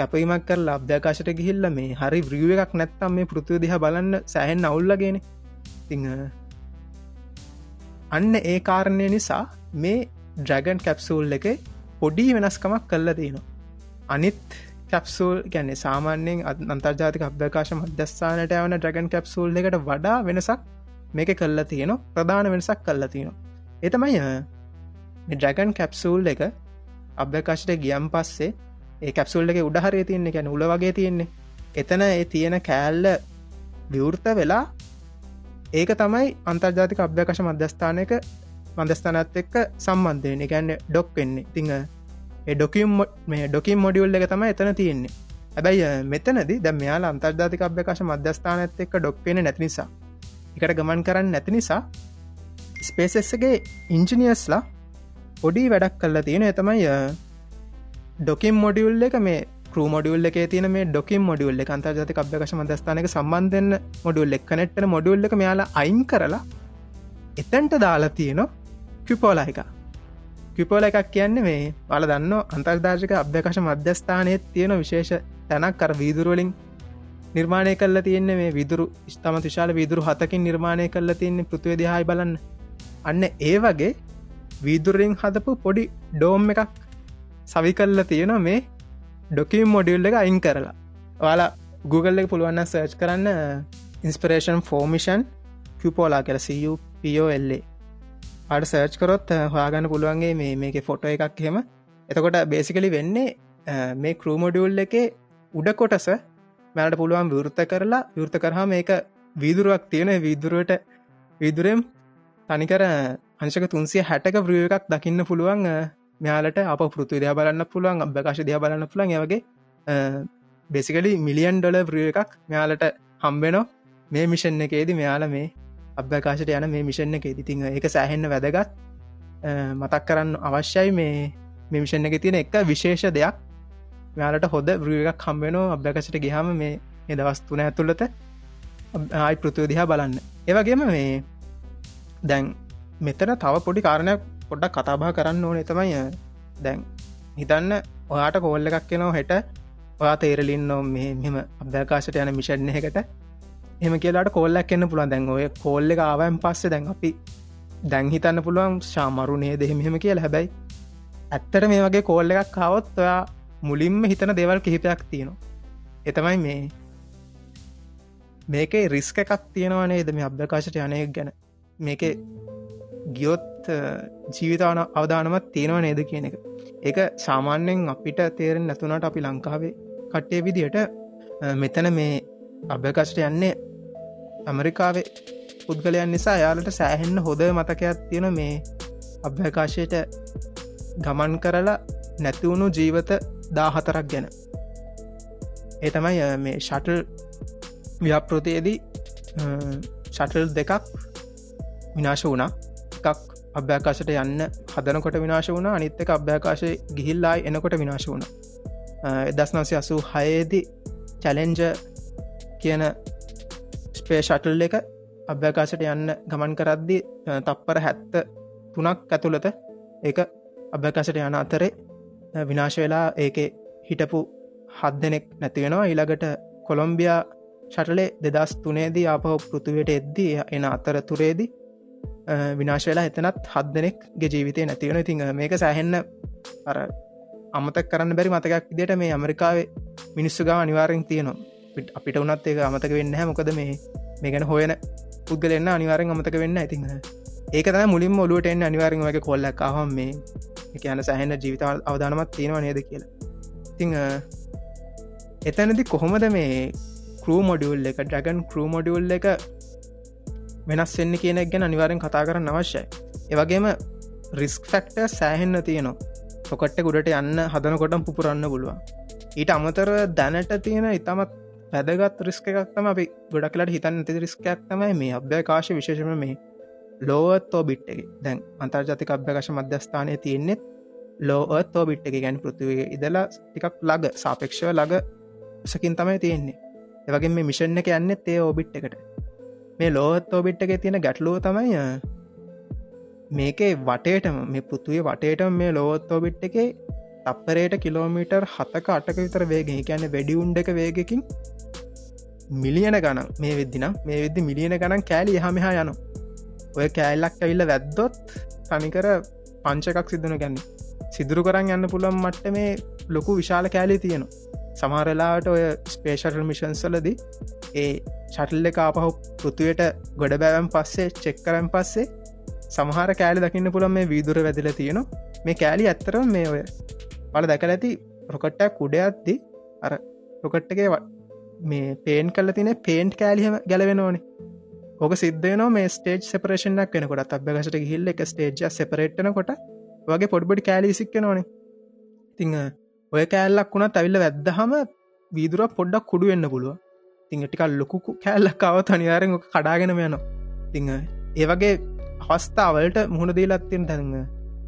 කැපීමක් කර අභ්‍යකාශට ගිහිල්ල මේ හරි බ්‍රිය එකක් නැත්තම් මේ පෘතිය දිහ බලන්න සෑහෙන් අවුල්ලගෙන. ති අන්න ඒ කාරණය නිසා මේ ඩ්‍රගන් කැප්සූල් එක පොඩි වෙනස්කමක් කල්ල තියෙනවා. අනිත් කැප්සූල් ගැන්නේ සාමාන්‍යයෙන් අන්තර්ජාතික අභ්‍යකාශ මධ්‍යස්ථානට යවන ඩ්‍රගන් කැප්සූල් එකට වඩා වෙනසක් මේක කල්ලා තියෙන ප්‍රධාන වෙනසක් කල්ලා තියෙනවා. එතමයි ඩ්‍රැගන් කැප්සූල් එක අභ්‍යකාශට ගියම් පස්සේ ඒ කැප්සුල් එක උඩහරය තියන්නේ ගැන උල වගේ තියෙන්නේ. එතන ඒ තියෙන කෑල්ල විවෘත වෙලා ඒක තමයි අන්තර්ජාතික අභ්‍යකශ මධ්‍යස්ථානයක මධස්ථානත් එක්ක සම්බන්ධයන ගැන්න ඩොක් වෙන්නේ. තිංහ ඩොකම් මේ ඩොකිම් මොඩියුල් එක තමයි එතන තියෙන්නේ. ඇබැයි මෙතනද ද මෙයාල අන්තර්ධාතික අභ්‍යකාශ මධ්‍යස්ථානත් එක්ක ඩොක්වෙන නැති නිසා එකට ගමන් කරන්න නැති නිසා ස්පේසෙස්සගේ ඉංජිනියස්ලා පොඩි වැඩක් කල්ලා තියෙන එතමයි ඩොකිම් මොඩියුල් එක මේ කරු මොඩියුල්ල එක තියන මේ ඩොකිම් මොඩියුල්ල අන්තර්ජාතික අභ්‍යකශ මදස්ථානක සම්බන්ධන්න මොඩියුල් එක් කනෙට්න මොඩියුල්ල එක මෙයාලා අයින් කරලා එතැන්ට දාලා තියෙනවා කිපෝලා එක. කිපෝල එකක් කියන්නේ මේ වල දන්න අන්තර්ධාශක අභ්‍යකශ මධ්‍යස්ථානයත් තියෙන විශේෂ තැනක් කර වීදුරුවලින් නිර්මාණය කල්ල තියන්නේ මේ විදුරු ස්තම තුශාල විදුරු හතකින් නිර්මාණය කල්ල තියන්නේ පෘතිවය දිහායි බලන්න. අන්න ඒ වගේ වීදුරින් හදපු පොඩි ඩෝම් එකක් සවි කල්ල තියෙන මේ ඩොකම් මොඩියුල් එක අයින් කරලා. වාලා Google එක පුළුවන්න සර්ච් කරන්න ඉන්ස්පරේෂන් ෆෝමිෂන් කිපෝලා කියල CUPOLA අට සර්ච් කරොත් හොයාගන්න පුළුවන්ගේ මේ මේක ෆොටෝ එකක් හෙම එතකොට බේසිකලි වෙන්නේ මේ කරූමොඩියුල් එක උඩ කොටස මැලට පුළුවන් විවෘත කරලා විවෘත කරහා මේක වීදුරුවක් තියෙන වීදුරුවට විදුරම් තනිකර අංශක තුන්සිය හැටක ප්‍රිය එකක් දකින්න පුළුවන් මෙයාලට අප පෘතු දයා බලන්න පුළුවන් අභ්‍යකාශ දයා බලන්න පුළන් වගේ බෙසිකලි මිලියන් ඩොල ප්‍රිය එකක් මෙයාලට හම්බෙනෝ මේ මිෂන් එකේදී මෙයාල මේ අභ්‍යකාශට යන මේ මිෂණ එක ඉතිං එක සෑහෙන්න වැදගත්. මතක් කරන්න අවශ්‍යයි මේ මිෂණ එක තියෙන එක විශේෂ දෙයක්. මෙයාලට හොද බ්‍රිය එකක් කම්බෙනෝ අභ්‍යකශට ගහම මේ එදවස්තුන ඇතුළත. ආයි පෘතිය දිහා බලන්න. ඒවගේම මේ දැන් මෙතන තව පොඩි කාරණයක් පොඩ්ඩක් කතාබා කරන්න ඕන තමයි. දැන් හිතන්න ඔයාට කෝල්ල එකක් කෙනව හෙට. ඔයා තේරලින් නො මේ මෙම අභ්‍යකාශට යන මිෂණ එකට එම කියලාට කොල්ලක් එන්න පුළන් දැන් ඔය කෝල්ල එක ආවයන් පස්සේ දැන් අපි දැන් හිතන්න පුළුවන් ශාමරුණේ දෙහෙමහෙම කියල. හැබැයි ඇත්තට මේ වගේ කෝල්ල එකක් කාවොත් ඔයා මුලින්ම හිතන දේවල් කිහිපයක් තියෙනවා. එතමයි මේ මේක රිස්ක එකක් තියෙනවනේ ද මේ අභ්‍යකාශට යනයක් ගැන. මේක ගියොත් ජීවිතාන අවධානමත් තියෙනවා නේද කියන එක. ඒක සාමාන්‍යෙන් අපිට තේරෙන් නැතුනට අපි ලංකාවේ කට්ටේ විදියට මෙතන මේ අභ්‍යකෂට යන්නේ ඇමරිකාවේ පුද්ගලයන් නිසා. යාලට සෑහෙන්න හොද මතකයක් තියෙන මේ අභ්‍යකාශයට ගමන් කරලා නැතිවුණු ජීවත දාහතරක් ගැන. ඒ තමයි මේ ෂටල් ව්‍යාපෘතියේදී ෂටල් දෙකක් විනාශ වුණා. එකක් අභ්‍යාකාශට යන්න හදනකොට විනාශ වුණ. අනිත් එක අභ්‍යාකාශය ගිහිල්ලායි එනකොට විනාශ වුණ. එදස් නවසය අසු හයේදි චැලෙන්ජ කියන ස්පේ ෂටල් එක අභ්‍යකාශට යන්න ගමන් කරද්දි තප්පර හැත්ත තුනක් ඇතුළත ඒක අභ්‍යකාශට යන අතරේ විනාශ වෙලා ඒක හිටපු හත් දෙනෙක් නැතිවෙනවා ඊළඟට කොළොම්බියා ෂටලේ දෙදස් තුනේදී අපහ පෘතුවයට එද්දී එන අතර තුරේදී විනාශ වෙලා එතනත් හත් දෙනෙක්ගේ ජීවිතය නැතිවන ඉතිං මේක සෑහෙන්න අර අමතක් කරන්න බැරි මතකක් දිට මේ ඇමරිකාවේ මිනිස්සු ගා අනිවාරෙන් තියනවා. අපිට උනත් ඒක අමතක වෙන්න මොකද මේ මේ ගැන හොයන පුද්ගලන්න අනිවාරෙන් අමතක වෙන්න ඇතින්න ඒක තම මුලින් ඔලුවට එන්න අනිවාරෙන් වගේ කොල්ලක් හම මේ එක යන සැහෙන්න ජීවිත අවධානමත් තියෙනවා නේද කියලා. ඉතිං එතනදි කොහොමද මේ කරූ මොඩියුල් එක ඩ්‍රගන් කරූ මොඩියුල් එක වෙනස් වෙන්න කියනෙක් ගැන අනිවාරෙන් කතා කරන්න අවශ්‍යයි. ඒවගේම රිස්ක් ෆැක්ට සෑහෙන්න තියනවා. පොකට්ට ගුඩට යන්න හදනකොටම් පුපුරන්න පුළුවන්. ඊට අමතර දැනට තියෙන ඉතාමත් පැදගත් රිස්ක එකක්තම අපි ගොඩක්ලට හිතන්න ති රිස්කයක් තමයි මේ අභ්‍යකාශ විශේෂම මේ ලෝවත්තෝ බිට් එක. දැන් අන්තර්ජතික අභ්‍යකාශ මධ්‍යස්ථානය තියෙන්නේෙත් ලෝවත්තෝ බිට් එක ගැන පෘතිවේ ඉදලා ටිකක් ලග සාපේක්ෂව ලග සකින් තමයි තියෙන්නේ. එවගේ මේ මිෂණ එක යන්න ඒ ඕබිට් එකට. මේ ලෝත් ෝබිට් එක තියෙන ගැටලුව තමයි මේකේ වටේටම මේ පෘතුවේ වටේට මේ ලෝත් ෝබිට් එක තප්පරයට කිලෝමීටර් හතක අටක විතර වේගෙන කියන්න වැඩි උන්ඩ එක වේගකින් මිලියන ගණන් මේ වෙද්දිනම් මේ වෙද්දි මිලියන ගණන් කෑලි හමහා යනු ඔය කෑල්ලක් ඇවිල්ල වැද්දොත් තනිකර පංචකක් සිද්ධන ගැන්න සිදුරු කරන්න යන්න පුළන් මට්ට මේ ලොකු විශාල කෑලි තියෙනවා. සමහරලාට ඔය ස්පේෂල් මිෂන්සලදී ඒ ශටල්ල එක ආපහු පෘතුවයට ගොඩ බෑවම් පස්සේ චෙක්කරන් පස්සේ සමහර කෑලි දකින්න පුළන් මේ වීදුර වැදිල තියෙන මේ කෑලි ඇත්තරම් මේ ඔය පල දැකල ඇති රොකට්ටක් උඩයක්දී අර රොකට්ටගේ මේ පේන් කල තින පේන්ට් කෑලිහම ගැලවෙන ඕනේ. ඕක සිද්ධන මේ ස්ටේජ් සපරේෂනක් වෙනකොට අභ්‍යකශට හිල්ල එක ස්ටේජ් සපරේට්න කොට වගේ පොඩ්බඩි කෑලි සික්ක නොනේ තිං ඔය කෑල්ලක් වුණත් ඇවිල්ල වැද්දහම වීදුර පොඩ්ඩක් කුඩු වෙන්න පුළුව තිං ටිකල් ලොකු කෑල්ලක්කාව තනිවාරෙන් ඕක කඩාගෙන යන තිං ඒවගේ අවස්ථාවලට මුහුණ දීලත්තිෙන් තැන්න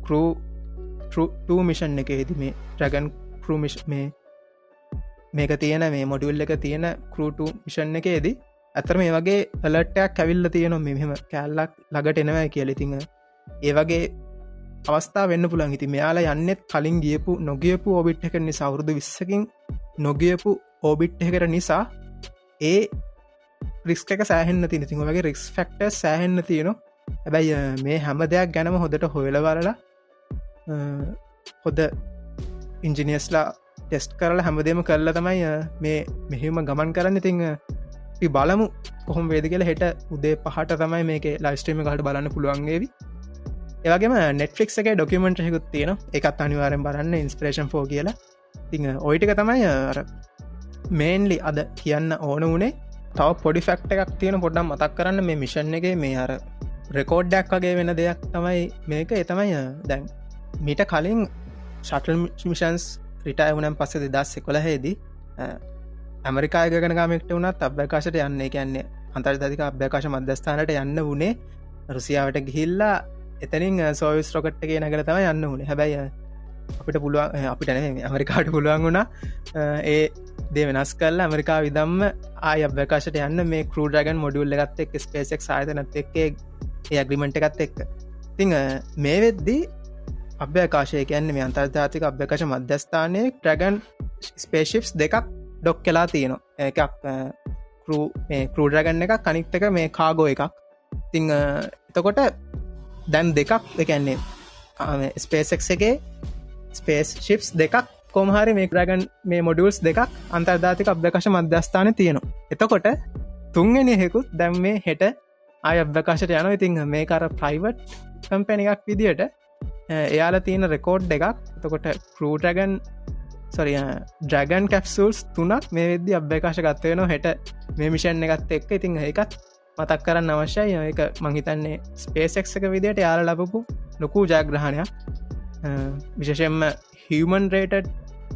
කරූ මිෂන් එක එති මේ ට්‍රගන් කරමිෂ් මේ මේක තියෙන මේ මොඩියුල් එක තියෙන කරූට මිෂන් එකේදී ඇතර මේ වගේ පලට්ටයක් කැවිල්ල තියෙන මෙහෙම කෑල්ලක් ළඟට එනවයි කියලෙතිංහ ඒ වගේ අවස්ථා වෙන්න පුළන් හිති මෙයාලා යන්නෙත් කලින් ගියපු නොගියපු ඔබිට් එක නිසා අවුරුදු විස්සකින් නොගියපු ඕබිට් එකට නිසා ඒ රිස්ක එක සෑහෙන්න තින තිං වගේ රික්ස් ෆක්ට සෑහෙන්න තියෙනවා. හැබැයි මේ හැම දෙයක් ගැනම හොදට හොයලවරලා හොද ඉංජිනියස්ලා ටෙස්ට් කරලා හැමදේම කරලා තමයි මේ මෙහෙම ගමන් කරන්න. ඉතිං බලමු කොහොම වේද කියල. හෙට උදේ පහට තමයි මේක ලයිස්ට්‍රීම කට බලන්න පුළුවන්ගේවි ඒවගේම නෙට්ෆික් එක ඩොකමෙන්ට් හෙකුත් තියෙන එකත් අනිවාරෙන් බලන්න ඉන්ස්පරේෂන් ෆෝ කියලා. තිං ඔයිටික තමයි මේන්ලි අද කියන්න ඕන වනේ තව පොඩි ෆක්ට එකක් තියෙන පොඩ්ඩම් මතක් කරන්න. මේ මිෂන් එක මේ අර රෙකෝඩ්ඩක් වගේ වෙන දෙයක් තමයි මේක. එතමයි දැන් මිට කලින් ශටල් මිෂන්ස් රිටය වුනම් පස්ස දෙදස් එකොලහේදී ඇමරිකායගනගමෙක්ට වුණත් අභ්‍යකාශට යන්නේ කියන්නේ අන්තර්ධතික අභ්‍යකාශ මධ්‍යස්ථානට යන්න වනේ රුසියාවට ගිහිල්ලා එතනින් සෝවිස් රොකට්ගේ නගර තම යන්න වනේ හැබැයි අපිට පුළුවන් අපිට න ඇමරිකාට පුළුවන් වුණා. ඒ දේ වෙනස් කල් ඇමරිකා විදම්ම ආය අභ්‍යකාශට යන්න මේ කරඩගන් මොඩියුල්ල එකත් එක් ස්පේසෙක් සායතනත් එක්ේ ඒ අග්‍රිමෙන්ට් එකත් එක්ක. තිං මේ වෙද්දී අභ්‍යකාශය කියන්නේ මේ අන්තර්ජාතික අභ්‍යකාශ මධ්‍යස්ථානය ට්‍රගන් ස්පේශිප්ස් දෙකක් ඩොක් කලා තියෙනවා. එකක් කරූ මේ කරඩගන්න එකක් කනික්තක මේ කාගෝ එකක්. තිං එතකොට දැන් දෙකක් එකන්නේ ස්පේසෙක් එකේ ස්පේස් ශිප්ස් දෙකක්. කොමහරි මේ රගන් මේ මොඩියල්ස් දෙකක් අන්තර්ධාතික අභ්‍යකාශ මධ්‍යස්ථාන තියෙනවා. එතකොට තුන්ගෙනහෙකුත් දැම් මේ හෙට අය අභ්‍යකාශට යන ඉතිං මේ කර ප්‍රයිවට් කම්පැන එකක් විදිහට එයාල තියෙන රෙකෝඩ් එකක්. එතකොට කරූටගන් සොරිය ඩ්‍රගන් කැප්සූල්ස් තුනක් මේ වෙද්දි අභ්‍යකාශ ගත්තයන හෙට මේ මිෂන් එකත් එක්ක. ඉතිං එකත් මතක් කරන්න අවශ්‍යයි. එක මංහිතන්නේ ස්පේසෙක් එක විදියට යාල ලබපු ලොකු ජයග්‍රහණයක්. විශෂෙන්ම හිවමන් රේට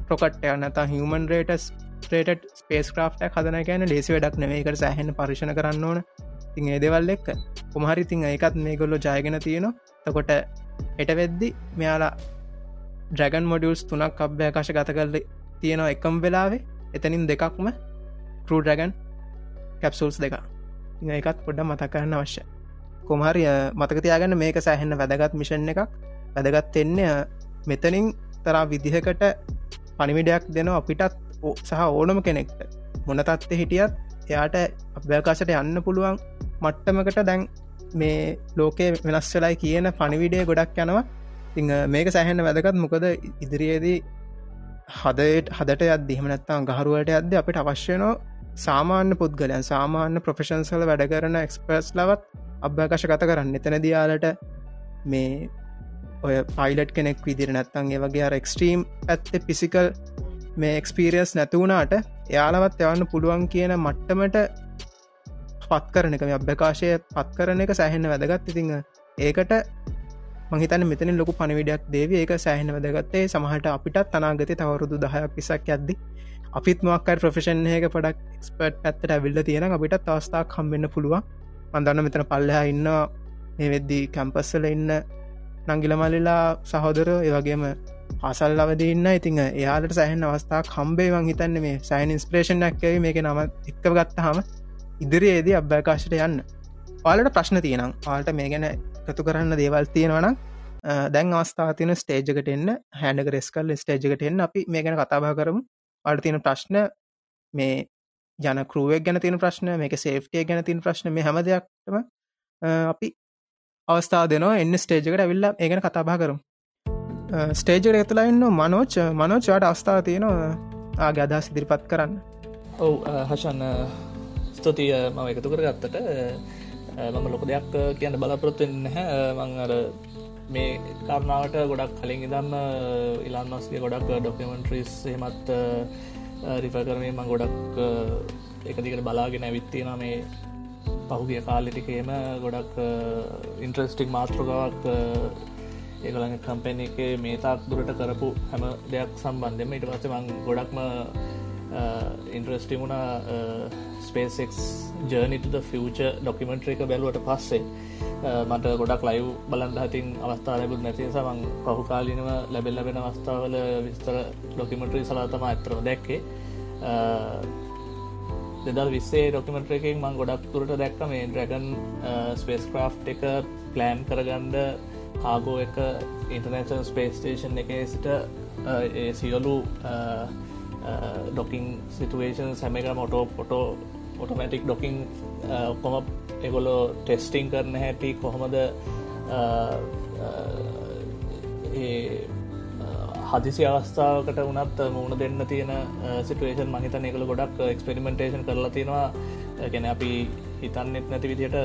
ප්‍රොකට් යනත හිවමන් රේටස් ටේට ස්පේස් ක්‍රාෆ්ට හදන ගැන ලේසි වැඩක් නෙවේකට සෑහෙන පරිශණ කරන්න ඕන තින් ඒදවල් එක්ක කොමහරි තිං එකත් මේ ගොල්ලො ජයගෙන තියෙනවා තකොට එට වෙද්දි මෙයාලා ඩ්‍රගන් මොඩියල්ස් තුනක් අභ්‍යකාශ ගත කරල තියෙනවා එකම් වෙලාවේ එතනින් දෙකක්ම කරඩගන් කැප්සුල්ස් දෙක එකත් පොඩ්ඩ මතක් කරන්න අවශ්‍ය කොමහරි මතකතියාගන්න මේක සෑහෙන්න වැදගත් මිෂන් එකක් වැදගත් එන්නේ මෙතනින් තරා විදිහකට පනිමිඩයක් දෙන අපිටත් සහ ඕනම කෙනෙක්ට. මොනතත්ත හිටියත් එයාට අභ්‍යකාශට යන්න පුළුවන් මට්ටමකට දැන් මේ ලෝකේ වෙනස් වෙලයි කියන පනිවිඩේ ගොඩක් යනවා. ති මේක සැහෙන්න වැදකත් මොකද ඉදිරියේදී හදට හදට අදදිහමනත්තා ගහරුවට අද අපිට අවශ්‍යනෝ සාමාන්‍ය පුද්ගලයන් සාමාන්‍ය ප්‍රොෆෙෂන්සල වැඩ කරන එක්ස්පර්ස් ලවත් අභ්‍යකශ ගත කරන්න. එතන දයාලට මේ ඔය පයිලට් කෙනෙක් විදිර නැත්තන් ඒ වගේ අර එක්ස්ට්‍රීම් ඇත්තේ පිසිකල් මේ එක්ස්පීරියස් නැතුවනාට එයාලවත් යවන්න පුළුවන් කියන මට්ටමට පත් කරන එක අභ්‍යකාශය පත් කරන එක සෑහෙන්න වැදගත්. ඉතිං ඒකට මහිතන මෙතන ලොකු පණවිඩක් දේව. ඒක සෑහෙන වැදගත්තේ සමහට අපිටත් අනාගත තවරුදු දහයක් පිසක් ඇද්දි අපිත් මොක්කයි ප්‍රෆෙෂන් එක පඩක් එක්ස්පර්ට් ඇත්තට ඇවිල්ල තියෙන අපිට තවස්ථා කම්වෙන්න පුළුවන්. අන්දන්න මෙතන පල්ලහ ඉන්න මේ වෙද්දී කැම්පස්සල ඉන්න නංගිලමල්ලලා සහෝදර ඒවගේම ආසල් අවදන්න ඉතිං එයාලට සෑහන් අවස්ථා කම්බේ වන් හිතන්න මේ සයින් ඉන්ස්ප්‍රේෂණක්කව මේක නම එක්ක ගත්තහම ඉදිරියේදී අභ්‍යකාශයට යන්න. පාලට ප්‍රශ්න තියෙනම් පාලට මේ ගැන එකතු කරන්න දේවල් තියෙනවනම් දැන් අවස්ථාතින ස්ටේජකට එන්න හැඩක රෙස්කල් ස්ටේජකට එන්න. අපි මේ ගැන කතාබා කරමු. අට තියෙන ප්‍රශ්න මේ ජන කරුවක් ගැන තියෙන ප්‍රශ්න මේක සේෆ්ටිය ගැන තින් ප්‍රශ්න මේ හැම දෙයක්ටම අපි අවස්ථා දෙනවා. එන්න ස්ටේජකට ඇවිල්ලා ඒගැන කතාබා කරු ස්ටේජට ඇතුලා ඉන්න මනෝච් මනෝචාට අවස්ථාව තියෙනවා ආගේ අදහස් ඉදිරිපත් කරන්න. ඔව් හෂන්න ස්තුතිය මම එකතු කර ගත්තට මම ලොක දෙයක් කියන්න බලාපොරොත්තුවෙන් හැ මං අර මේ කාරණාවට ගොඩක් කලින් ඉදන්න ඉලාන් මස්ගේ ගොඩක් ඩොකමෙන්ට්‍රීස් හෙමත් රිෆ කරනේ මං ගොඩක් එකදිකට බලාගෙන ඇවිත්තින මේ පහුගිය කාලෙටිකේම ගොඩක් ඉන්ට්‍රස්ටික් මාතෘකාවක් ඒගලඟ කම්පැන එක මේ තාක් දුරට කරපු හැම දෙයක් සම්බන්ධම ඉට පස්ස මං ගොඩක්ම ඉන්ට්‍රස්ටිමුණ ස්පේසෙක් ජර්නිට ෆච ඩොකිමෙන්ට්‍ර එක බැලුවට පස්සේ. මට ගොඩක් ලයිව් බලන්ද හතින් අවස්ථා ලැබුත් නැති සමං පහු කාලිනව ලැබෙල් ලැබෙන අවස්ථාවල විස්තර ඩොකිමෙන්ට්‍රී සලාතම ඇතරම දැක්කේ. දෙදල් විස්සේ ඩොකිමෙන්ට්‍ර එකෙන් මං ගොඩක් තුරට දැක්ක මේ ඩ්‍රගන් ස්පේස් ක්‍රා් එක ප්ලෑන් කරගන්ඩ කාගෝ එක ඉන්ටර්නේශන් ස්පේස්ටේෂන් එක සිට uh, ඒ සියලු ඩොකින් සිටුවේෂන් සැමක මොටෝ පොටෝ ඔටමටික් ඩොකින් ඔක්කොම එගොලෝ ටෙස්ටිං කරන හැටි කොහොමද uh, uh, හදිසි අවස්ථාවකට වනත් මුණ දෙන්න තියෙන සිටුවේෂන් මහිතන එකළ ගොඩක් එක්ස්පෙරිමෙන්ටේෂන් කරලා තියෙනවා. ගැන අපි හිතන්නෙත් නැති විදියට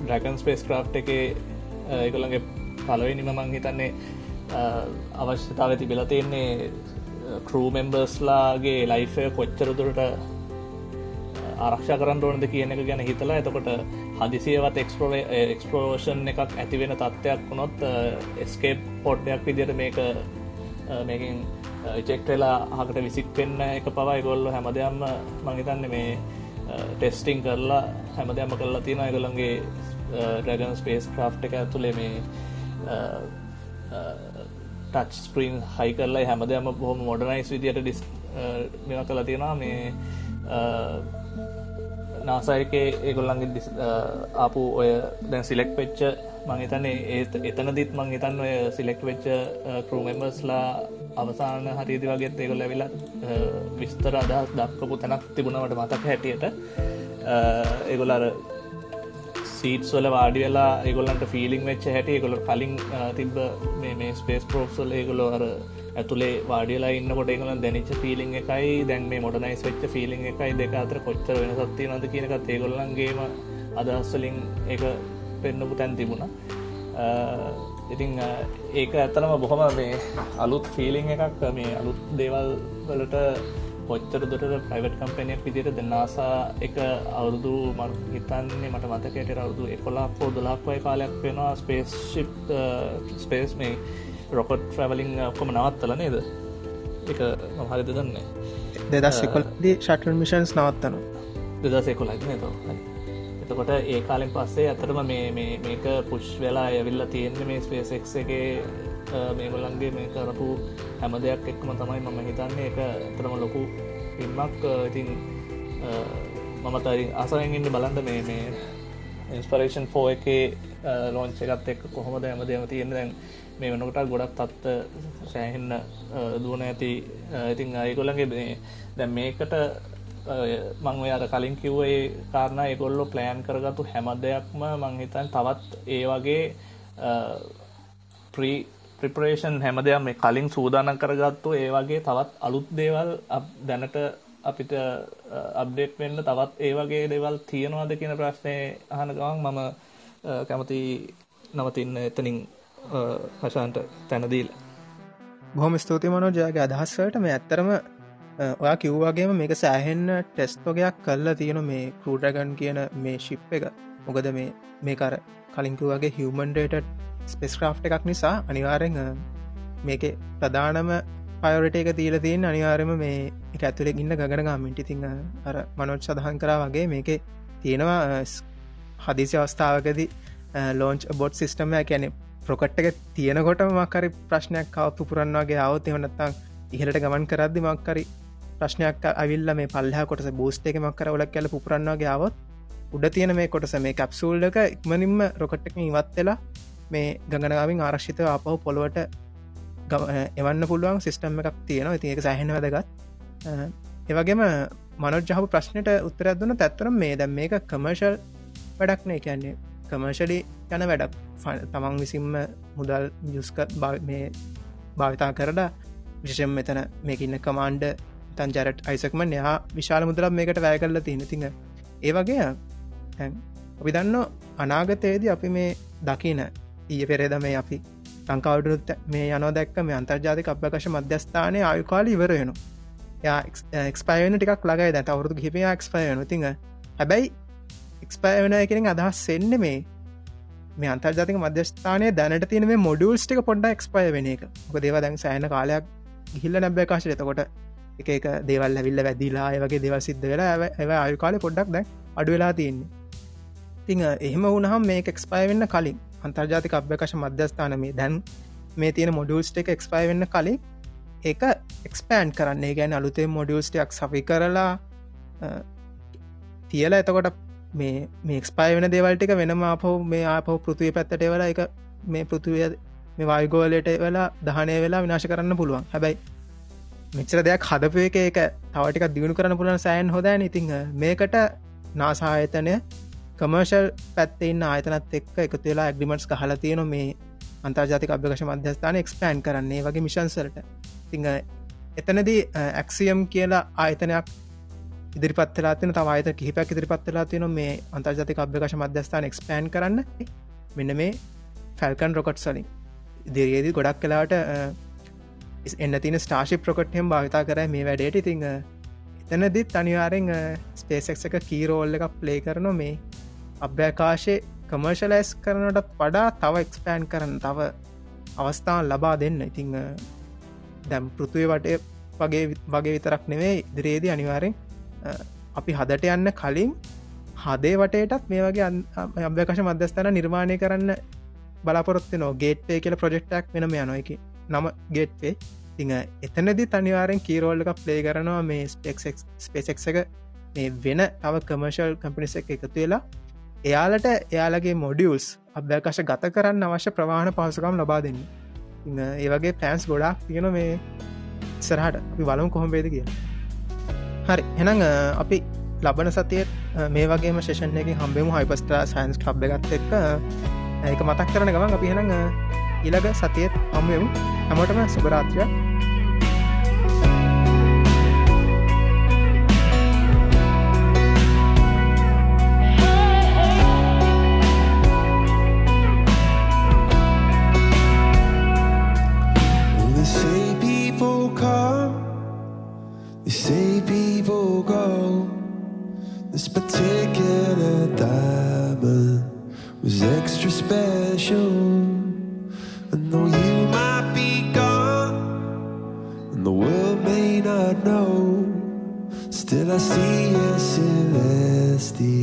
ඩ්‍රකන් ස්පේස් ක්‍රා් එක ඒකොළගේ පලවෙනිම මං හිතන්නේ අවශ්‍යතාව ඇති බෙල තියෙන්නේ කරූ මෙම්බර්ස්ලාගේ ලයිෆය කොච්චරදුරට ආරක්ෂ කරන්න ඕනද කියන එක ගැන හිතලා එතකොට හදිසියවත් එක්ස්පෝ එක්ස්පෝෂන් එකක් ඇතිවෙන තත්ත්වයක් වුණොත් එස්කේප් පොඩ්ඩයක් විදියට මේක මේකින් චෙක්ටලා හකට විසික් වෙන්න එක පවයි ගොල්ල හැමදයම්ම මංහිතන්න මේ ටෙස්ටිං කරලා හැමදයම කරලා තියෙන අයගොළන්ගේ ඩ්‍රගන් ස්පේස් ක්‍රා් එක ඇතුළේ මේ ටච් ස්පරීන් හයි කරලා හැමදම බොහොම මොඩනයිස් විදියට ඩිස් මෙ කලා තියෙනවා. මේ නාසායක ඒගොල්ලන්ගේ ඩිස් ආපු ඔය දැන් සිලෙක්් වෙච්ච මංහිතන්නේ ඒත් එතනදිත් මං හිතන්න ඔය සිලෙක්් වෙච්ච කරමෙම්බස්ලා අවසාන හරිදි වගේත් ඒගොල් ඇවිලා විස්තර අදහස් දක්කපු තැනක් තිබුණවට මතක හැටියට ඒගොල්ලර සීටස් වල වාඩි වෙලා ඒගොල්ලන්ට ෆිලිං වෙච්ච හැට ඒගොල කලින් තිබ මේ ස්පේස් පෝක්සල් ඒගොලො අර ඇතුළේ වාඩියලා ඉන්නකොට ඒගල දැනිච ෆිලිං එකයි. දැන් මේ මොඩනයිස් වෙච්ච ෆිලිං එකයි දෙක අතර කොච්චර වෙන සත්තිය නද කියනකත් ඒගොල්ලන්ගේම අදහස්සලින් ඒක පෙන්නපු තැන් තිබුණා. ඉතිං ඒක ඇත්තනම බොහොම මේ අලුත් ෆිලිං එකක්. මේ අලුත් දේවල් වලට කොච්චර දුරට ප්‍රයිවට් කම්පනයක් විදිට දෙන්නාසා එක අවුරුදු මන් හිතන්නේ මට මතකයට අවුදු එකොලා පෝ දොලාක්වයි කාලයක් වෙනවා. ස්පේස් ශිප් ස්පේස් මේ රොකට් ට්‍රවලිං ඔක්කොම නවත්තල නේද? එක මහරිද දන්නේ. දෙදස් එකොල්දී ශටල් මිෂන්ස් නවත්තන දෙදස් එකොලක් නේත එතකොට ඒ කාලෙන් පස්සේ ඇතරම මේක පුෂ් වෙලා ඇවිල්ල තියෙන්නේ මේ ස්පේසෙක් එක මේගොල්ලන්ගේ මේ කරපු හැම දෙයක් එක්ම තමයි මම හිතන්නේ. එක ඇතරම ලොකු පින්මක් ඉතින් මමත අසරෙන්ගන්න බලන්ඩ මේ මේ ඉන්ස්පරේෂන් ෆෝ එක ලෝංච එකත් එක් කොහොමද ඇම දෙම තියෙන දැන් මේ වනකට ගොඩක් තත්ත සෑහෙන්න දුවන ඇති ඉතින් අයකොල්ලගේ දැන් මේකට මං අර කලින් කිව්වේ කාරණ එකොල්ලො ප්ලෑන් කරගතු හැම දෙයක්ම මංහිතන් තවත් ඒ වගේ ප්‍රී ප්‍රිපරේෂන් හැමදයක් මේ කලින් සූදානන් කරගත්තු ඒ වගේ තවත් අලුත් දේවල් දැනට අපිට අබ්ඩේට් වෙන්න තවත් ඒ වගේ දෙවල් තියෙනවාද කියන ප්‍රශ්නය අහන ගවන් මම කැමති නවතින්න එතනින් හශාන්ට තැනදීල් බොහොම ස්තුති මනෝජයාගේ අදහස්සට මේ ඇත්තරම ඔයා කිව්වාගේම මේක සෑහෙන්න ටෙස්ට් වගේයක් කල්ලා තියෙන මේ කරූටගන් කියන මේ ශිප් එක. මොකද මේ මේකර කලින්කිවගේ හිවමන්ඩේට ස්පෙස්ක්‍රාෆ් එකක් නිසා අනිවාරෙන් මේක ප්‍රධානම පයොරට එක තිීල තියෙන් අනිවාරම මේ එක ඇතුලෙ ඉන්න ගගනගාමින්ටි තිං අර මනොච් සඳහන් කරා වගේ මේක තියෙනවා හදිසි අවස්ථාවකද ලෝන්ච් බොඩ් සිිස්ටම ඇැන ප්‍රොකට් එක තියෙනකොට මක්කරි ප්‍රශ්නයක් කවත්තු පුරන්නවාගේ අවත එහොනත්තං ඉහලට ගමන් කරද්දි මක්කරි ප්‍රශ්නයක් අවිල්ල මේ පල්හ කොටස බෝස්ට එක මක්කර ඔලක් කල පුරන්නවාගේ අවත් උඩ තියෙන මේ කොටස මේ කැප්සූල්ඩක ඉක්මනින්ම රොකට්ටක ඉවත් වෙලා මේ ගඟනාවින් ආරක්ෂිත අපහු පොළොවට එවන්න පුළුවන් සිිස්ටම් එකක් තියෙනවා. ඉති එක සැහෙන වැදගත්. ඒවගේම මනොජ්ජහපු ප්‍රශ්නයට උත්තරත් දුන්න තැත්තරම් මේ දැම් මේක කමර්ශල් වැඩක්නේ කියන්නේ කමර්ශලි යන වැඩක්. තමන් විසින්ම මුදල් යුස්ක මේ භාවිතා කරලා විශෂම් මෙතන මේකඉන්න කමාන්්ඩ තන් ජරට් අයිසක්මන් යා විශාල මුදලක් මේකට වැය කරලා තියෙන තිඟ. ඒ වගේ තැන් අපි දන්න අනාගතයේදී අපි මේ දකින ඊය පෙරේද මේ අපි ලංකාවටනුත් මේ යනෝ දැක්ක මේ අන්තර්ජාතික අපකශ මධ්‍යස්ථානය ආයුකාල ඉවර වෙන යා එක්ස්පයන ටිකක් ලගයි දැ අවුරදු හිපේ ක්ස්පයන තිඟ. හැබැයි එක්ස්පයවන එකෙන අදහස් සෙන්න මේ. මේ අන්තර්ජාතික මධ්‍යස්ථානය දැනට තියෙන මේ මොඩියල්ස් ටික පොඩ්ඩ එක්ස්පය වෙන එක. ක දේව දැන් සෑන කාලයක් ගිහිල්ල නැබ්බ කාශ එතකොට එක එක දේවල් ඇවිල්ල වැදිලා ඒවගේ දෙවල් සිද්ධ වෙලා ඇව ආයුකාල පොඩ්ඩක් දැ අඩු වෙලා තියෙන්නේ. තිං එහෙම වුණහම් මේ එක්ස්පය වෙන්න කලින් අන්තර්ජාතික අභ්‍යකශ මධ්‍යස්ථානමේ දැන් මේ තියෙන මොඩියල්ස්ට එක එක්ස්පය වෙන්න කලින් ඒක එක්ස්පෑන්් කරන්නේ. ගැන අලුතේ මොඩියල්ස්ටයක් සවි කරලා තියලා එතකොට මේ මේක්ස්පයි වෙන දේවල්ටික වෙනම අපහෝ මේ ආපහු පෘතිය පැත්තට වෙලා එක මේ පෘතිවය මේ වායගෝලට වෙලා දහනය වෙලා විනාශ කරන්න පුළුවන්. හැබැයි මෙච්‍ර දෙයක් හදපු එක එක තවටික දියුණු කරන පුලන් සෑන් හොද ඉතිං මේකට නාසායතනය කමර්ශල් පැත්තෙන්න ආයතනත් එක්ක එකතු වෙලා ඇග්‍රිමටස් හල තියෙන මේ අන්තර්ජාතික අභ්‍යකශ මධ්‍යස්ථාන එක්ස්පෑන් කරන්නේ. වගේ මිශන්සලට තිං එතනදී ඇක්සියම් කියලා ආයතනයක් ඉදිරිපත්ලා තින තවයිත කිහිපක් ඉදිරිපත්ලා තියන මේ අන්තර්ජතික අභ්‍යකශ මධ්‍යස්ථාන එක්ස්පෑන් කරන්න. මෙන්න මේ ෆැල්කන් රොකට් සලින් ඉදිරියේදී ගොඩක් කලාට එන්න තින ස්ටාශි ප්‍රොකට්හෙම් භාවිතා කර මේ වැඩේට. ඉතිං එතනදිත් අනිවාරෙන් ස්පේසෙක් එක කීරෝල්ල එකක් ප්ලේ කරන මේ අභ්‍යකාශය කමර්ශලයිස් කරනටත් වඩා තව එක්ස්පෑන් කරන්න තව අවස්ථාවන් ලබා දෙන්න. ඉතිං දැම් පෘතුවය වටේ වගේ වගේ විතරක් නෙවේ ඉදිරියේදී අනිවාරෙන් අපි හදට යන්න කලින් හදේ වටේටත් මේ වගේ අභ්‍යකශ මධ්‍යස්ථාන නිර්මාණය කරන්න බලාපොරොත්ති නෝ ගේට්පේ කියල ප්‍රජෙක්්ටක් වෙනම යනොයකි නම ගේට්පේ තිං එතනදි තනිවාරෙන් කීරෝල්ලක ප්ලේ කරනවා. මේ ස්පෙක්ක් ස්පේසෙක් එක මේ වෙන තව කමර්ශල් කම්පිනිස එක එකතු වෙලා එයාලට එයාලගේ මොඩියල්ස් අභ්‍යකශ ගත කරන්න අවශ්‍ය ප්‍රවාහන පහසුකම් ලබා දෙන්න. ඒවගේ පෑන්ස් ගොඩක් තියෙන මේ සරහට අපි වලම් කොහොම බේද කියලා. හරි. එනම් අපි ලබන සතියත් මේ වගේම ශේෂන් එක හම්බෙමු හයිපස්ටා සයින්ස් ලබ් එකත් එක්ක. ඒක මතක් කරන ගමන් අපි හෙනඟ ඉලග සතියත් හම්බෙමු. හැමෝටම special. And though you might be gone, and the world may not know, still I see you celestial.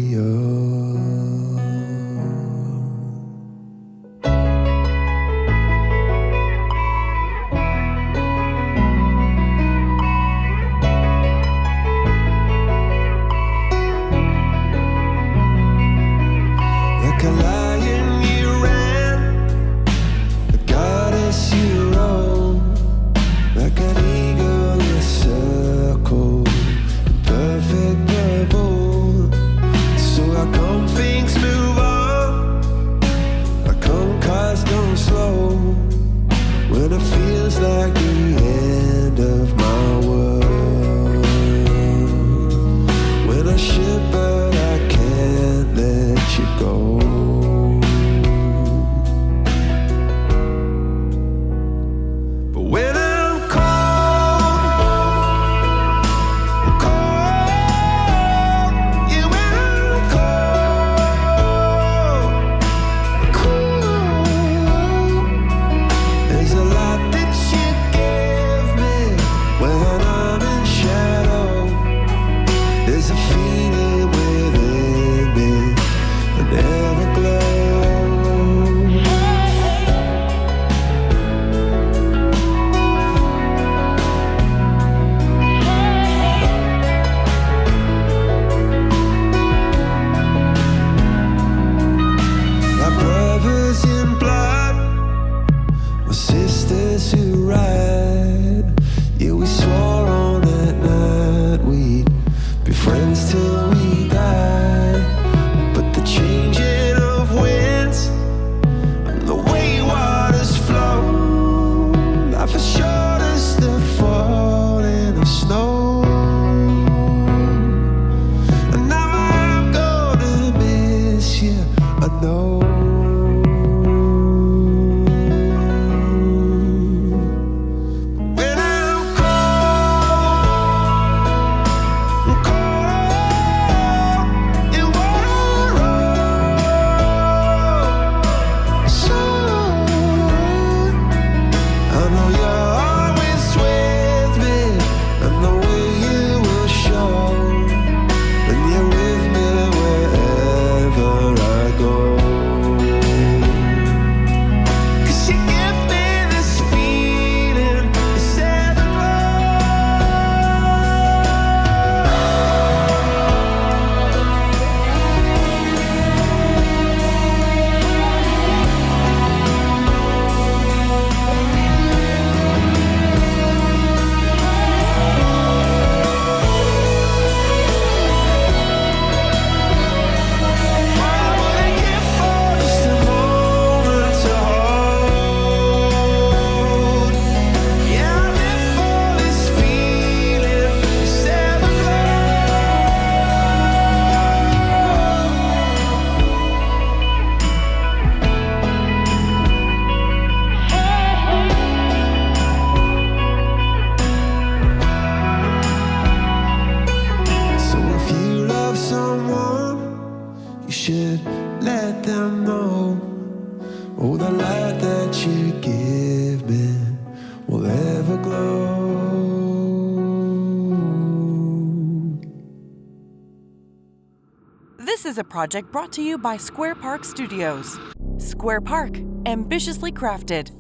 There's a project brought to you by Square Park Studios. Square Park, ambitiously crafted.